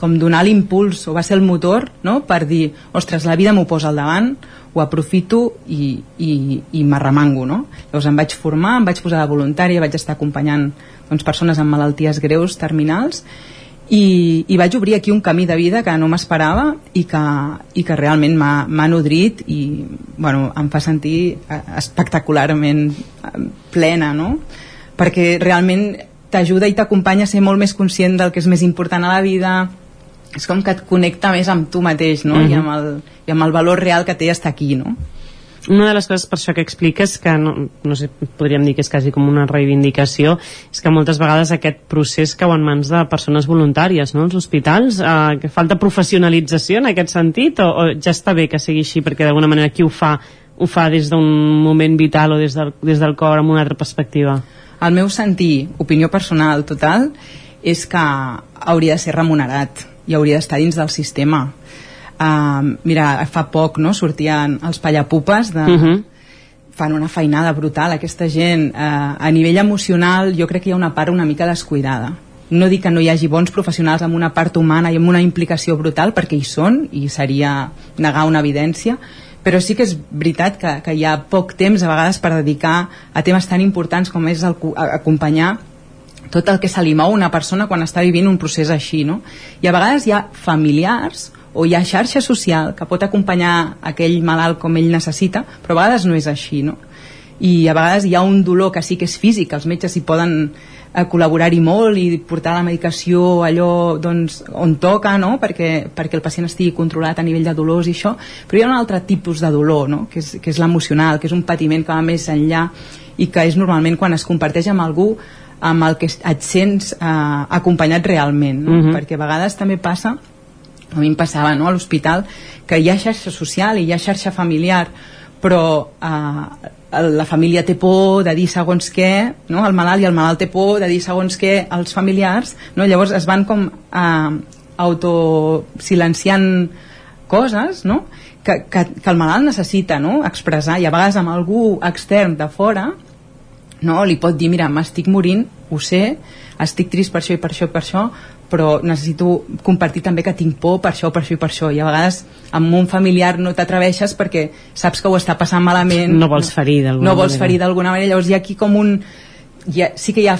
com donar l'impuls o va ser el motor no? per dir, ostres, la vida m'ho posa al davant ho aprofito i, i, i m'arremango no? llavors em vaig formar, em vaig posar de voluntària vaig estar acompanyant doncs, persones amb malalties greus, terminals i, i vaig obrir aquí un camí de vida que no m'esperava i, que, i que realment m'ha nodrit i bueno, em fa sentir eh, espectacularment eh, plena no? perquè realment t'ajuda i t'acompanya a ser molt més conscient del que és més important a la vida és com que et connecta més amb tu mateix no? Mhm. I, amb el, i amb el valor real que té estar aquí no? una de les coses per això que expliques que no, no sé, podríem dir que és quasi com una reivindicació és que moltes vegades aquest procés cau en mans de persones voluntàries no? als hospitals, eh, que falta professionalització en aquest sentit o, o ja està bé que sigui així perquè d'alguna manera qui ho fa ho fa des d'un moment vital o des del, des del cor amb una altra perspectiva el meu sentir, opinió personal total és que hauria de ser remunerat i hauria d'estar dins del sistema Uh, mira, fa poc no, sortien els pallapupes de, uh Mhm. -huh. fan una feinada brutal aquesta gent uh, a nivell emocional jo crec que hi ha una part una mica descuidada no dic que no hi hagi bons professionals amb una part humana i amb una implicació brutal perquè hi són i seria negar una evidència però sí que és veritat que, que hi ha poc temps a vegades per dedicar a temes tan importants com és el, a- acompanyar tot el que se li mou una persona quan està vivint un procés així, no? I a vegades hi ha familiars o hi ha xarxa social que pot acompanyar aquell malalt com ell necessita, però a vegades no és així, no? I a vegades hi ha un dolor que sí que és físic, els metges hi poden eh, col·laborar-hi molt i portar la medicació allò doncs, on toca, no? perquè, perquè el pacient estigui controlat a nivell de dolors i això, però hi ha un altre tipus de dolor, no? que és, que és l'emocional, que és un patiment que va més enllà i que és normalment quan es comparteix amb algú amb el que et sents eh, acompanyat realment, no? Mhm. perquè a vegades també passa a mi em passava no, a l'hospital que hi ha xarxa social i hi ha xarxa familiar però eh, la família té por de dir segons què no? el malalt i el malalt té por de dir segons què als familiars no? llavors es van com eh, autosilenciant coses no? que, que, que el malalt necessita no? expressar i a vegades amb algú extern de fora no? li pot dir, mira, m'estic morint, ho sé, estic trist per això i per això i per això, però necessito compartir també que tinc por per això, per això i per això. I a vegades amb un familiar no t'atreveixes perquè saps que ho està passant malament. No vols ferir d'alguna No vols manera. ferir d'alguna manera. Llavors hi ha aquí com un... Hi ha, sí que hi ha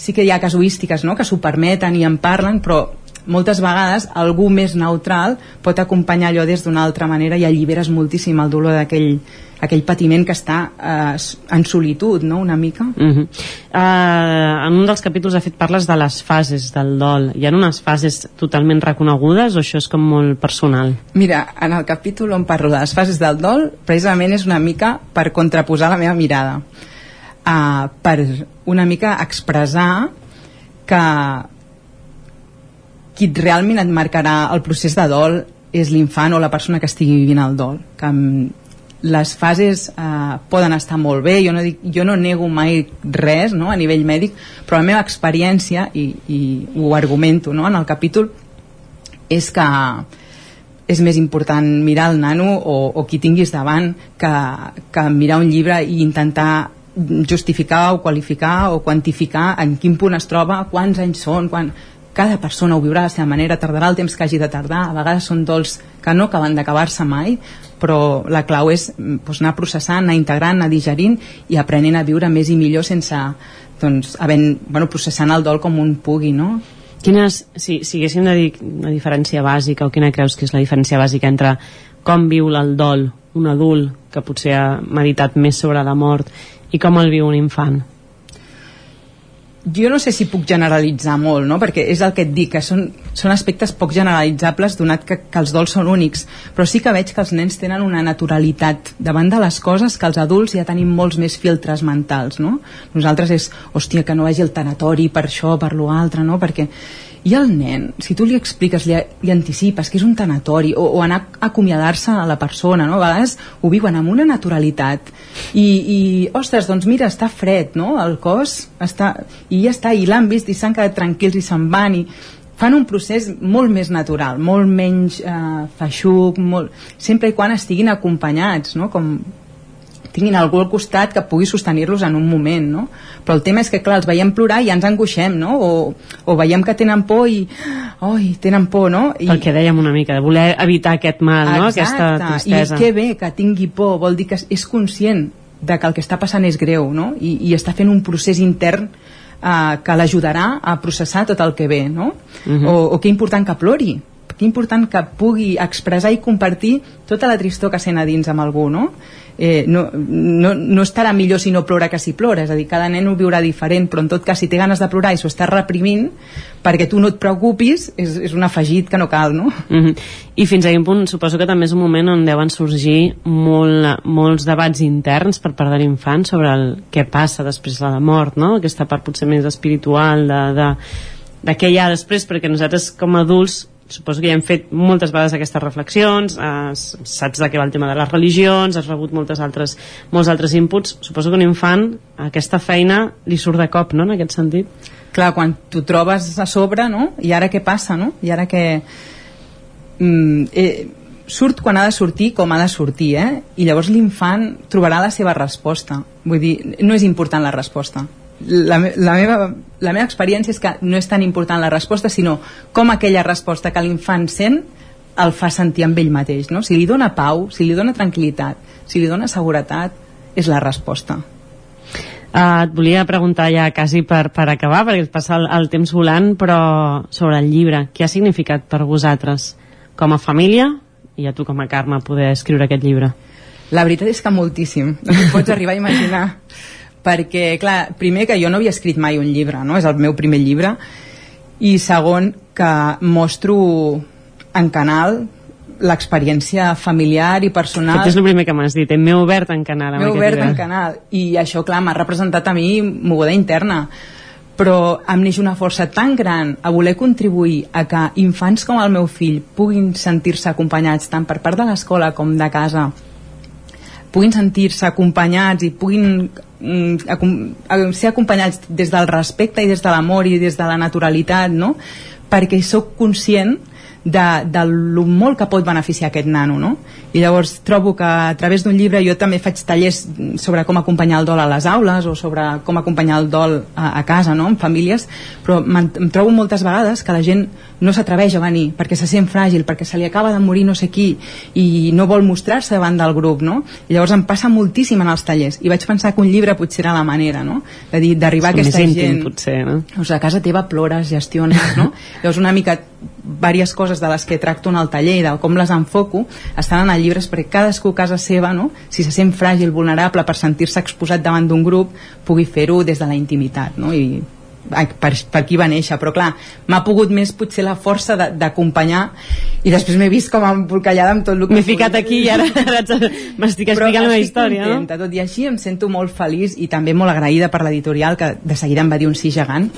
sí que hi ha casuístiques no? que s'ho permeten i en parlen, però moltes vegades algú més neutral pot acompanyar allò des d'una altra manera i alliberes moltíssim el dolor d'aquell aquell patiment que està eh, en solitud, no?, una mica. Uh -huh. uh, en un dels capítols de fet parles de les fases del dol hi ha unes fases totalment reconegudes o això és com molt personal? Mira, en el capítol on parlo de les fases del dol, precisament és una mica per contraposar la meva mirada. Uh, per una mica expressar que qui realment et marcarà el procés de dol és l'infant o la persona que estigui vivint el dol. Que mm, les fases eh, poden estar molt bé, jo no, dic, jo no nego mai res no, a nivell mèdic, però la meva experiència, i, i ho argumento no, en el capítol, és que és més important mirar el nano o, o qui tinguis davant que, que mirar un llibre i intentar justificar o qualificar o quantificar en quin punt es troba, quants anys són, quan... cada persona ho viurà de la seva manera, tardarà el temps que hagi de tardar, a vegades són dols que no acaben d'acabar-se mai, però la clau és doncs, anar processant, anar integrant, anar digerint i aprenent a viure més i millor sense doncs, havent, bueno, processant el dol com un pugui, no? Quines, si, si haguéssim de dir una diferència bàsica o quina creus que és la diferència bàsica entre com viu el dol un adult que potser ha meditat més sobre la mort i com el viu un infant? Jo no sé si puc generalitzar molt, no? perquè és el que et dic, que són, són aspectes poc generalitzables donat que, que els dols són únics, però sí que veig que els nens tenen una naturalitat davant de les coses que els adults ja tenim molts més filtres mentals. No? Nosaltres és, hòstia, que no vagi el tanatori per això, per lo altre, no? perquè i el nen, si tu li expliques, li, li anticipes que és un tanatori o, o anar a acomiadar-se a la persona, no? a vegades ho viuen amb una naturalitat i, i ostres, doncs mira, està fred, no? el cos està... i ja està, i l'han vist i s'han quedat tranquils i se'n van i fan un procés molt més natural, molt menys eh, feixuc, molt... sempre i quan estiguin acompanyats, no? com tinguin algú al costat que pugui sostenir-los en un moment, no? Però el tema és que, clar, els veiem plorar i ja ens angoixem, no? O, o veiem que tenen por i... Oi, tenen por, no? I... Pel que dèiem una mica, de voler evitar aquest mal, no? Aquesta tristesa. I que bé que tingui por, vol dir que és conscient de que el que està passant és greu, no? I, i està fent un procés intern eh, que l'ajudarà a processar tot el que ve, no? Mhm. o, o que important que plori, que important que pugui expressar i compartir tota la tristor que sent a dins amb algú, no? eh, no, no, no estarà millor si no plora que si plora, és a dir, cada nen ho viurà diferent, però en tot cas si té ganes de plorar i s'ho està reprimint perquè tu no et preocupis, és, és un afegit que no cal, no? Mm -hmm. I fins a quin punt suposo que també és un moment on deuen sorgir molt, molts debats interns per part de l'infant sobre el què passa després de la mort, no? Aquesta part potser més espiritual de, de, de què hi ha després, perquè nosaltres com a adults suposo que ja hem fet moltes vegades aquestes reflexions, eh, saps de què va el tema de les religions, has rebut moltes altres, molts altres inputs, suposo que un infant aquesta feina li surt de cop, no?, en aquest sentit. Clar, quan tu trobes a sobre, no?, i ara què passa, no?, i ara què... Mm, eh, surt quan ha de sortir com ha de sortir, eh? I llavors l'infant trobarà la seva resposta. Vull dir, no és important la resposta la, la, meva, la meva experiència és que no és tan important la resposta, sinó com aquella resposta que l'infant sent el fa sentir amb ell mateix. No? Si li dona pau, si li dona tranquil·litat, si li dona seguretat, és la resposta. Uh, et volia preguntar ja quasi per, per acabar, perquè es passa el, el temps volant, però sobre el llibre, què ha significat per vosaltres com a família i a tu com a Carme poder escriure aquest llibre? La veritat és que moltíssim, no pots arribar a imaginar perquè, clar, primer que jo no havia escrit mai un llibre, no? és el meu primer llibre, i segon que mostro en canal l'experiència familiar i personal. Aquest és el primer que m'has dit, m'he obert en canal. M'he obert en canal, i això, clar, m'ha representat a mi moguda interna però em neix una força tan gran a voler contribuir a que infants com el meu fill puguin sentir-se acompanyats tant per part de l'escola com de casa puguin sentir-se acompanyats i puguin mm, ser acompanyats des del respecte i des de l'amor i des de la naturalitat, no? perquè sóc conscient de, de lo molt que pot beneficiar aquest nano no? i llavors trobo que a través d'un llibre jo també faig tallers sobre com acompanyar el dol a les aules o sobre com acompanyar el dol a, a casa, no? en famílies però em trobo moltes vegades que la gent no s'atreveix a venir perquè se sent fràgil, perquè se li acaba de morir no sé qui i no vol mostrar-se davant del grup no? i llavors em passa moltíssim en els tallers i vaig pensar que un llibre potser era la manera no? de dir, d'arribar a aquesta gent potser, no? o sigui, a casa teva plores, gestiones no? llavors una mica diverses coses de les que tracto en el taller i de com les enfoco estan en el llibre perquè cadascú a casa seva no? si se sent fràgil, vulnerable per sentir-se exposat davant d'un grup pugui fer-ho des de la intimitat no? i per, per aquí va néixer, però clar, m'ha pogut més potser la força d'acompanyar i després m'he vist com embolcallada amb tot el que... M'he ficat aquí i ara, m'estic explicant la història, contenta, no? Tot i així em sento molt feliç i també molt agraïda per l'editorial que de seguida em va dir un sí gegant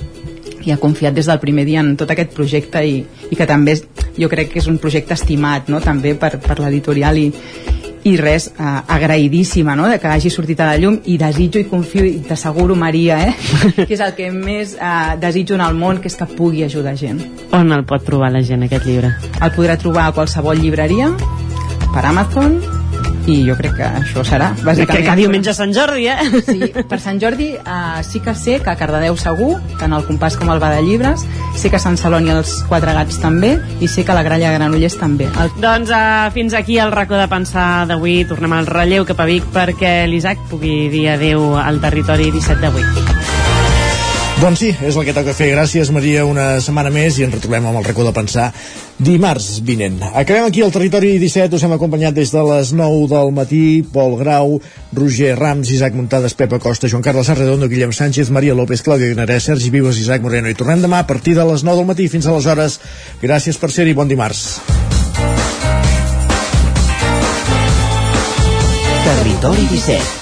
i ha confiat des del primer dia en tot aquest projecte i, i que també jo crec que és un projecte estimat no? també per, per l'editorial i, i res, eh, agraïdíssima no? de que hagi sortit a la llum i desitjo i confio i t'asseguro Maria eh? que és el que més eh, desitjo en el món que és que pugui ajudar gent On el pot trobar la gent aquest llibre? El podrà trobar a qualsevol llibreria per Amazon i jo crec que això serà bàsicament. Que, que diumenge Sant Jordi, eh? Sí, per Sant Jordi uh, sí que sé que a Cardedeu segur, tant el compàs com el va de llibres, sé que a Sant Celoni els Quatre Gats també, i sé que la Gralla de Granollers també. El... Doncs uh, fins aquí el racó de pensar d'avui. Tornem al relleu cap a Vic perquè l'Isaac pugui dir adeu al territori 17 d'avui. Doncs sí, és el que toca fer. Gràcies, Maria, una setmana més i ens retrobem amb el racó de pensar dimarts vinent. Acabem aquí al Territori 17, us hem acompanyat des de les 9 del matí, Pol Grau, Roger Rams, Isaac Muntades, Pepa Costa, Joan Carles Arredondo, Guillem Sánchez, Maria López, Clàudia Guinarès, Sergi Vives, Isaac Moreno. I tornem demà a partir de les 9 del matí fins aleshores. Gràcies per ser-hi, bon dimarts. Territori 17